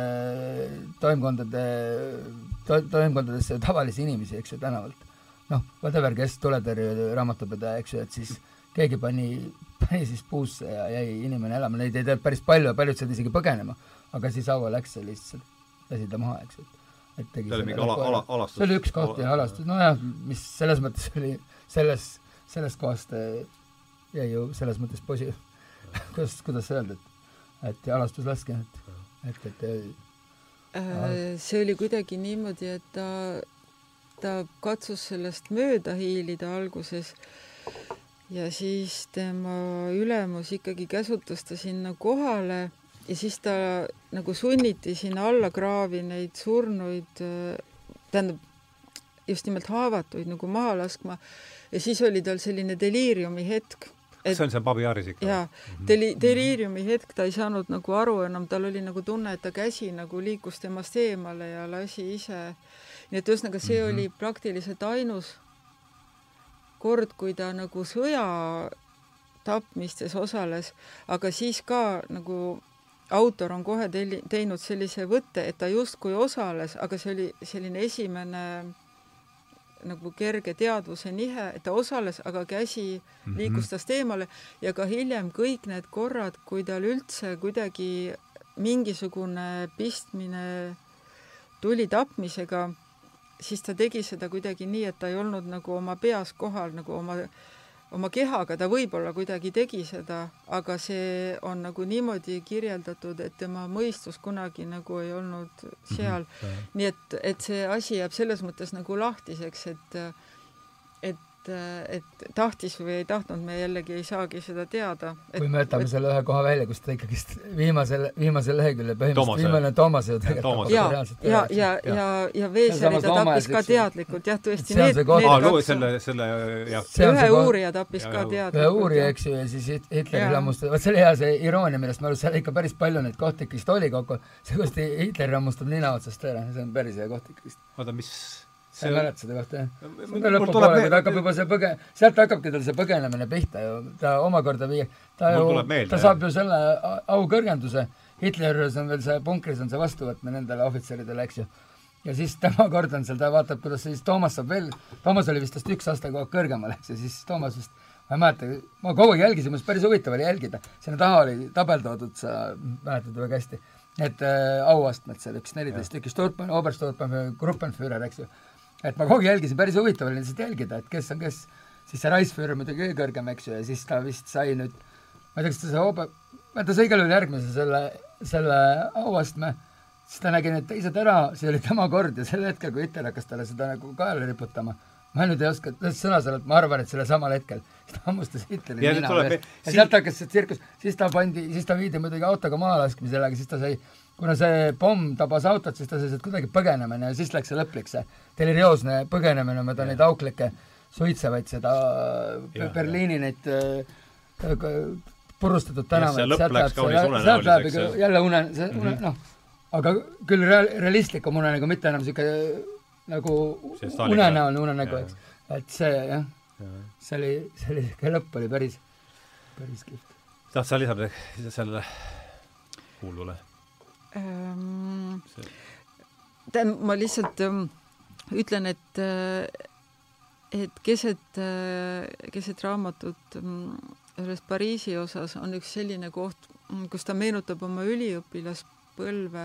toimkondade to,, toimkondadesse tavalisi inimesi, eks ju, tänavalt. Noh, whatever, kes tuletõrje raamatupidaja, eks ju, et siis keegi pani, pani siis puusse ja jäi inimene elama, neid ei tea päris palju ja paljud said isegi põgenema, aga siis Aavo läks ja lihtsalt lasi ta maha, eks ju. Et tegi see oli mingi ala, ala, alastus? see oli üks koht jah, alastus, nojah, mis selles mõttes oli, selles, sellest kohast eh, jäi ju selles mõttes posi-, <laughs> kuidas, kuidas öelda, et et alastuslaske, et, et, et äh, see oli kuidagi niimoodi, et ta, ta katsus sellest mööda hiilida alguses ja siis tema ülemus ikkagi käsutas ta sinna kohale ja siis ta nagu sunniti sinna alla kraavi neid surnuid, tähendab, just nimelt haavatuid nagu maha laskma ja siis oli tal selline deliiriumi hetk. see on seal Babijaaris ikka? jaa, deli-, deliiriumi hetk, ta ei saanud nagu aru enam, tal oli nagu tunne, et ta käsi nagu liikus temast eemale ja lasi ise. Nii et ühesõnaga, see mm -hmm. oli praktiliselt ainus kord, kui ta nagu sõja tapmistes osales, aga siis ka nagu autor on kohe telli-, teinud sellise võtte, et ta justkui osales, aga see oli selline esimene nagu kerge teadvuse nihe, et ta osales, aga käsi mhm. liikus tast eemale ja ka hiljem kõik need korrad, kui tal üldse kuidagi mingisugune pistmine tuli tapmisega, siis ta tegi seda kuidagi nii, et ta ei olnud nagu oma peas kohal nagu oma oma kehaga ta võib-olla kuidagi tegi seda, aga see on nagu niimoodi kirjeldatud, et tema mõistus kunagi nagu ei olnud seal mm. -hmm. nii et, et see asi jääb selles mõttes nagu lahtiseks, et et et, et tahtis või ei tahtnud, me jällegi ei saagi seda teada. kui me võtame et... selle ühe koha välja, kus ta ikkagist viimasel, viimasel leheküljel põhimõtteliselt viimane Toomas ju tegelikult ja, ja, ja, ja, ja Veeseri ta tappis ka teadlikult, jah, tõesti. Need, need aa, kaks... selle, selle, jah. ühe uurija tappis ka teadlikult. ühe uurija, eks ju, ja siis Hitleri lammustas, vot see oli hea see iroonia, millest ma arvan, seal ikka päris palju neid kohti ikkagist oli kokku, see, kus Hitler rammustab nina otsast ära, see on päris hea koht ikkagist. oota, mis sa ei mäleta seda kohta, jah? lõpupoole, kui ta hakkab juba see põge-, sealt hakkabki tal see põgenemine pihta ju, ta omakorda viie-, ta ju, ta saab ju selle aukõrgenduse, Hitleri juures on veel see, punkris on see vastuvõtmine nendele ohvitseridele, eks ju. ja siis tema kord on seal, ta vaatab, kuidas siis Toomas saab veel, Toomas oli vist tast üks aste kogu aeg kõrgemal, eks ju, siis Toomas vist ma ei mäleta, ma kogu aeg jälgisin, mul päris huvitav oli jälgida, sinna taha oli tabel toodud, sa mäletad väga hästi, need äh, auastmed seal, üks neliteist tükki, Sturpen, Obersturpen, Gruppenführer, eks ju et ma kogu aeg jälgisin, päris huvitav oli lihtsalt jälgida, et kes on kes, siis see Riceführer muidugi kõige kõrgem, eks ju, ja siis ta vist sai nüüd, ma ei tea, kas ta sai hobe, ta sai igal juhul järgmise selle, selle auastme, siis ta nägi need teised ära, see oli tema kord ja sel hetkel, kui Hitler hakkas talle seda nagu kaela riputama, ma nüüd ei oska sõna selle, ma arvan, et sellel samal hetkel, siis <laughs> ta hammustas Hitleri nina üles. ja sealt hakkas see tsirkus, siis ta pandi, siis ta viidi muidugi autoga maha laskmisele, aga siis ta sai kuna see pomm tabas autot, siis ta sai sealt kuidagi põgenema ja siis läks see lõplik, see delirioosne põgenemine mööda neid auklikke suitsevaid, seda ja, Berliini neid äh, purustatud tänavaid, sealt läheb see, sealt läheb ikka jälle une, see une -hmm., noh, aga küll real-, realistlikum unenägu, mitte enam niisugune nagu unenäoline unenägu, eks. et see jah ja., see oli, see oli, lõpp oli päris, päris kihvt. tahad sa lisada sellele kuuldule? Ähm,? tähendab, ma lihtsalt ähm, ütlen, et äh, et keset äh,, keset raamatut ähm, selles Pariisi osas on üks selline koht, mm, kus ta meenutab oma üliõpilaspõlve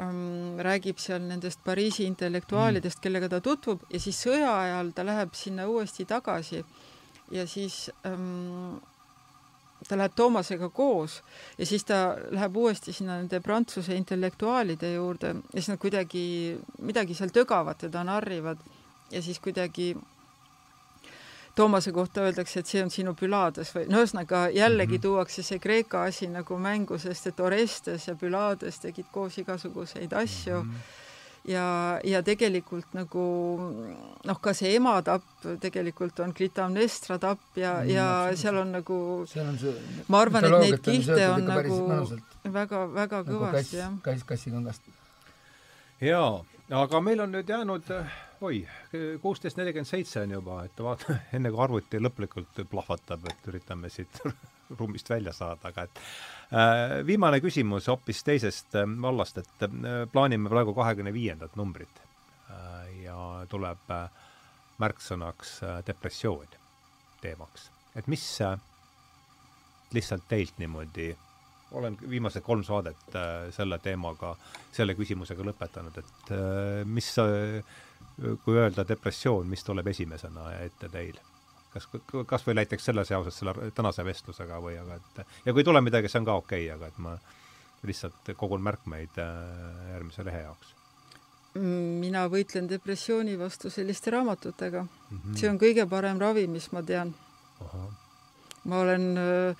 ähm,, räägib seal nendest Pariisi intellektuaalidest mm., kellega ta tutvub ja siis sõja ajal ta läheb sinna uuesti tagasi ja siis ähm, ta läheb Toomasega koos ja siis ta läheb uuesti sinna nende Prantsuse intellektuaalide juurde ja siis nad kuidagi midagi seal tögavad teda narrivad ja siis kuidagi Toomase kohta öeldakse, et see on sinu Pülades või no ühesõnaga jällegi mm -hmm. tuuakse see Kreeka asi nagu mängu, sest et Orestes ja Pülades tegid koos igasuguseid asju mm. -hmm ja, ja tegelikult nagu noh, ka see ema tapp tegelikult on Clitamnestra tapp ja mm,, ja seal on nagu, ma arvan, et neid kihte on nagu väga-väga nagu kõvasti, jah. kass, kassikangast. jaa, aga meil on nüüd jäänud oi, kuusteist nelikümmend seitse on juba, et vaata, enne kui arvuti lõplikult plahvatab, et üritame siit <laughs> ruumist välja saada, aga et viimane küsimus hoopis teisest äh, vallast, et äh, plaanime praegu kahekümne viiendat numbrit äh, ja tuleb äh, märksõnaks äh, depressioon teemaks. et mis äh, lihtsalt teilt niimoodi olen viimased kolm saadet äh, selle teemaga, selle küsimusega lõpetanud, et äh, mis äh, kui öelda depressioon, mis tuleb esimesena ette teil? Kas, kas või näiteks selle seoses selle tänase vestlusega või aga et ja kui ei tule midagi, see on ka okei okay,, aga et ma lihtsalt kogun märkmeid äh, järgmise lehe jaoks. mina võitlen depressiooni vastu selliste raamatutega mm. -hmm. see on kõige parem ravi, mis ma tean. ma olen äh,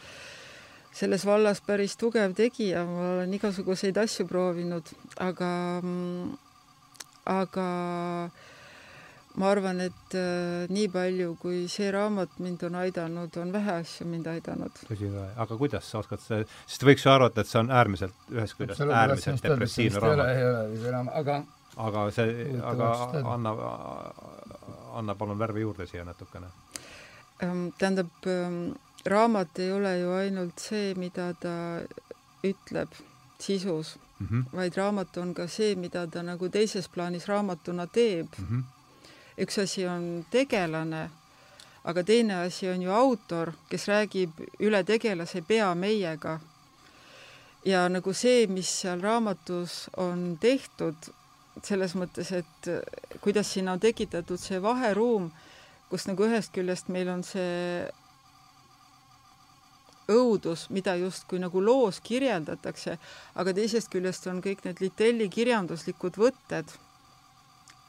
selles vallas päris tugev tegija, ma olen igasuguseid asju proovinud, aga mm, aga ma arvan, et äh, nii palju, kui see raamat mind on aidanud, on vähe asju mind aidanud. tõsi või? aga kuidas sa oskad see, sest võiks ju arvata, et see on äärmiselt ühest küljest äärmiselt depressiivne raamat. aga aga see, aga anna, anna palun värvi juurde siia natukene. Ähm, tähendab, ähm, raamat ei ole ju ainult see, mida ta ütleb sisus mm, -hmm. vaid raamat on ka see, mida ta nagu teises plaanis raamatuna teeb mm. -hmm. Üks asi on tegelane, aga teine asi on ju autor, kes räägib üle tegelase pea meiega. ja nagu see, mis seal raamatus on tehtud, selles mõttes, et kuidas sinna on tekitatud see vaheruum, kus nagu ühest küljest meil on see õudus, mida justkui nagu loos kirjeldatakse, aga teisest küljest on kõik need Litelli kirjanduslikud võtted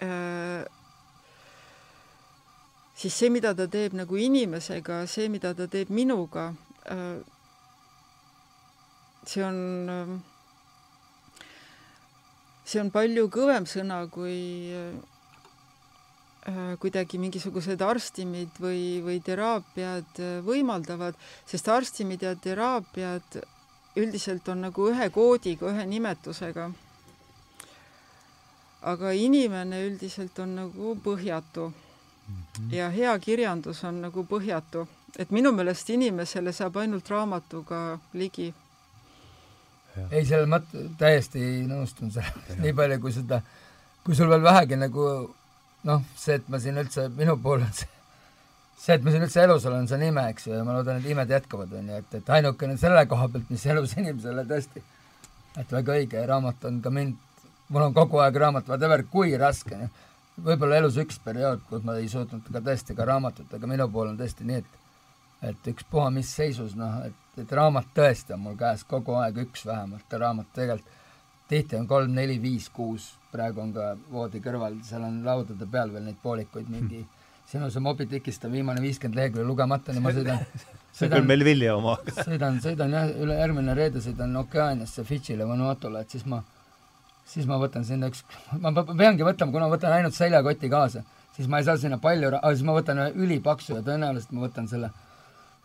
äh,, siis see, mida ta teeb nagu inimesega, see, mida ta teeb minuga äh,, see on äh,, see on palju kõvem sõna kui äh, kuidagi mingisugused arstimid või, või teraapiad võimaldavad, sest arstimid ja teraapiad üldiselt on nagu ühe koodiga, ühe nimetusega. aga inimene üldiselt on nagu põhjatu. -hmm. ja hea kirjandus on nagu põhjatu, et minu meelest inimesele saab ainult raamatuga ligi. ei, selle mõtte, täiesti nõustun sellega, nii palju kui seda, kui sul veel vähegi nagu noh, see, et ma siin üldse, minu puhul on see, see, et ma siin üldse elus olen, see on ime, eks ju, ja ma loodan, et imed jätkuvad, on ju, et, et ainukene selle koha pealt, mis elus inimesele tõesti, et väga õige raamat on ka mind, mul on kogu aeg raamat, whatever, kui raske, noh, võib-olla elus üks periood, kus ma ei suutnud ka tõesti ka raamatut, aga minu puhul on tõesti nii, et et ükspuha mis seisus, noh, et, et raamat tõesti on mul käes kogu aeg üks vähemalt, raamat tegelikult tihti on kolm, neli, viis, kuus, praegu on ka voodi kõrval, seal on laudade peal veel neid poolikuid mingi hmm. sinu see Moby Dickist on viimane viiskümmend lehekülge lugemata, nii ma sõidan see on küll Melvilli oma sõidan, sõidan jah, üle järgmine reede sõidan Okeaaniasse, Fidžile, Vanuatule, et siis ma, siis ma võtan sinna üks, ma peangi võtma, kuna ma võtan ainult seljakoti kaasa, siis ma ei saa sinna palju, aga siis ma võtan ühe ülipaksu ja tõenäoliselt ma võtan selle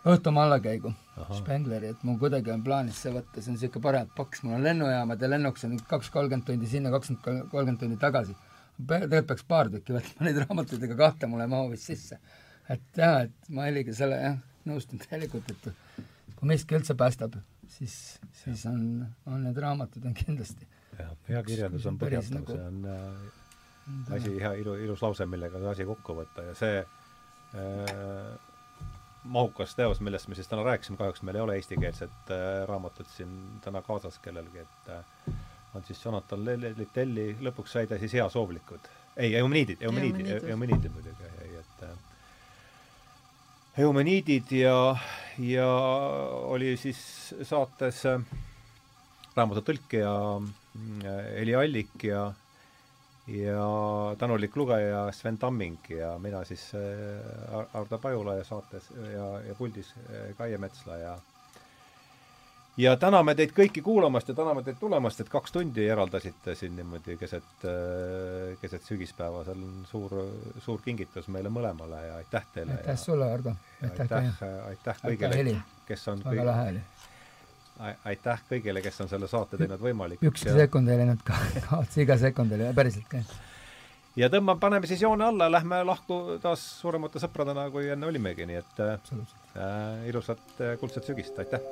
õhtumaa allakäigu Spengleri, et mul kuidagi on plaanis see võtta, see on niisugune parem paks, mul on lennujaamad ja lennuks on kaks kolmkümmend tundi sinna, kakskümmend kolmkümmend tundi tagasi. tegelikult peaks paar tükki võtma neid raamatuid, ega kahte mul ei mahu vist sisse. et jah, et ma Heliga selle jah, nõustun täielikult, et kui miski üldse päästab, siis, siis on, on need raamatud on kindlasti. Jah, hea kirjandus on põhjatav nagu..., see on äh, asi, hea ilu, ilus lause, millega see asi kokku võtta ja see äh, mahukas teos, millest me siis täna rääkisime, kahjuks meil ei ole eestikeelset äh, raamatut siin täna kaasas kellelgi, et äh, on siis Jonathan Litteli, lõpuks sai ta siis heasoovlikud. ei, Eumeniidid, Eumeniidid, Eumeniidid muidugi, ei, et äh, Eumeniidid ja, ja oli siis saates äh, raamatu tõlkija äh, Heli Allik ja ja tänulik lugeja Sven Tamming ja mina siis äh, Ardo Pajula ja saates ja, ja puldis äh, Kaie Metsla ja ja täname teid kõiki kuulamast ja täname teid tulemast, et kaks tundi eraldasite siin niimoodi keset, äh, keset sügispäeva, see on suur, suur kingitus meile mõlemale ja aitäh teile. aitäh sulle, Ardo. aitäh, aitäh, aitäh kõigile, kes on väga lahe oli. Aitäh kõigile, kes on selle saate teinud võimalikuks. ükski ja... sekund ei läinud ka, kaotsi iga sekund oli, päriselt ka. ja tõmbame, paneme siis joone alla, lähme lahku taas suuremate sõpradena, kui enne olimegi, nii et äh, ilusat äh, kuldset sügist, aitäh!